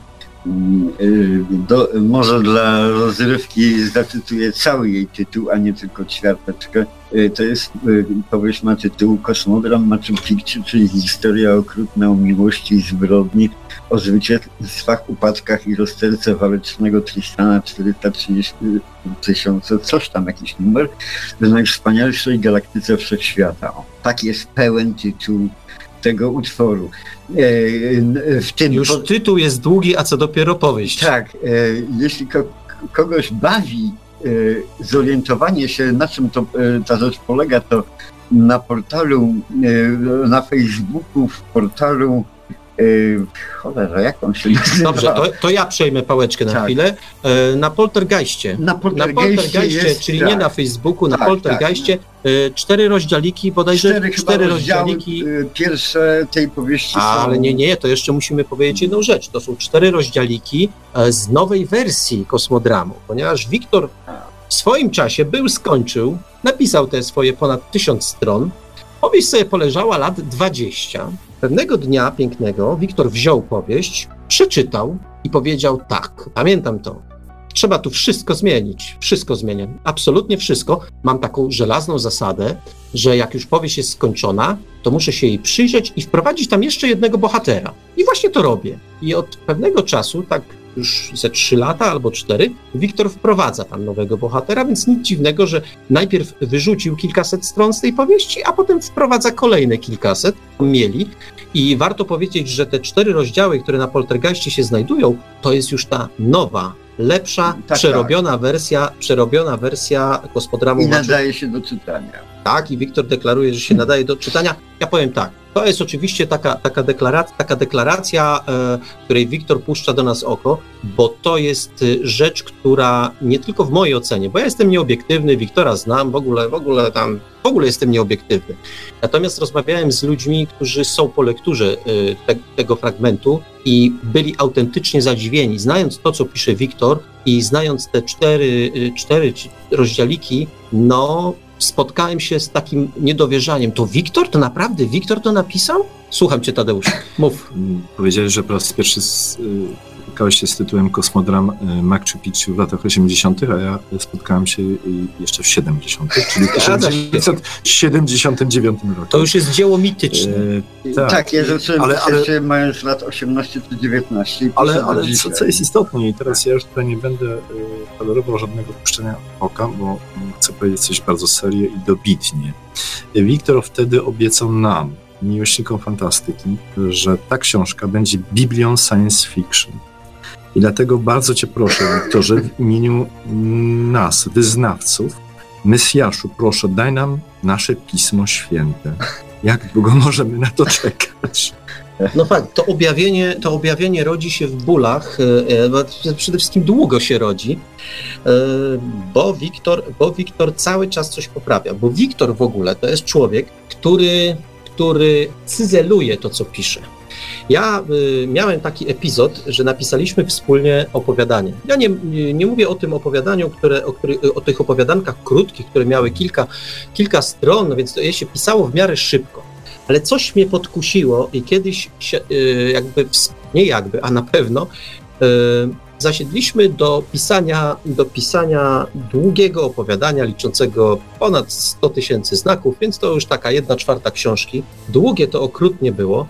Y, do, może dla rozrywki zacytuję cały jej tytuł, a nie tylko ćwiarteczkę. Y, to jest y, powieść ma tytuł Kosmodram Machu Picchu, czyli historia okrutna o miłości i zbrodni, o zwycięstwach, upadkach i rozterce walecznego Tristana 430 tysiące, coś tam, jakiś numer, w najwspanialszej galaktyce wszechświata. O, tak jest pełen tytuł tego utworu. E, w tym Już po... tytuł jest długi, a co dopiero powieść. Tak, e, jeśli ko kogoś bawi e, zorientowanie się, na czym to, ta rzecz polega, to na portalu, na Facebooku, w portalu Yy, cholera, jak on się nazywa? Dobrze, to, to ja przejmę pałeczkę na tak. chwilę. Yy, na Poltergeistie. Na Poltergeistie, na Poltergeistie jest, czyli tak. nie na Facebooku, na tak, Poltergeistie. Tak. Yy, cztery rozdziałiki, bodajże cztery, cztery rozdziałiki. Yy, pierwsze tej powieści A, są... Ale nie, nie, to jeszcze musimy powiedzieć jedną rzecz. To są cztery rozdziałiki e, z nowej wersji kosmodramu, ponieważ Wiktor w swoim czasie był, skończył, napisał te swoje ponad tysiąc stron. Powieść sobie poleżała lat 20 Pewnego dnia pięknego Wiktor wziął powieść, przeczytał i powiedział tak, pamiętam to. Trzeba tu wszystko zmienić. Wszystko zmienię. Absolutnie wszystko. Mam taką żelazną zasadę, że jak już powieść jest skończona, to muszę się jej przyjrzeć i wprowadzić tam jeszcze jednego bohatera. I właśnie to robię. I od pewnego czasu, tak już ze trzy lata albo cztery, Wiktor wprowadza tam nowego bohatera, więc nic dziwnego, że najpierw wyrzucił kilkaset stron z tej powieści, a potem wprowadza kolejne kilkaset. Mieli. I warto powiedzieć, że te cztery rozdziały, które na Poltergeistie się znajdują, to jest już ta nowa, lepsza, tak, przerobiona tak. wersja, przerobiona wersja gospodramu. I nadaje się do czytania. Tak, i Wiktor deklaruje, że się nadaje do czytania. Ja powiem tak, to jest oczywiście taka, taka, deklaracja, taka deklaracja, e, której Wiktor puszcza do nas oko, bo to jest e, rzecz, która nie tylko w mojej ocenie, bo ja jestem nieobiektywny, Wiktora znam, w ogóle, w ogóle tam, w ogóle jestem nieobiektywny. Natomiast rozmawiałem z ludźmi, którzy są po lekturze e, te, tego fragmentu i byli autentycznie zadziwieni, znając to, co pisze Wiktor i znając te cztery, cztery rozdziałiki, no spotkałem się z takim niedowierzaniem. To Wiktor? To naprawdę Wiktor to napisał? Słucham cię, Tadeusz. Mów. Powiedziałeś, że po raz pierwszy spotkałeś się z tytułem Kosmodram Machu Picchu w latach 80., a ja spotkałem się y, jeszcze w 70., czyli w [laughs] 1979 roku. To już jest dzieło mityczne. E, tak. tak, ja zacząłem ale, ale, mając lat 18 czy 19. Ale, ale co, co, jest istotne i teraz ja już tutaj nie będę y, tolerował żadnego puszczenia oka, bo chcę powiedzieć coś bardzo serio i dobitnie. Wiktor wtedy obiecał nam, miłośnikom fantastyki, że ta książka będzie Biblią science fiction. I dlatego bardzo Cię proszę, Wiktorze, w imieniu nas, wyznawców, Mesjaszu, proszę, daj nam nasze Pismo Święte. Jak długo możemy na to czekać? No fakt, to objawienie, to objawienie rodzi się w bólach, e, e, przede wszystkim długo się rodzi, e, bo Wiktor, bo Wiktor cały czas coś poprawia, bo Wiktor w ogóle to jest człowiek, który, który cyzeluje to, co pisze. Ja y, miałem taki epizod, że napisaliśmy wspólnie opowiadanie. Ja nie, nie mówię o tym opowiadaniu, które, o, który, o tych opowiadankach krótkich, które miały kilka, kilka stron, więc to je się pisało w miarę szybko. Ale coś mnie podkusiło i kiedyś się, y, jakby, nie jakby, a na pewno, y, zasiedliśmy do pisania, do pisania długiego opowiadania liczącego ponad 100 tysięcy znaków, więc to już taka jedna czwarta książki. Długie to okrutnie było.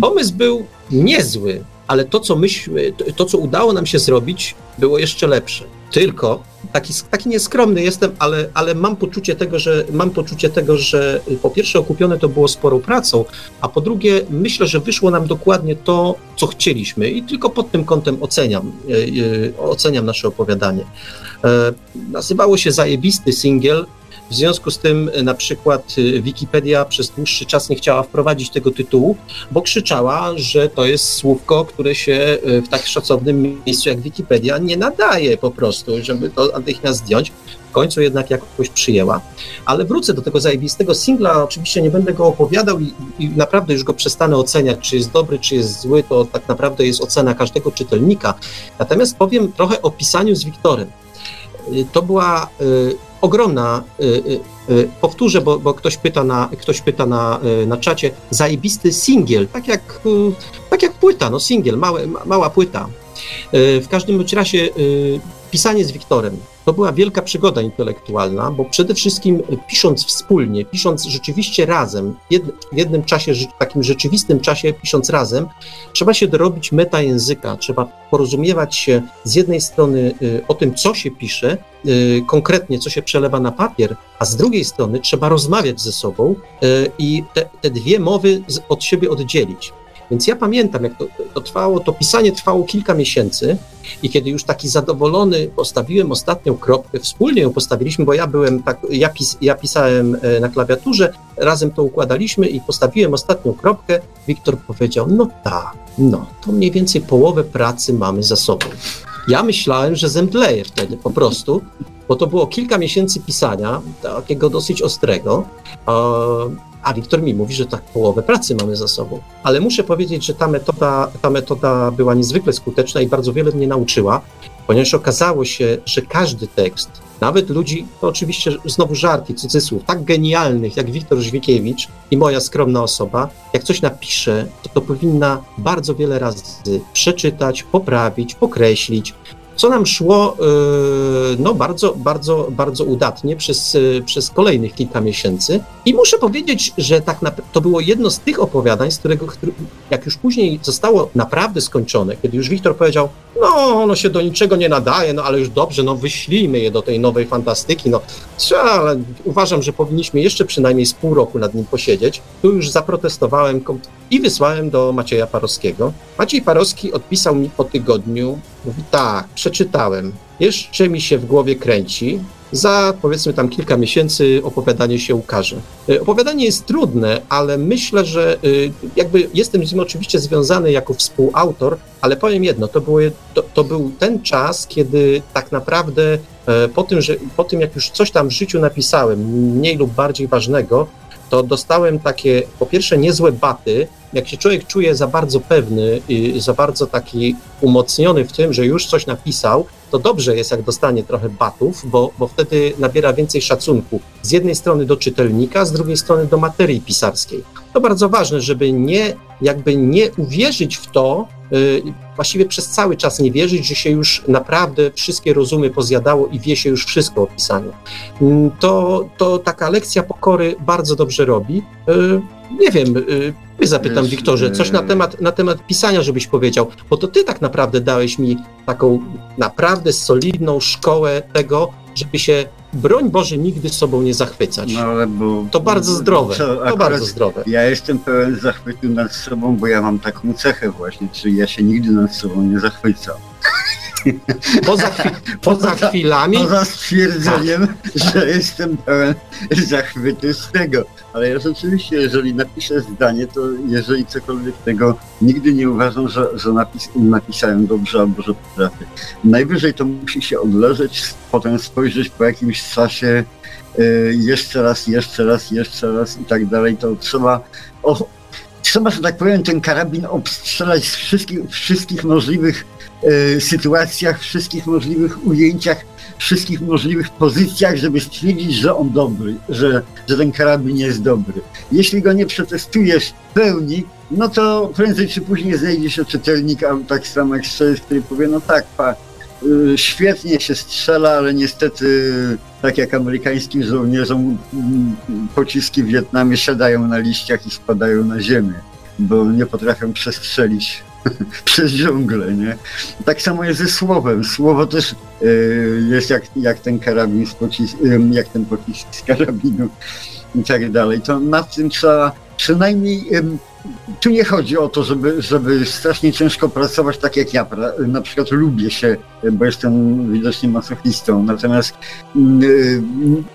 Pomysł był niezły, ale to, co myśmy, to, co udało nam się zrobić, było jeszcze lepsze. Tylko taki, taki nieskromny jestem, ale, ale mam poczucie tego, że mam poczucie tego, że po pierwsze okupione to było sporą pracą, a po drugie myślę, że wyszło nam dokładnie to, co chcieliśmy i tylko pod tym kątem oceniam, e, e, oceniam nasze opowiadanie. E, nazywało się Zajebisty Singiel, w związku z tym e, na przykład e, Wikipedia przez dłuższy czas nie chciała wprowadzić tego tytułu, bo krzyczała, że to jest słówko, które się e, w tak szacownym miejscu jak Wikipedia nie nadaje po prostu, żeby to natychmiast zdjąć. W końcu jednak jakoś przyjęła. Ale wrócę do tego zajebistego singla, oczywiście nie będę go opowiadał i, i, naprawdę już go przestanę oceniać, czy jest dobry, czy jest zły, to tak naprawdę jest ocena każdego czytelnika. Natomiast powiem trochę o pisaniu z Wiktorem. To była ogromna, y, y, y, powtórzę, bo, bo, ktoś pyta, na, ktoś pyta na, na czacie, zajebisty singiel, tak jak, tak jak płyta, no singiel, mała płyta. W każdym razie pisanie z Wiktorem to była wielka przygoda intelektualna, bo przede wszystkim pisząc wspólnie, pisząc rzeczywiście razem, w jednym czasie, takim rzeczywistym czasie, pisząc razem, trzeba się dorobić meta języka, trzeba porozumiewać się z jednej strony o tym, co się pisze, konkretnie, co się przelewa na papier, a z drugiej strony trzeba rozmawiać ze sobą i te, te dwie mowy od siebie oddzielić. Więc ja pamiętam, jak to, to, trwało, to pisanie trwało kilka miesięcy i kiedy już taki zadowolony postawiłem ostatnią kropkę, wspólnie ją postawiliśmy, bo ja byłem tak, ja, pis, ja pisałem e, na klawiaturze, razem to układaliśmy i postawiłem ostatnią kropkę, Wiktor powiedział, no tak, no, to mniej więcej połowę pracy mamy za sobą. Ja myślałem, że zemdleję wtedy po prostu, bo to było kilka miesięcy pisania, takiego dosyć ostrego. A Wiktor mi mówi, że tak połowę pracy mamy za sobą. Ale muszę powiedzieć, że ta metoda, ta metoda była niezwykle skuteczna i bardzo wiele mnie nauczyła, ponieważ okazało się, że każdy tekst, nawet ludzi, to oczywiście znowu żarty, cudzysłów, tak genialnych jak Wiktor Żwikiewicz i moja skromna osoba, jak coś napisze, to, to powinna bardzo wiele razy przeczytać, poprawić, pokreślić, co nam szło y, no, bardzo, bardzo, bardzo udatnie przez, y, przez kolejnych kilka miesięcy. I muszę powiedzieć, że tak to było jedno z tych opowiadań, z którego, jak już później zostało naprawdę skończone, kiedy już Wiktor powiedział, no ono się do niczego nie nadaje, no ale już dobrze, no wyślijmy je do tej nowej fantastyki, no ale uważam, że powinniśmy jeszcze przynajmniej z pół roku nad nim posiedzieć. Tu już zaprotestowałem i wysłałem do Macieja Parowskiego. Maciej Parowski odpisał mi po tygodniu, mówi tak, przeczytałem, jeszcze mi się w głowie kręci, za powiedzmy tam kilka miesięcy opowiadanie się ukaże. E, opowiadanie jest trudne, ale myślę, że e, jakby jestem z nim oczywiście związany jako współautor, ale powiem jedno, to, to, to był ten czas, kiedy tak naprawdę e, po tym, że, po tym, jak już coś tam w życiu napisałem, mniej lub bardziej ważnego, to dostałem takie, po pierwsze, niezłe baty. Jak się człowiek czuje za bardzo pewny i za bardzo taki umocniony w tym, że już coś napisał, to dobrze jest, jak dostanie trochę batów, bo, bo wtedy nabiera więcej szacunku. Z jednej strony do czytelnika, z drugiej strony do materii pisarskiej. To bardzo ważne, żeby nie, jakby nie uwierzyć w to, yy, właściwie przez cały czas nie wierzyć, że się już naprawdę wszystkie rozumy pozjadało i wie się już wszystko o pisaniu. Yy, to, to taka lekcja pokory bardzo dobrze robi. Yy, nie wiem, yy, zapytam Wiesz, Wiktorze, coś na temat, na temat pisania, żebyś powiedział, bo to ty tak naprawdę dałeś mi taką naprawdę solidną szkołę tego, żeby się, broń Boże, nigdy sobą nie zachwycać. No, ale bo, to bardzo zdrowe, co, to bardzo zdrowe. Ja jestem pełen zachwytu nad sobą, bo ja mam taką cechę właśnie, czyli ja się nigdy nad sobą nie zachwycam. Poza, chwi [laughs] poza chwilami. Poza stwierdzeniem, tak. [laughs] że jestem pełen zachwytu z tego. Ale ja rzeczywiście, jeżeli napiszę zdanie, to jeżeli cokolwiek tego, nigdy nie uważam, że, że napis napisałem dobrze albo że potrafię. Najwyżej to musi się odleżeć, potem spojrzeć po jakimś czasie, yy, jeszcze raz, jeszcze raz, jeszcze raz i tak dalej. To trzeba. Trzeba, że tak powiem, ten karabin obstrzelać z wszystkich, wszystkich możliwych E, sytuacjach, wszystkich możliwych ujęciach, wszystkich możliwych pozycjach, żeby stwierdzić, że on dobry, że, że ten karabin jest dobry. Jeśli go nie przetestujesz w pełni, no to prędzej czy później znajdzie się czytelnik, albo tak samo jak strzelec, który powie, no tak, pa, świetnie się strzela, ale niestety tak jak amerykańskim żołnierzom mm, pociski w Wietnamie siadają na liściach i spadają na ziemię, bo nie potrafią przestrzelić [laughs] przez dżunglę, nie? Tak samo jest ze słowem. Słowo też y, jest jak, jak ten karabin z y, jak ten pocisk z karabinu i tak dalej. To nad tym trzeba przynajmniej y, tu nie chodzi o to, żeby, żeby strasznie ciężko pracować tak jak ja. Na przykład lubię się, bo jestem widocznie masochistą, natomiast y,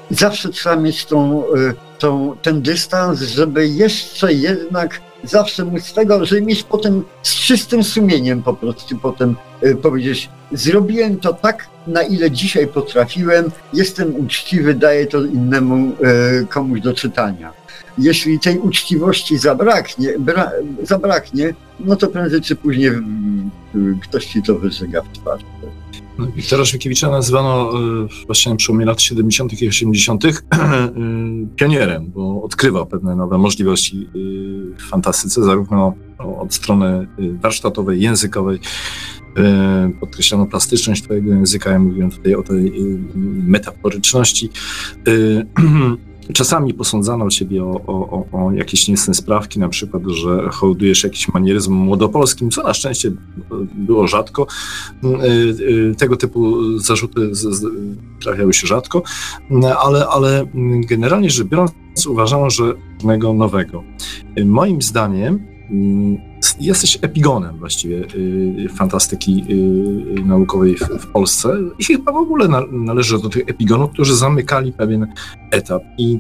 zawsze trzeba mieć tą, y, tą, ten dystans, żeby jeszcze jednak zawsze móc tego, żeby mieć potem z czystym sumieniem po prostu potem y, powiedzieć, zrobiłem to tak, na ile dzisiaj potrafiłem, jestem uczciwy, daję to innemu y, komuś do czytania. Jeśli tej uczciwości zabraknie, bra, zabraknie, no to prędzej czy później y, ktoś ci to wyżyga w twarz. Wiktora Szwykiewicza nazywano właśnie na przełomie lat 70. i 80. [clears throat] pionierem, bo odkrywał pewne nowe możliwości w fantastyce, zarówno od strony warsztatowej, językowej, podkreślono plastyczność twojego języka, ja mówiłem tutaj o tej metaforyczności. [clears throat] Czasami posądzano ciebie o, o, o, jakieś niecne sprawki, na przykład, że hołdujesz jakiś manieryzm młodopolskim, co na szczęście było rzadko. Tego typu zarzuty trafiały się rzadko, ale, ale generalnie rzecz biorąc, uważano, że żadnego nowego. Moim zdaniem mm, jesteś epigonem właściwie y, fantastyki y, naukowej w, Polsce. I chyba w ogóle na, należy do tych epigonów, którzy zamykali pewien etap. I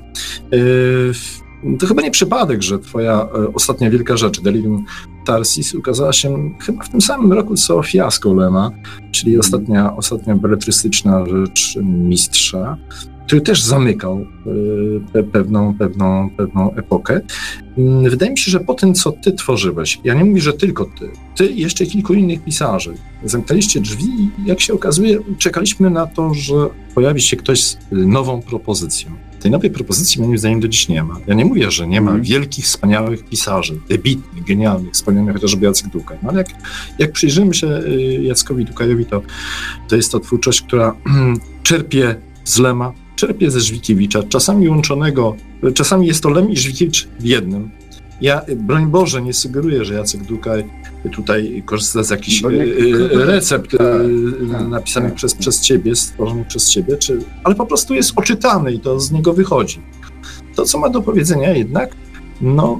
y, to chyba nie przypadek, że twoja ostatnia wielka rzecz, Delirium Tarsis, ukazała się chyba w tym samym roku, co Fiasko Lema, czyli ostatnia, ostatnia beletrystyczna rzecz mistrza który też zamykał e, pewną, pewną, pewną epokę. Mm, wydaje mi się, że po tym, co ty tworzyłeś, ja nie mówię, że tylko ty, ty i jeszcze kilku innych pisarzy, zamknęliście drzwi i jak się okazuje, czekaliśmy na to, że pojawi się ktoś z nową propozycją. Tej nowej propozycji moim zdaniem do dziś nie ma. Ja nie mówię, że nie ma mm. wielkich, wspaniałych pisarzy, debitnych, genialnych, wspomnianych chociażby Jacek Dukaj, no ale jak, jak przyjrzymy się y, Jackowi Dukajowi, to, to jest to twórczość, która [clears throat] czerpie z Lema, czerpie ze Żwikiewicza, czasami łączonego, czasami jest to Lem i Żwikiewicz w jednym. Ja, broń Boże, nie sugeruję, że Jacek Dukaj tutaj korzysta z jakichś nie, e, recept tak, e, tak, napisanych tak. Przez, przez ciebie, stworzonych przez ciebie, czy, ale po prostu jest oczytany i to z niego wychodzi. To, co ma do powiedzenia jednak, no,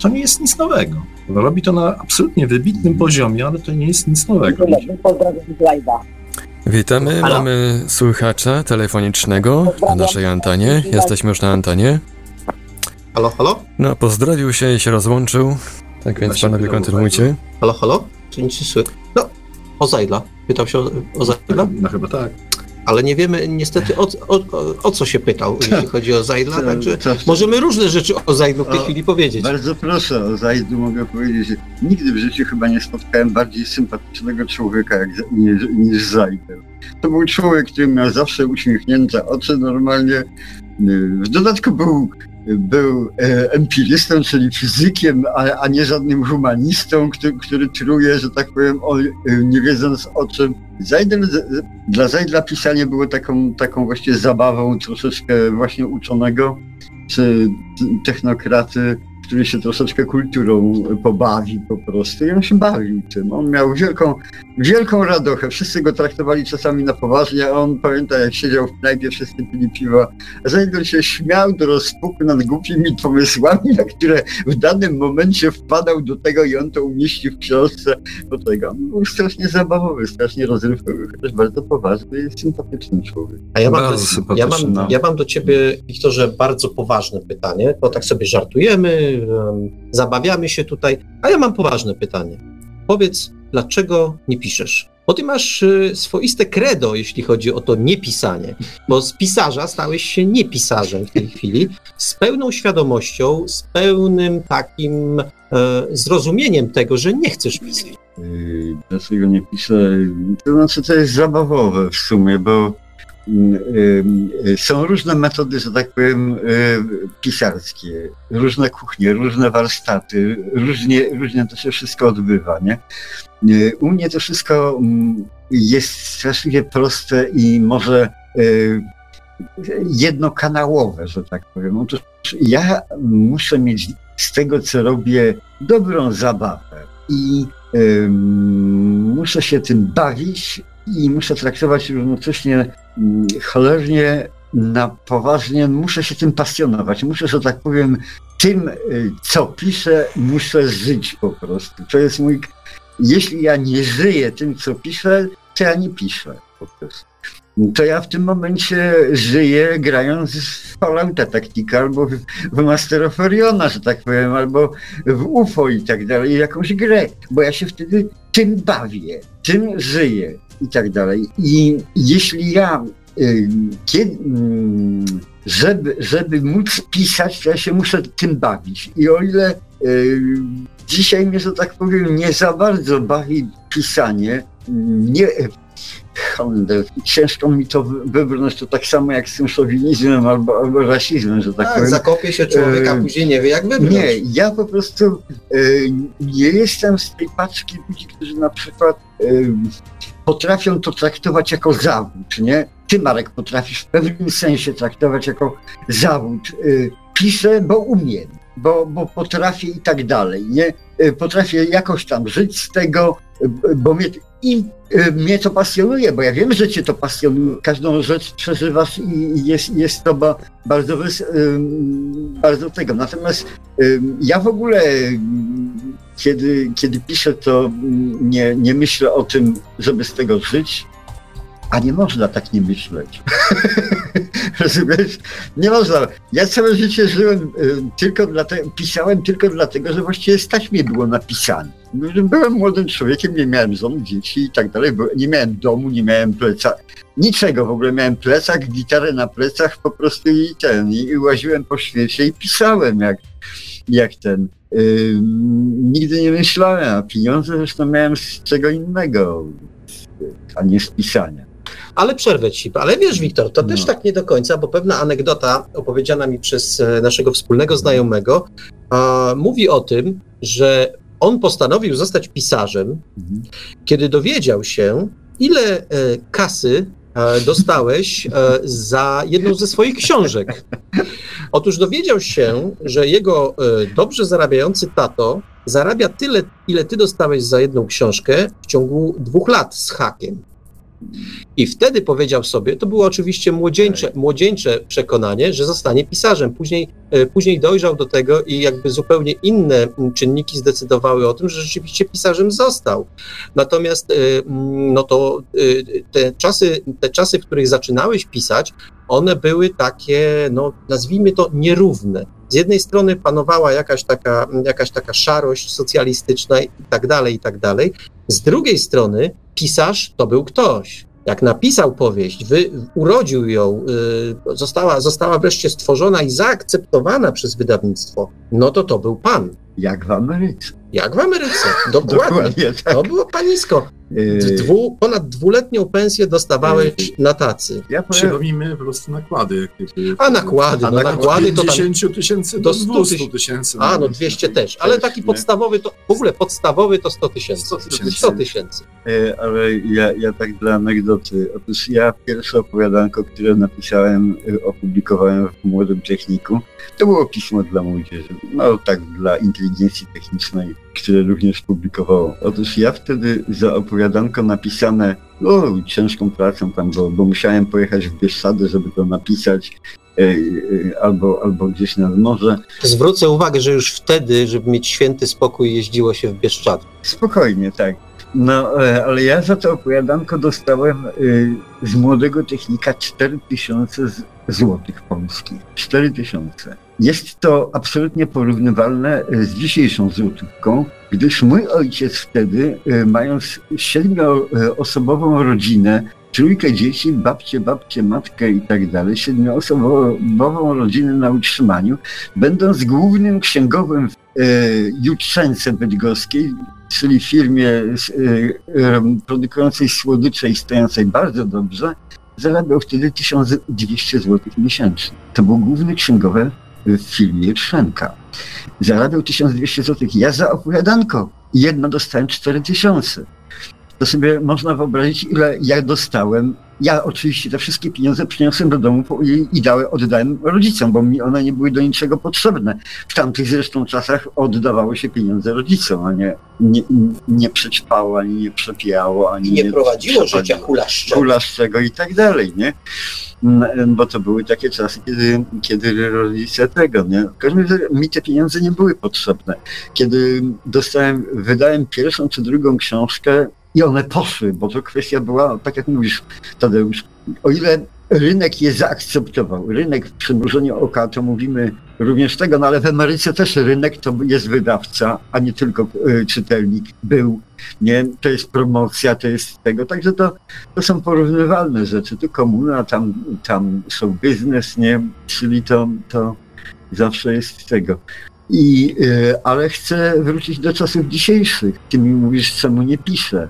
to nie jest nic nowego. Robi to na absolutnie wybitnym poziomie, ale to nie jest nic nowego. Pozdrawiam z live'a. Witamy, Halo? mamy słuchacza telefonicznego na naszej antenie. Jesteśmy już na antenie. Halo, halo? No, pozdrowił się i się rozłączył. Tak więc panowie kontynuujcie. Halo, halo? Czy nic nie słychać? No, o Zajdla. Pytał się o, o Zajdla? No chyba tak ale nie wiemy niestety o, o, o, co się pytał, jeśli chodzi o Zajdla, także możemy różne rzeczy o Zajdlu w tej o, chwili powiedzieć. Bardzo proszę, o Zajdlu mogę powiedzieć, że nigdy w życiu chyba nie spotkałem bardziej sympatycznego człowieka jak, niż, niż Zajdel. To był człowiek, który miał zawsze uśmiechnięte oczy normalnie, w dodatku był był e, empirystą, czyli fizykiem, a, a, nie żadnym humanistą, który, który truje, że tak powiem, o, e, nie wiedząc o czym. Zajdel, dla Zajdla pisanie było taką, taką właśnie zabawą troszeczkę właśnie uczonego, czy technokraty, który się troszeczkę kulturą pobawi po prostu i on się bawił tym. On miał wielką, wielką radochę. Wszyscy go traktowali czasami na poważnie, a on pamięta jak siedział w knajpie, wszyscy pili piwa. Zajdel się śmiał do rozpuku nad głupimi pomysłami, na które w danym momencie wpadał do tego i on to umieścił w książce. Bo tego on był strasznie zabawowy, strasznie rozrywkowy, chociaż bardzo poważny i sympatyczny człowiek. A ja mam, do, ja mam, no. ja mam do ciebie, Wiktorze, bardzo poważne pytanie, bo tak sobie żartujemy, zabawiamy się tutaj. A ja mam poważne pytanie. Powiedz, dlaczego nie piszesz? Bo ty masz y, swoiste credo, jeśli chodzi o to niepisanie, bo z pisarza stałeś się niepisarzem w tej chwili, z pełną świadomością, z pełnym takim e, zrozumieniem tego, że nie chcesz pisać. Dlaczego nie piszę? To znaczy, to jest zabawowe w sumie, bo są różne metody, że tak powiem, pisarskie, różne kuchnie, różne warsztaty, różnie, różnie to się wszystko odbywa, nie? U mnie to wszystko jest straszliwie proste i może jednokanałowe, że tak powiem. Otóż ja muszę mieć z tego, co robię, dobrą zabawę i muszę się tym bawić i muszę traktować równocześnie mm, cholernie na poważnie, muszę się tym pasjonować. Muszę, że tak powiem, tym, y, co piszę, muszę żyć po prostu. To jest mój. Jeśli ja nie żyję tym, co piszę, to ja nie piszę po prostu. To ja w tym momencie żyję grając w Fallouta Tactica albo w Master of Oriona, że tak powiem, albo w UFO i tak dalej, jakąś grę, bo ja się wtedy tym bawię, tym żyję i tak dalej. I jeśli ja, y, kiedy, mm, żeby, żeby móc pisać, to ja się muszę tym bawić. I o ile y, dzisiaj mnie, że tak powiem, nie za bardzo bawi pisanie, nie, Hollander. Ciężko mi to wybrnąć, to tak samo jak z tym szowinizmem albo, albo rasizmem, że tak, Tak, powiem. zakopie się człowiek, a E, później nie wie jak wybrnąć. Nie, ja po prostu nie jestem z tej paczki ludzi, którzy na przykład potrafią to traktować jako zawód, nie? Ty, Marek, potrafisz w pewnym sensie traktować jako zawód. E, piszę, bo umiem, bo, bo potrafię i tak dalej, nie? E, Potrafię jakoś tam żyć z tego, e, bo mnie, i mnie to pasjonuje, bo ja wiem, że cię to pasjonuje. Każdą rzecz przeżywasz i jest, jest to ba, bardzo, bardzo tego. Natomiast ja w ogóle, kiedy, kiedy piszę, to nie, nie myślę o tym, żeby z tego żyć, a nie można tak nie myśleć. [laughs] Rozumiesz? Nie można. Ja całe życie żyłem y, tylko dlatego, pisałem tylko dlatego, że właściwie stać mnie było napisane. Byłem młodym człowiekiem, nie miałem żony, dzieci i tak dalej. Nie miałem domu, nie miałem pleca, niczego w ogóle. Miałem plecak, gitarę na plecach po prostu i ten. I łaziłem po świecie i pisałem jak, jak ten. Nigdy nie myślałem, a pieniądze zresztą miałem z czego innego, a nie z pisania. Ale przerwę ci. Ale wiesz, Wiktor, to też No. tak nie do końca, bo pewna anegdota opowiedziana mi przez e, naszego wspólnego znajomego a, mówi o tym, że on postanowił zostać pisarzem, Mhm. kiedy dowiedział się, ile e, kasy e, dostałeś e, za jedną ze swoich książek. [laughs] Otóż dowiedział się, że jego e, dobrze zarabiający tato zarabia tyle, ile ty dostałeś za jedną książkę w ciągu dwóch lat z hakiem. I wtedy powiedział sobie, to było oczywiście młodzieńcze, młodzieńcze przekonanie, że zostanie pisarzem. Później, e, później dojrzał do tego i jakby zupełnie inne czynniki zdecydowały o tym, że rzeczywiście pisarzem został. Natomiast e, no to te czasy, te czasy, w których zaczynałeś pisać, one były takie, no nazwijmy to nierówne. Z jednej strony panowała jakaś taka, jakaś taka szarość socjalistyczna i tak dalej, i tak dalej. Z drugiej strony pisarz to był ktoś. Jak napisał powieść, wy, urodził ją, y, została, została wreszcie stworzona i zaakceptowana przez wydawnictwo, no to to był pan. Jak w Ameryce. Jak w Ameryce. [laughs] Dokładnie. Dokładnie tak. To było panisko. Yy, Dwu, ponad dwuletnią pensję dostawałeś na tacy. Ja Przypomnijmy po prostu nakłady. A nakłady, A no nakłady to tam 50 tysięcy do do 100 200 tysięcy. A, no 200 też, ale taki nie? podstawowy to, w ogóle podstawowy to 100 tysięcy. 100 tysięcy. 100 tysięcy. E, ale ja, ja tak dla anegdoty. Otóż ja pierwsze opowiadanko, które napisałem, e, opublikowałem w Młodym Techniku, to było pismo dla młodzieży. No tak, dla inteligencji technicznej, które również publikowało. Otóż ja wtedy za opowiadanko napisane, o, ciężką pracą tam, bo, bo musiałem pojechać w Bieszczady, żeby to napisać, e, e, albo, albo gdzieś nad morze. Zwrócę uwagę, że już wtedy, żeby mieć święty spokój, jeździło się w Bieszczady. Spokojnie, tak. No, e, ale ja za to opowiadanko dostałem z młodego technika 4000 z- złotych polskich. 4000. Jest to absolutnie porównywalne y, z dzisiejszą złotówką, gdyż mój ojciec wtedy, y, mając siedmioosobową rodzinę, trójkę dzieci, babcie, babcie, matkę i tak dalej, siedmioosobową rodzinę na utrzymaniu, będąc głównym księgowym w e, Jutrzence Bydgoskiej, czyli firmie e, produkującej słodycze i stojącej bardzo dobrze, zarabiał wtedy 1200 zł miesięcznie. To był główny księgowy w firmie Jutrzenka. Zarabiał 1200 zł. Ja za opowiadanko jedno dostałem 4000. To sobie można wyobrazić, ile ja dostałem. Ja oczywiście te wszystkie pieniądze przyniosłem do domu i, i dałem, oddałem rodzicom, bo mi one nie były do niczego potrzebne. W tamtych zresztą czasach oddawało się pieniądze rodzicom, a nie, nie, nie przećpało, ani nie przepijało, ani I nie prowadziło życia hulaszczego. kulaszczego i tak dalej, nie? Mm, Bo to były takie czasy, kiedy, kiedy rodzice tego, nie? W każdym razie mi te pieniądze nie były potrzebne. Kiedy dostałem, wydałem pierwszą czy drugą książkę i one poszły, bo to kwestia była, tak jak mówisz, Tadeusz, o ile rynek je zaakceptował, rynek w przymrużeniu oka, to mówimy również tego, no ale w Ameryce też rynek to jest wydawca, a nie tylko y, czytelnik, był, nie? To jest promocja, to jest tego, także to, to są porównywalne rzeczy. Tu komuna, tam, tam show biznes, nie? Czyli to, to zawsze jest tego. I, y, ale chcę wrócić do czasów dzisiejszych. Ty mi mówisz, czemu nie piszę.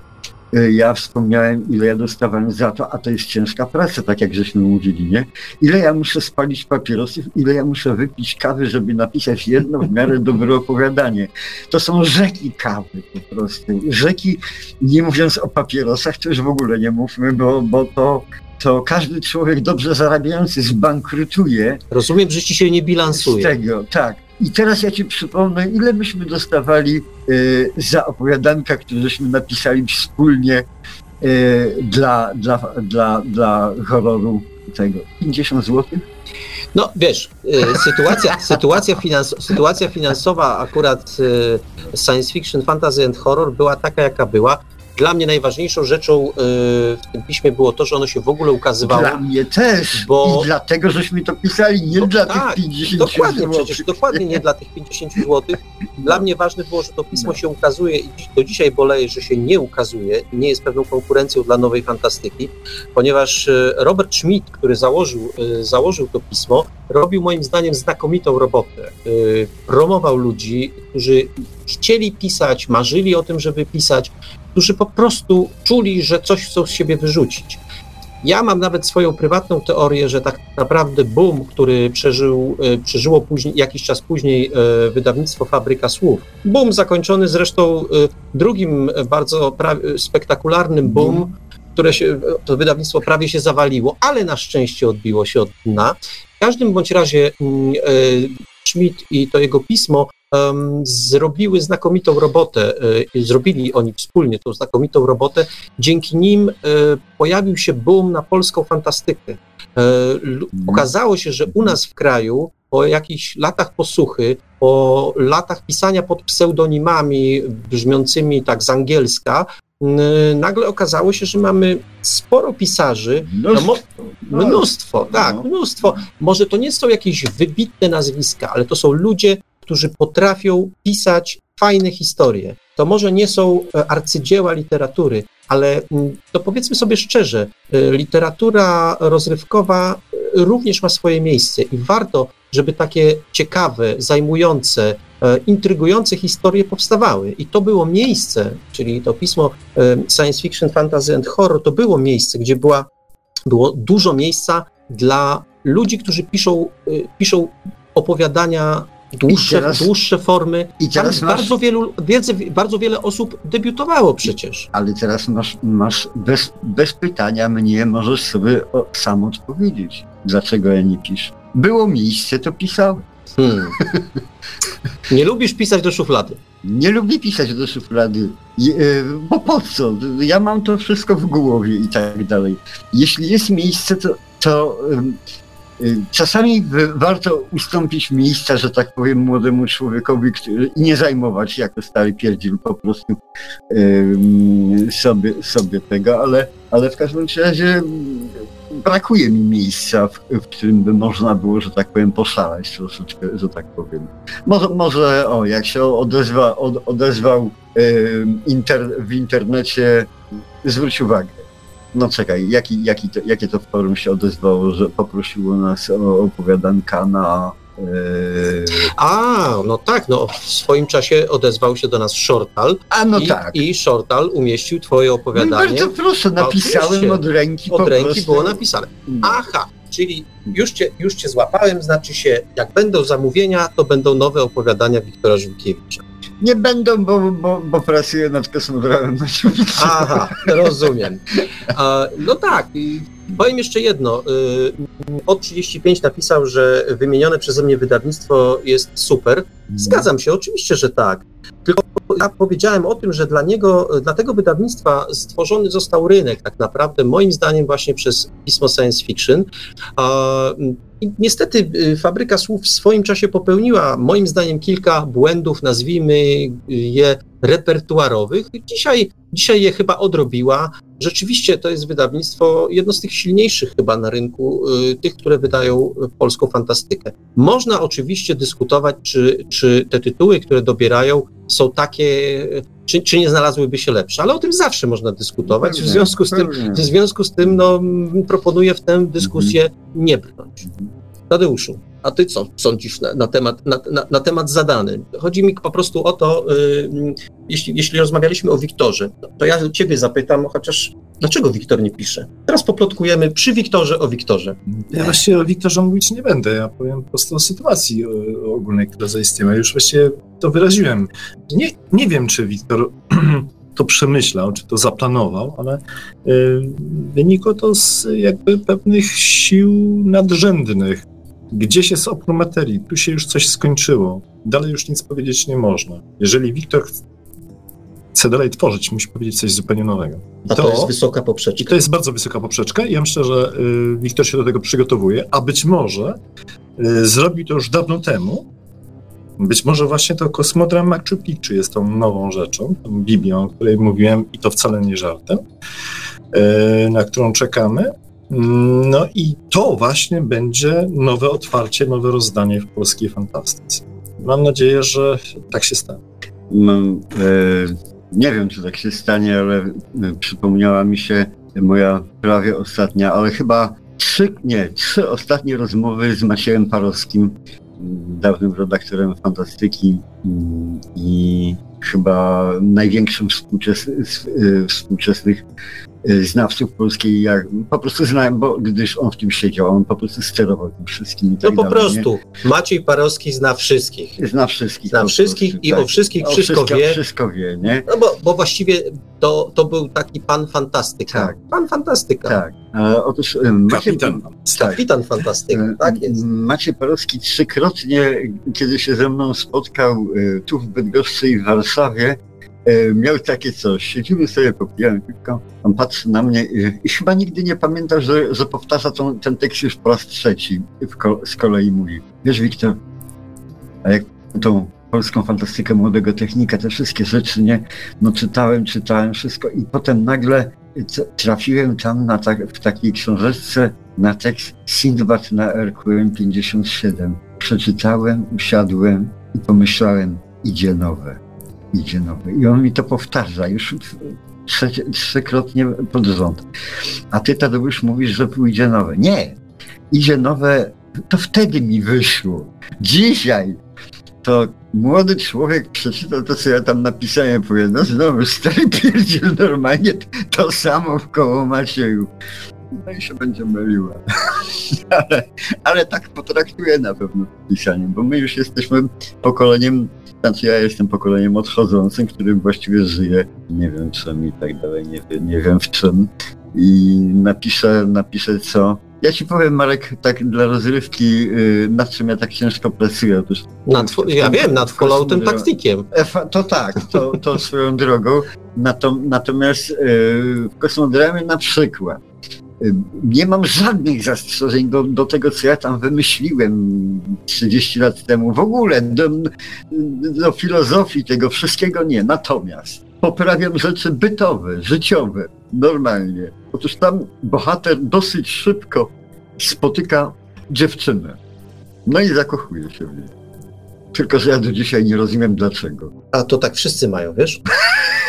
Y, ja wspomniałem, ile ja dostawałem za to, a to jest ciężka praca, tak jak żeśmy mówili, nie? Ile ja muszę spalić papierosów, ile ja muszę wypić kawy, żeby napisać jedno w miarę dobre opowiadanie. To są rzeki kawy po prostu. Rzeki, nie mówiąc o papierosach, to już w ogóle nie mówmy, bo, bo to to każdy człowiek dobrze zarabiający zbankrutuje. Rozumiem, że ci się nie bilansuje. Z tego, tak. I teraz ja ci przypomnę, ile myśmy dostawali y, za opowiadanka, któreśmy napisali wspólnie y, dla, dla, dla, dla horroru tego. 50 zł? No wiesz, y, sytuacja, [laughs] sytuacja, finans, sytuacja finansowa akurat science fiction, fantasy and horror była taka, jaka była dla mnie najważniejszą rzeczą y, w tym piśmie było to, że ono się w ogóle ukazywało. Dla mnie też. Bo... I dlatego, żeśmy to pisali, nie no, dla tak, tych 50 Dokładnie, zł. przecież dokładnie nie dla tych 50 zł. Dla mnie ważne było, że to pismo no. się ukazuje i do dzisiaj boleję, że się nie ukazuje, nie jest pewną konkurencją dla nowej fantastyki, ponieważ y, Robert Schmidt, który założył, y, założył to pismo, robił moim zdaniem znakomitą robotę. Promował ludzi, którzy chcieli pisać, marzyli o tym, żeby pisać, którzy po prostu czuli, że coś chcą z siebie wyrzucić. Ja mam nawet swoją prywatną teorię, że tak naprawdę boom, który przeżył, e, przeżyło później, jakiś czas później e, wydawnictwo Fabryka Słów, boom zakończony zresztą e, drugim bardzo spektakularnym boom, które się, to wydawnictwo prawie się zawaliło, ale na szczęście odbiło się od dna. W każdym bądź razie mm, Schmidt i to jego pismo zrobiły znakomitą robotę, e, zrobili oni wspólnie tą znakomitą robotę. Dzięki nim e, pojawił się boom na polską fantastykę. E, mhm. Okazało się, że u nas w kraju po jakichś latach posłuchy, po latach pisania pod pseudonimami brzmiącymi tak z angielska, nagle okazało się, że mamy sporo pisarzy. Mnóstwo. No, mnóstwo, tak, no. mnóstwo. Może to nie są jakieś wybitne nazwiska, ale to są ludzie, którzy potrafią pisać fajne historie. To może nie są e, arcydzieła literatury, ale mm, to powiedzmy sobie szczerze, e, literatura rozrywkowa e, również ma swoje miejsce i warto, żeby takie ciekawe, zajmujące, intrygujące historie powstawały. I to było miejsce, czyli to pismo Science Fiction, Fantasy and Horror, to było miejsce, gdzie była, było dużo miejsca dla ludzi, którzy piszą, piszą opowiadania dłuższe, teraz, dłuższe formy. I teraz masz, bardzo, wielu, bardzo wiele osób debiutało przecież. Ale teraz masz, masz bez, bez pytania mnie możesz sobie sam odpowiedzieć, dlaczego ja nie piszę. Było miejsce, to pisałem. Hmm. [laughs] Nie lubisz pisać do szuflady? Nie lubię pisać do szuflady, e, bo po co? Ja mam to wszystko w głowie i tak dalej. Jeśli jest miejsce, to, to czasami warto ustąpić miejsca, że tak powiem, młodemu człowiekowi i nie zajmować jako stary pierdziel po prostu yy, sobie, sobie tego, ale, ale w każdym razie brakuje mi miejsca, w, w, którym by można było, że tak powiem, poszalać troszeczkę, że tak powiem. Może, może o, jak się odezwa, od, odezwał yy, inter, w internecie, zwróć uwagę, no czekaj, jaki, jaki to, jakie to forum się odezwało, że poprosiło nas o opowiadanka na... Yy... A, no tak, no w swoim czasie odezwał się do nas Shortal. A no i, tak. I Shortal umieścił twoje opowiadanie. No bardzo proszę, napisałem od ręki Od ręki prostu. było napisane. No. Aha, czyli już cię, już cię złapałem, znaczy się, jak będą zamówienia, to będą nowe opowiadania Wiktora Żółkiewicza. Nie będą, bo, bo, bo pracuję nad kosmodromem Aha, rozumiem. no tak, powiem jeszcze jedno. Y, od 35 napisał, że wymienione przeze mnie wydawnictwo jest super. Zgadzam się, oczywiście, że tak. Tylko ja powiedziałem o tym, że dla niego, dla tego wydawnictwa stworzony został rynek, tak naprawdę, moim zdaniem, właśnie przez pismo science fiction. I niestety y, Fabryka Słów w swoim czasie popełniła, moim zdaniem, kilka błędów, nazwijmy je repertuarowych. Dzisiaj, dzisiaj je chyba odrobiła. Rzeczywiście to jest wydawnictwo, jedno z tych silniejszych chyba na rynku, y, tych, które wydają polską fantastykę. Można oczywiście dyskutować, czy, czy te tytuły, które dobierają, są takie, czy, czy nie znalazłyby się lepsze, ale o tym zawsze można dyskutować. W związku z tym, w związku z tym no, proponuję w tę dyskusję nie brnąć. Tadeuszu, a ty co sądzisz na, na temat, na, na, na, temat zadany? Chodzi mi po prostu o to, yy, jeśli, jeśli rozmawialiśmy o Wiktorze, to ja ciebie zapytam, chociaż dlaczego Wiktor nie pisze? Teraz poplotkujemy przy Wiktorze o Wiktorze. Ja właściwie o Wiktorze mówić nie będę, ja powiem po prostu o sytuacji ogólnej, która zaistniała. Już właściwie to wyraziłem. Nie, nie wiem, czy Wiktor [clears throat] to przemyślał, czy to zaplanował, ale y, wynikło to z jakby pewnych sił nadrzędnych. Gdzieś jest opór materii, tu się już coś skończyło, dalej już nic powiedzieć nie można. Jeżeli Wiktor chce dalej tworzyć, musi powiedzieć coś zupełnie nowego. A to, to jest wysoka poprzeczka. I to jest bardzo wysoka poprzeczka. Ja myślę, że y, Wiktor się do tego przygotowuje, a być może y, zrobił to już dawno temu, być może właśnie to kosmodram Machu Picchu jest tą nową rzeczą, tą Biblią, o której mówiłem i to wcale nie żartem, e, na którą czekamy. No i to właśnie będzie nowe otwarcie, nowe rozdanie w polskiej fantastyce. Mam nadzieję, że tak się stanie. Mam, e, nie wiem, czy tak się stanie, ale e, przypomniała mi się moja prawie ostatnia, ale chyba trzy, nie, trzy ostatnie rozmowy z Maciejem Parowskim dawnym redaktorem fantastyki mm, i chyba największym współczes y, współczesnych znawców polskiej, jak po prostu znałem, bo gdyż on w tym siedział, on po prostu sterował tym wszystkim i tak No po dalej, prostu, nie? Maciej Parowski zna wszystkich. Zna wszystkich. Zna wszystkich prostu, i tak. o wszystkich o wszystko, wszystko wie. Wszystko wie, nie? No bo, bo właściwie to, to był taki pan fantastyka. Tak. Pan fantastyka. Tak. E, otóż Macie, kapitan, tak. kapitan fantastyka, e, tak jest. Macie Parowski trzykrotnie, kiedy się ze mną spotkał tu w Bydgoszczy i w Warszawie, miał takie coś, siedzimy sobie, popijamy piwko, on patrzy na mnie i, i chyba nigdy nie pamięta, że, że powtarza tą, ten tekst już po raz trzeci. Ko, z kolei mówi, wiesz Wiktor, a jak tą polską fantastykę młodego technika, te wszystkie rzeczy, nie, no czytałem, czytałem wszystko i potem nagle trafiłem tam na tak, w takiej książeczce na tekst Sindbad na RQM 57. Przeczytałem, usiadłem i pomyślałem, idzie nowe, idzie nowe. I on mi to powtarza już trzykrotnie pod rząd. A ty Tadeusz mówisz, że pójdzie nowe. Nie, idzie nowe, to wtedy mi wyszło. Dzisiaj to młody człowiek przeczytał to, co ja tam napisałem, powie, no znowu stary pierdziel normalnie to samo w koło Macieju. No i się będzie myliła. [laughs] ale, ale tak potraktuję na pewno pisanie, bo my już jesteśmy pokoleniem, znaczy ja jestem pokoleniem odchodzącym, którym właściwie żyje, nie wiem czym i tak dalej, nie, nie wiem w czym. I napiszę, napiszę co, ja ci powiem, Marek, tak dla rozrywki, yy, nad czym ja tak ciężko pracuję. Otóż, nad, ja wiem, nad Falloutem taktykiem. To tak, to, to swoją drogą. Natomiast yy, w kosmodramie na przykład nie mam żadnych zastrzeżeń do, do tego, co ja tam wymyśliłem 30 lat temu. W ogóle do, do filozofii tego wszystkiego nie. Natomiast poprawiam rzeczy bytowe, życiowe, normalnie. Otóż tam bohater dosyć szybko spotyka dziewczynę. No i zakochuje się w niej. Tylko, że ja do dzisiaj nie rozumiem dlaczego. A to tak wszyscy mają, wiesz?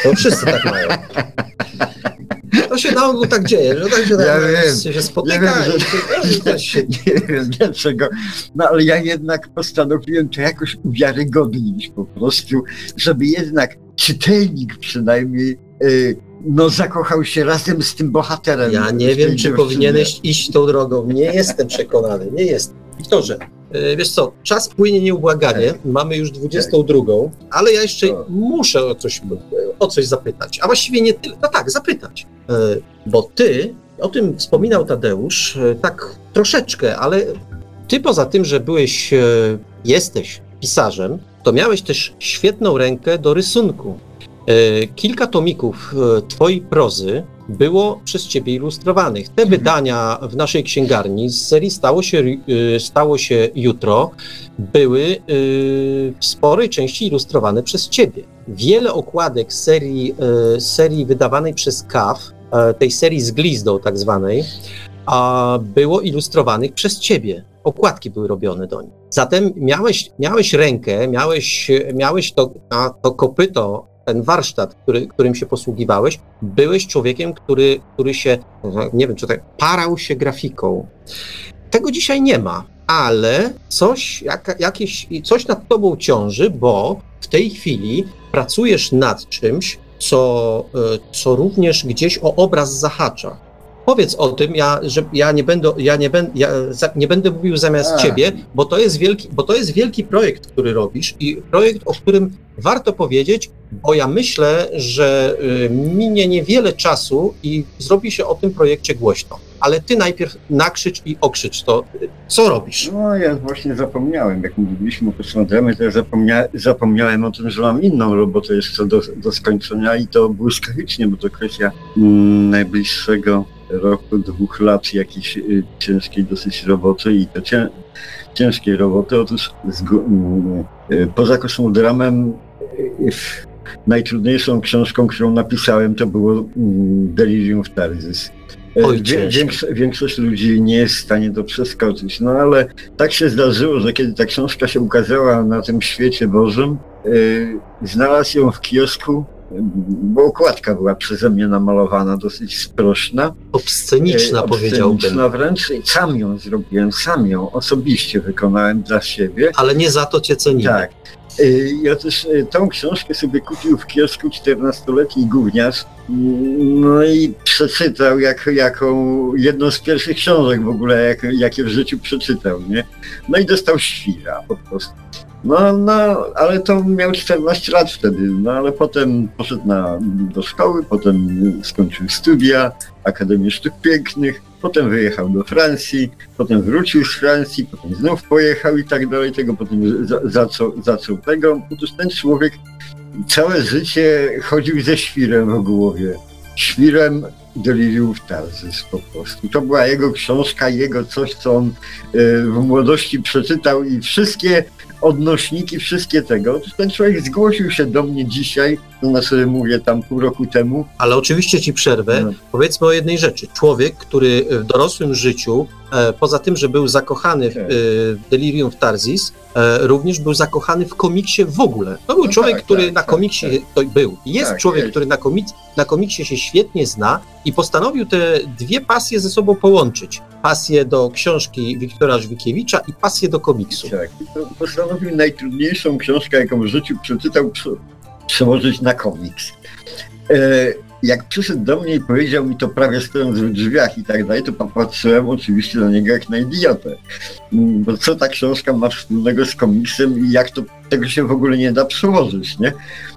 To wszyscy tak mają. [laughs] To się na ogół tak dzieje, że tak się, ja wiem, się spotyka nie wiem, że, się... [laughs] Nie wiem dlaczego, no ale ja jednak postanowiłem to jakoś uwiarygodnić po prostu, żeby jednak czytelnik przynajmniej y, no zakochał się razem z tym bohaterem. Ja nie wiem, czy powinieneś iść tą drogą. Nie jestem przekonany, nie jestem. Wiktorze, y, wiesz co, czas płynie nieubłaganie, tak. mamy już 22, tak. ale ja jeszcze muszę o coś, o coś zapytać, a właściwie nie tyle, no tak, zapytać, bo ty, o tym wspominał Tadeusz, tak troszeczkę, ale ty poza tym, że byłeś, jesteś pisarzem, to miałeś też świetną rękę do rysunku. E, kilka tomików e, Twojej prozy było przez Ciebie ilustrowanych. Te mhm. wydania w naszej księgarni z serii Stało się, e, stało się jutro były w sporej części ilustrowane przez Ciebie. Wiele okładek serii, serii wydawanej przez KAF, tej serii z glizdą tak zwanej, było ilustrowanych przez Ciebie okładki były robione do nich. Zatem miałeś, miałeś rękę, miałeś, miałeś to, to kopyto, ten warsztat, który, którym się posługiwałeś, byłeś człowiekiem, który, który się, nie wiem, czy tak, parał się grafiką. Tego dzisiaj nie ma. ale coś, jak, jakieś, coś nad tobą ciąży, bo w tej chwili pracujesz nad czymś, co, e, co również gdzieś o obraz zahacza. Powiedz o tym, ja, że ja nie będę, ja nie, będę, ja nie będę mówił zamiast A. ciebie, bo to, jest wielki, bo to jest wielki projekt, który robisz i projekt, o którym warto powiedzieć, bo ja myślę, że y, minie niewiele czasu i zrobi się o tym projekcie głośno. Ale ty najpierw nakrzycz i okrzycz to. y, Co robisz? No ja właśnie zapomniałem, jak mówiliśmy o kosmodramie, to ja zapomnia, zapomniałem o tym, że mam inną robotę jeszcze do, do skończenia i to błyskawicznie, bo to kwestia mm, najbliższego roku, dwóch lat jakiejś y, ciężkiej dosyć roboty i to cię, ciężkiej roboty. Otóż z, mm, y, poza kosmodramem y, najtrudniejszą książką, którą napisałem, to było mm, Delirium w Tarzys. E, Oj, wie- ciężko. większo- większość ludzi nie jest w stanie to przeskoczyć, no ale tak się zdarzyło, że kiedy ta książka się ukazała na tym świecie Bożym, yy, znalazł ją w kiosku, bo okładka była przeze mnie namalowana, dosyć sprośna. Obsceniczna, yy, powiedziałbym. obsceniczna wręcz. Sam ją zrobiłem, sam ją osobiście wykonałem dla siebie. Ale nie za to cię cenimy. Tak. Y, Ja też y, tą książkę sobie kupił w kiosku 14-letni gówniarz. Mm, No i przeczytał jak, jaką jedną z pierwszych książek w ogóle, jak, jakie w życiu przeczytał, nie? No i dostał świra po prostu. No, no, ale to miał 14 lat wtedy, no ale potem poszedł na, do szkoły, potem skończył studia, Akademię Sztuk Pięknych, potem wyjechał do Francji, potem wrócił z Francji, potem znów pojechał i tak dalej, tego potem za, zaczął, zaczął tego. Otóż ten człowiek całe życie chodził ze świrem w głowie. Świrem Delirium Tarzys po prostu. To była jego książka, jego coś, co on y, w młodości przeczytał i wszystkie odnośniki, wszystkie tego. Ten człowiek zgłosił się do mnie dzisiaj, to znaczy mówię tam pół roku temu. Ale oczywiście ci przerwę. No. Powiedzmy o jednej rzeczy. Człowiek, który w dorosłym życiu, e, poza tym, że był zakochany w, Tak. e, Delirium w Tarzis, e, również był zakochany w komiksie w ogóle. To był No człowiek, tak, który tak, na tak, komiksie to był. Jest Tak, człowiek, jest. który na, komik, na komiksie się świetnie zna i postanowił te dwie pasje ze sobą połączyć. Pasję do książki Wiktora Żwikiewicza i pasję do komiksu. Tak, i to postanowił najtrudniejszą książkę, jaką w życiu przeczytał, prze, przełożyć na komiks. E, jak przyszedł do mnie i powiedział mi to prawie stojąc w drzwiach i tak dalej, to popatrzyłem oczywiście na niego jak na idiotę. Mm, Bo co ta książka ma wspólnego z komiksem i jak to tego się w ogóle nie da przełożyć, nie?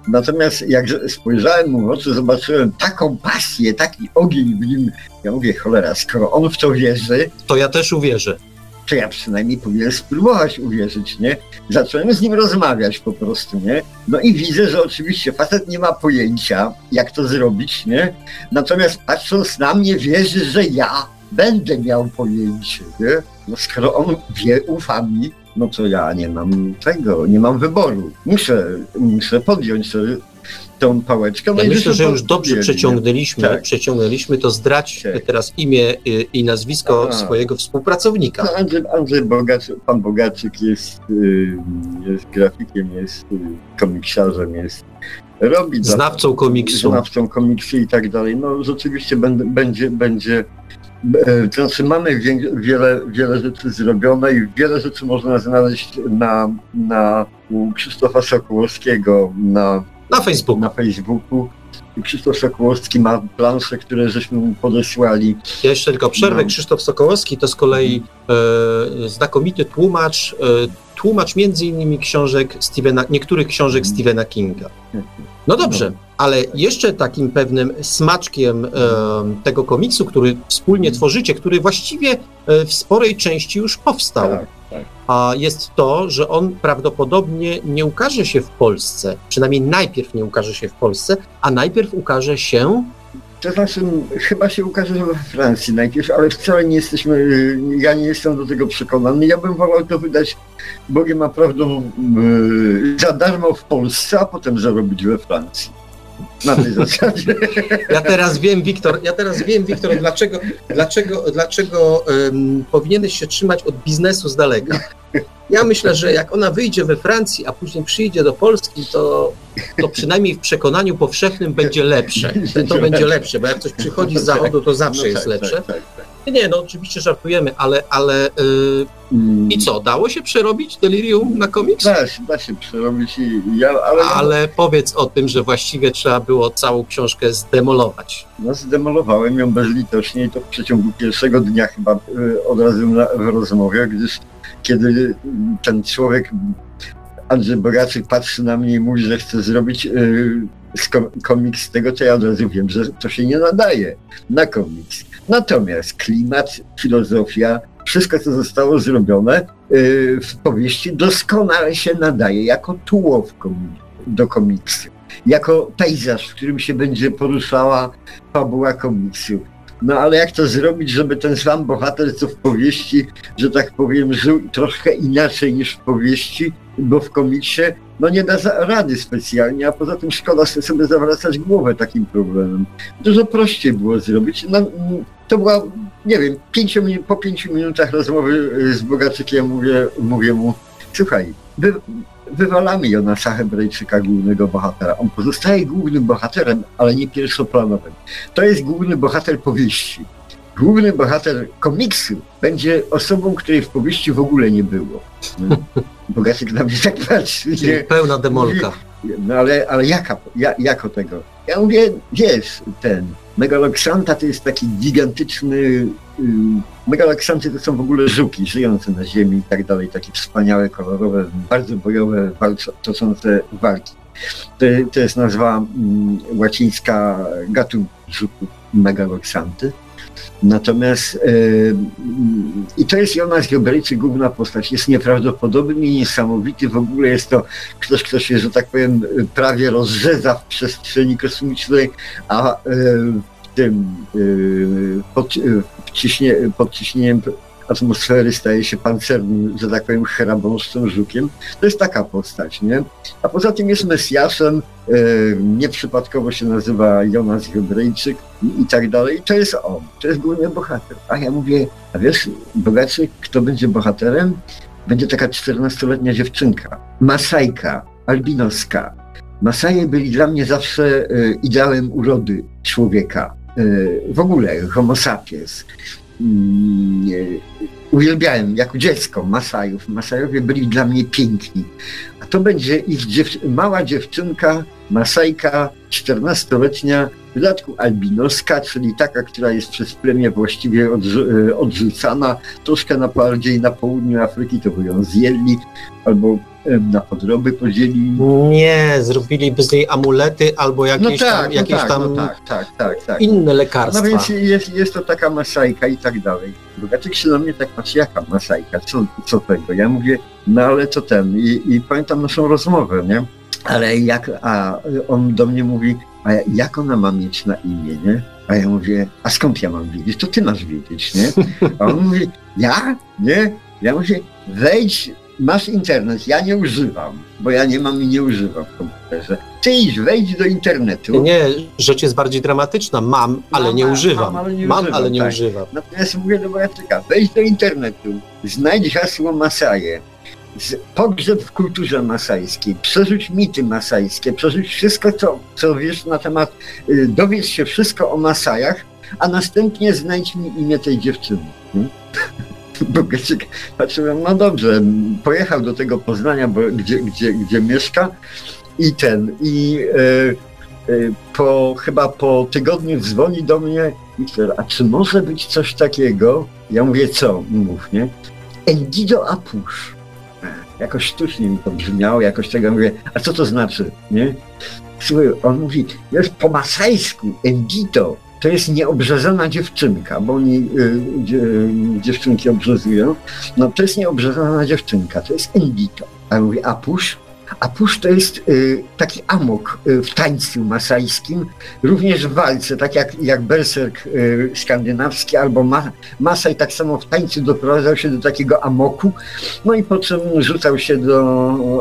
Natomiast jak spojrzałem mu w oczy, zobaczyłem taką pasję, taki ogień w nim. Ja mówię, cholera, skoro on w to wierzy, To ja też uwierzę. To ja przynajmniej powinien spróbować uwierzyć, nie? Zacząłem z nim rozmawiać po prostu, nie? No i widzę, że oczywiście facet nie ma pojęcia, jak to zrobić, nie? Natomiast patrząc na mnie, wierzy, że ja będę miał pojęcie, nie? No skoro on wie, ufa mi, no to ja nie mam tego, nie mam wyboru. Muszę, muszę podjąć tą pałeczkę. No Ja i myślę, że już dobrze podjęli, nie? przeciągnęliśmy, Tak. przeciągnęliśmy to zdradź Tak. teraz imię y, i nazwisko Aha. swojego współpracownika. No, Andrzej, Andrzej pan Bogaczyk jest, y, jest grafikiem, jest y, komiksiarzem, jest robi Znawcą komiksu. znawcą komiksu i tak dalej. No rzeczywiście będzie, będzie e, to znaczy mamy wie, wiele, wiele rzeczy zrobione i wiele rzeczy można znaleźć na, na u Krzysztofa Sokołowskiego na Na Facebooku. na Facebooku. Krzysztof Sokołowski ma plansze, które żeśmy mu podesłali. Ja jeszcze tylko przerwę. No. Krzysztof Sokołowski to z kolei e, znakomity tłumacz, e, tłumacz między innymi książek Stephena, niektórych książek Mhm. Stephena Kinga. No dobrze, ale jeszcze takim pewnym smaczkiem e, tego komiksu, który wspólnie tworzycie, który właściwie e, w sporej części już powstał, Tak, tak. a jest to, że on prawdopodobnie nie ukaże się w Polsce, przynajmniej najpierw nie ukaże się w Polsce, a najpierw ukaże się To znaczy, chyba się ukaże we Francji najpierw, ale wcale nie jesteśmy, ja nie jestem do tego przekonany. Ja bym wolał to wydać Bogiem a prawdą y, za darmo w Polsce, a potem zarobić we Francji. Na tej [laughs] zasadzie. Ja teraz wiem, Wiktor, ja teraz wiem, Wiktor, dlaczego, dlaczego, dlaczego em, powinieneś się trzymać od biznesu z daleka. Ja myślę, że jak ona wyjdzie we Francji, a później przyjdzie do Polski, to, to przynajmniej w przekonaniu powszechnym będzie lepsze. To będzie lepsze, bo jak coś przychodzi z zachodu, to zawsze No jest tak, lepsze. tak, tak. Nie, no oczywiście żartujemy, ale, ale y, I co, dało się przerobić Delirium na komiks? Da się, da się przerobić i ja, ale... Ale powiedz o tym, że właściwie trzeba było całą książkę zdemolować. No zdemolowałem ją bezlitośnie i to w przeciągu pierwszego dnia chyba y, od razu na, w rozmowie, gdyż kiedy ten człowiek, Andrzej Bogaczyk patrzy na mnie i mówi, że chce zrobić y, komiks z tego, to ja od razu wiem, że to się nie nadaje na komiks. Natomiast klimat, filozofia, wszystko, co zostało zrobione y, w powieści, doskonale się nadaje jako tło do komiksu. Jako pejzaż, w którym się będzie poruszała fabuła komiksu. No ale jak to zrobić, żeby ten sam bohater, co w powieści, że tak powiem, żył troszkę inaczej niż w powieści, bo w komiksie no nie da rady specjalnie, a poza tym szkoda sobie zawracać głowę takim problemem. Dużo prościej było zrobić. No, to była, nie wiem, pięciu, po pięciu minutach rozmowy z Bogaczykiem mówię, mówię mu, słuchaj, wywalamy Jonasa Hebrajczyka, głównego bohatera. On pozostaje głównym bohaterem, ale nie pierwszoplanowym. To jest główny bohater powieści. Główny bohater komiksu będzie osobą, której w powieści w ogóle nie było. Bogaczyk na mnie tak patrzy. Nie? Pełna demolka. No ale, ale jaka, ja, jako tego? Ja mówię, wiesz, ten Megaloxanta to jest taki gigantyczny. Megaloxanty to są w ogóle żuki żyjące na ziemi i tak dalej, takie wspaniałe, kolorowe, bardzo bojowe, toczące walki. To, to jest nazwa łacińska gatunku żuku Megaloxanty. Natomiast yy, i to jest Jonas Giobrejczyk, główna postać. Jest nieprawdopodobny i niesamowity. W ogóle jest to ktoś, kto się, że tak powiem, prawie rozrzeca w przestrzeni kosmicznej, a yy, tym yy, pod, ciśnie, pod ciśnieniem atmosfery staje się pancernym, że tak powiem, hrabąszczym żukiem. To jest taka postać, nie? A poza tym jest Mesjaszem, e, nieprzypadkowo się nazywa Jonas Hebrejczyk i, i tak dalej. I to jest on, to jest główny bohater. A ja mówię, a wiesz, bogaczy, kto będzie bohaterem? Będzie taka 14-letnia dziewczynka, Masajka, albinoska. Masaje byli dla mnie zawsze e, ideałem urody człowieka. E, w ogóle homo sapiens. Mm, uwielbiałem jako dziecko Masajów. Masajowie byli dla mnie piękni. A to będzie ich dziew mała dziewczynka, Masajka, 14-letnia, w dodatku albinoska, czyli taka, która jest przez plemię właściwie odrzu odrzucana, troszkę na bardziej na południu Afryki to by ją zjedli, albo na podroby podzieli. Nie, zrobiliby z niej amulety albo jakieś no tak, tam, no jakieś tak, tam no tak, tak, tak, tak, inne lekarstwa. No więc jest, jest to taka masajka i tak dalej. Bogaczyk się na mnie tak patrzy, jaka masajka, co, co tego? Ja mówię, no ale co ten? I, i pamiętam naszą rozmowę, nie? Ale jak, a on do mnie mówi, a jak ona ma mieć na imię, nie? A ja mówię, a skąd ja mam wiedzieć? To ty masz wiedzieć, nie? A on mówi, ja? Nie? Ja mówię, wejdź masz internet, ja nie używam, bo ja nie mam i nie używam w komputerze. Ty idź, wejdź do internetu. Nie, rzecz jest bardziej dramatyczna. Mam, ale mam, nie używam. Mam, ale nie, mam, używam, ale nie tak. używam. Natomiast mówię do Bojaczyka, wejdź do internetu, znajdź hasło Masaje, pogrzeb w kulturze masajskiej, przerzuć mity masajskie, przerzuć wszystko, co, co wiesz na temat, y, dowiedz się wszystko o Masajach, a następnie znajdź mi imię tej dziewczyny. Hmm? [laughs] Bogaczyk patrzyłem, no dobrze, pojechał do tego Poznania, bo, gdzie, gdzie, gdzie mieszka i ten, i e, e, po, chyba po tygodniu dzwoni do mnie Wiktor, a czy może być coś takiego? Ja mówię, co? Mów, nie? Endido Apusz. Jakoś sztucznie mi to brzmiało, jakoś tego mówię, a co to znaczy, nie? Słuchaj, on mówi, jest po masajsku, Endido, to jest nieobrzezana dziewczynka, bo oni y, dziewczynki obrzezują. No to jest nieobrzezana dziewczynka, to jest Endito. A ja mówię, a pusz? A pusz to jest y, taki amok y, w tańcu masajskim, również w walce, tak jak, jak berserk y, skandynawski albo ma, Masaj tak samo w tańcu doprowadzał się do takiego amoku, no i po czym rzucał się do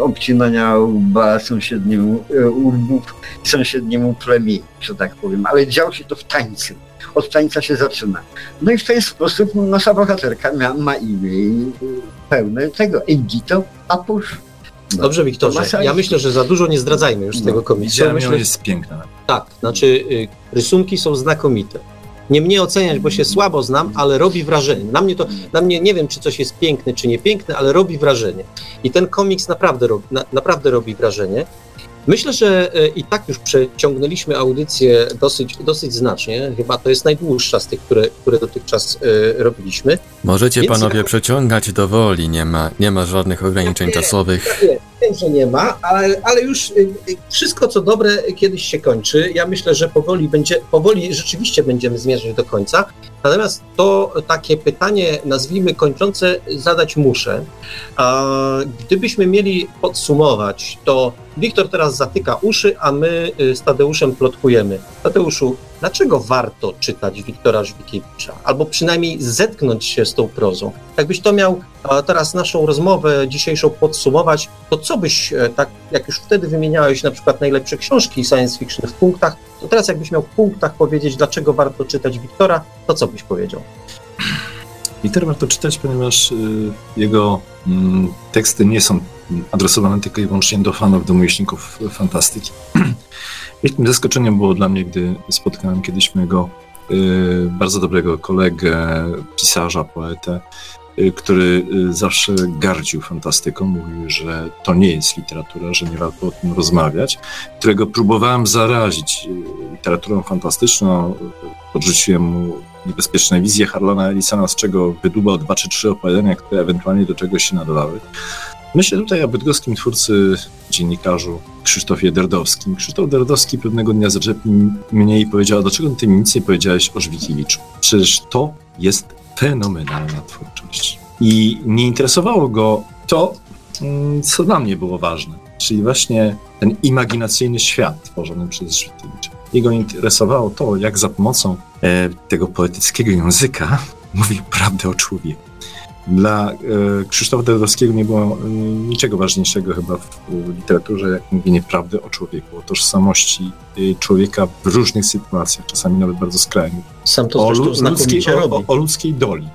obcinania łba sąsiedniemu, łbów sąsiedniemu plemieniu, że tak powiem, ale działo się to w tańcu od tańca się zaczyna. No i w ten sposób nasza bohaterka ma, ma imię pełne tego Endito Apusz. No. Dobrze, Wiktorze. Ja myślę, że za dużo nie zdradzajmy już no. tego komiksu. Widziałem myślę, jest piękna. Tak, znaczy y, rysunki są znakomite. nie mnie oceniać, bo się słabo znam, ale robi wrażenie. Na mnie to, na mnie nie wiem, czy coś jest piękne, czy nie piękne, ale robi wrażenie. I ten komiks naprawdę, robi, na, naprawdę robi wrażenie. Myślę, że e, i tak już przeciągnęliśmy audycję dosyć, dosyć znacznie. Chyba to jest najdłuższa z tych, które, które dotychczas e, robiliśmy. Możecie Więc panowie przeciągać do woli, nie ma, nie ma żadnych ograniczeń czasowych. Nie, wiem, że nie ma, ale, ale już y, wszystko co dobre kiedyś się kończy. Ja myślę, że powoli będzie, powoli rzeczywiście będziemy zmierzać do końca. Natomiast to takie pytanie, nazwijmy kończące, zadać muszę. Gdybyśmy mieli podsumować, to Wiktor teraz zatyka uszy, a my y, z Tadeuszem plotkujemy. Tadeuszu, dlaczego warto czytać Wiktora Żwikiewicza? Albo przynajmniej zetknąć się z tą prozą. Jakbyś to miał teraz naszą rozmowę dzisiejszą podsumować, to co byś, e, tak jak już wtedy wymieniałeś na przykład najlepsze książki science fiction w punktach, to teraz jakbyś miał w punktach powiedzieć, dlaczego warto czytać Wiktora, to co byś powiedział? Wiktor warto czytać, ponieważ y, jego y, teksty nie są adresowane tylko i wyłącznie do fanów, do miłośników fantastyki. [clears throat] Wielkim zaskoczeniem było dla mnie, gdy spotkałem kiedyś mojego y, bardzo dobrego kolegę, pisarza, poetę, który y, zawsze gardził fantastyką, mówił, że to nie jest literatura, że nie warto o tym rozmawiać, którego próbowałem zarazić y, literaturą fantastyczną, podrzuciłem mu niebezpieczne wizje Harlana Ellisona, z czego wydubał dwa czy trzy opowiadania, które ewentualnie do czegoś się nadawały. Myślę tutaj o bydgoskim twórcy, dziennikarzu Krzysztofie Derdowskim. Krzysztof Derdowski pewnego dnia zaczepił mnie i powiedział, dlaczego ty mi nic nie powiedziałeś o Żwikiewiczu? Przecież to jest fenomenalna twórczość. I nie interesowało go to, mm, co dla mnie było ważne, czyli właśnie ten imaginacyjny świat tworzony przez Żwitkiewicza. Jego interesowało to, jak za pomocą e, tego poetyckiego języka [laughs] mówił prawdę o człowieku. Dla e, Krzysztofa Derdowskiego nie było e, niczego ważniejszego chyba w, literaturze, jak mówienie prawdy o człowieku, o tożsamości e, człowieka w różnych sytuacjach, czasami nawet bardzo skrajnych. Sam to o, ludzkiej, o, o, ludzkiej doli.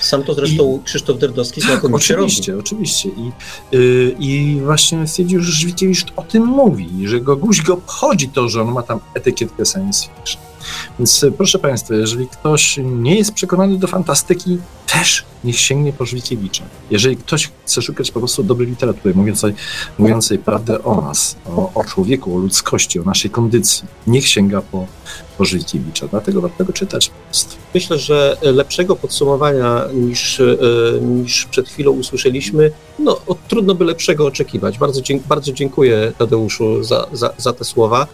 Sam to zresztą I, Krzysztof Derdowski tak, znakomicie oczywiście, robi. Oczywiście, I, yy, I właśnie stwierdził, że Żywiciewicz o tym mówi, że go guź go obchodzi to, że on ma tam etykietkę science fiction. Więc e, proszę Państwa, jeżeli ktoś nie jest przekonany do fantastyki, też niech sięgnie po Żwikiewicza. Jeżeli ktoś chce szukać po prostu dobrej literatury, mówiącej, mówiącej prawdę o nas, o, o człowieku, o ludzkości, o naszej kondycji, niech sięga po, po Żwikiewicza. Dlatego warto go czytać. Myślę, że lepszego podsumowania niż, e, niż przed chwilą usłyszeliśmy, no trudno by lepszego oczekiwać. Bardzo, bardzo dziękuję Tadeuszu za, za, za te słowa.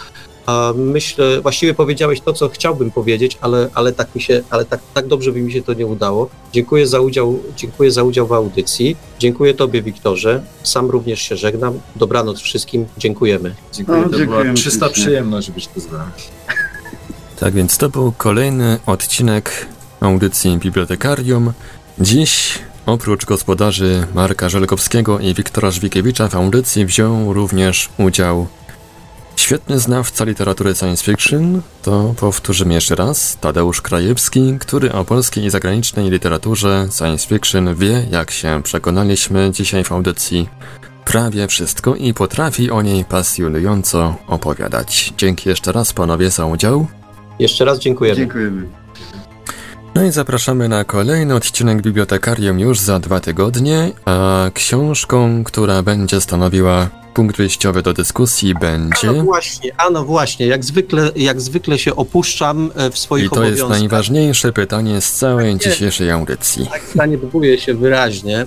A myślę, właściwie powiedziałeś to, co chciałbym powiedzieć, ale, ale, tak, mi się, ale tak, tak dobrze by mi się to nie udało. Dziękuję za, udział, dziękuję za udział w audycji. Dziękuję Tobie, Wiktorze. Sam również się żegnam. Dobranoc wszystkim. Dziękujemy. Dziękuję. No, to była czysta przyjemność być tu z wami. Tak więc to był kolejny odcinek audycji Bibliotekarium. Dziś oprócz gospodarzy Marka Żelkowskiego i Wiktora Żwikiewicza w audycji wziął również udział Świetny znawca literatury science fiction to, powtórzymy jeszcze raz, Tadeusz Krajewski, który o polskiej i zagranicznej literaturze science fiction wie, jak się przekonaliśmy dzisiaj w audycji, prawie wszystko i potrafi o niej pasjonująco opowiadać. Dzięki jeszcze raz panowie za udział. Jeszcze raz dziękujemy. Dziękujemy. No i zapraszamy na kolejny odcinek Bibliotekarium już za dwa tygodnie, a książką, która będzie stanowiła punkt wyjściowy do dyskusji będzie. A no właśnie, a no właśnie, jak zwykle, jak zwykle się opuszczam e, w swoich I to jest najważniejsze pytanie z całej tak dzisiejszej audycji. Tak, zaniedbuje się wyraźnie.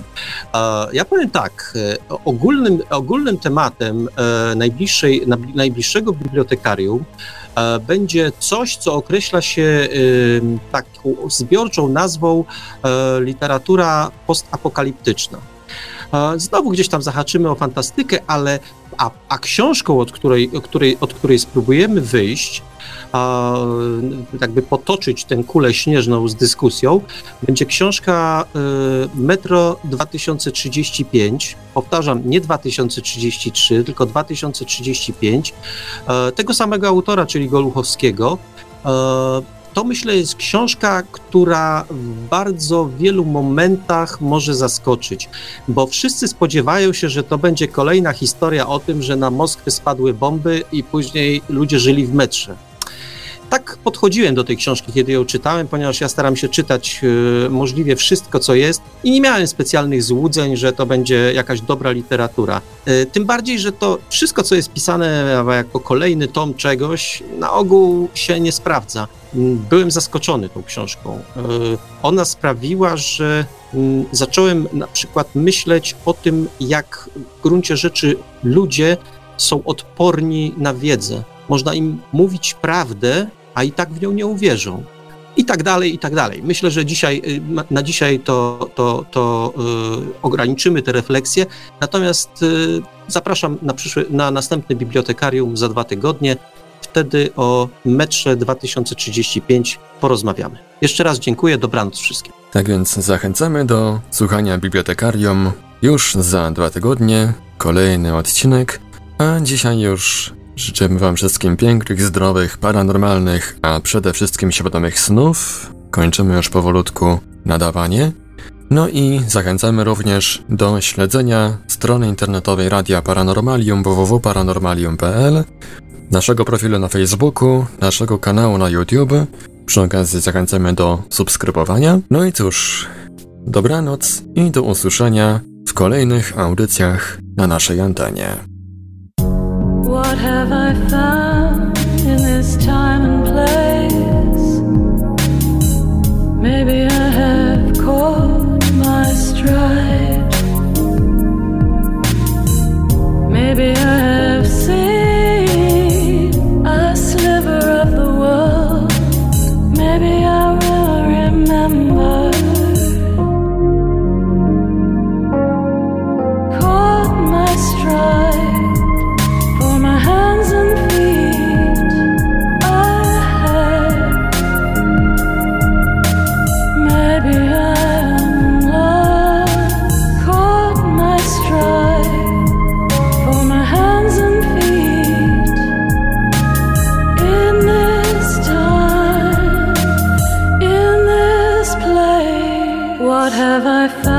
Ja powiem tak, e, ogólnym, ogólnym tematem e, najbliższej, najbliższego bibliotekarium będzie coś, co określa się taką zbiorczą nazwą literatura postapokaliptyczna. Znowu gdzieś tam zahaczymy o fantastykę, ale a, a książką, od której, od, której, od której spróbujemy wyjść, a, jakby potoczyć tę kulę śnieżną z dyskusją, będzie książka y, Metro 2035. Powtarzam, nie 2033, tylko 2035. Y, tego samego autora, czyli Goluchowskiego. To myślę jest książka, która w bardzo wielu momentach może zaskoczyć, bo wszyscy spodziewają się, że to będzie kolejna historia o tym, że na Moskwę spadły bomby i później ludzie żyli w metrze. Tak podchodziłem do tej książki, kiedy ją czytałem, ponieważ ja staram się czytać e, możliwie wszystko, co jest i nie miałem specjalnych złudzeń, że to będzie jakaś dobra literatura. E, tym bardziej, że to wszystko, co jest pisane jako kolejny tom czegoś, na ogół się nie sprawdza. Mm, byłem zaskoczony tą książką. E, ona sprawiła, że mm, zacząłem na przykład myśleć o tym, jak w gruncie rzeczy ludzie są odporni na wiedzę. Można im mówić prawdę, a i tak w nią nie uwierzą. I tak dalej, i tak dalej. Myślę, że dzisiaj, y, na dzisiaj to, to, to yy, ograniczymy te refleksje. Natomiast yy, zapraszam na, przyszły, na następny bibliotekarium za dwa tygodnie. Wtedy o metrze 2035 porozmawiamy. Jeszcze raz dziękuję, dobranoc wszystkim. Tak więc zachęcamy do słuchania bibliotekarium już za dwa tygodnie. Kolejny odcinek. A dzisiaj już życzymy Wam wszystkim pięknych, zdrowych, paranormalnych, a przede wszystkim świadomych snów. Kończymy już powolutku nadawanie. No i zachęcamy również do śledzenia strony internetowej Radia Paranormalium www.paranormalium.pl, naszego profilu na Facebooku, naszego kanału na YouTube. Przy okazji zachęcamy do subskrybowania. No i cóż, dobranoc i do usłyszenia w kolejnych audycjach na naszej antenie. What have I found in this time and place? Maybe I have caught my stride. Maybe I have seen a sliver of the world. Maybe I have I found?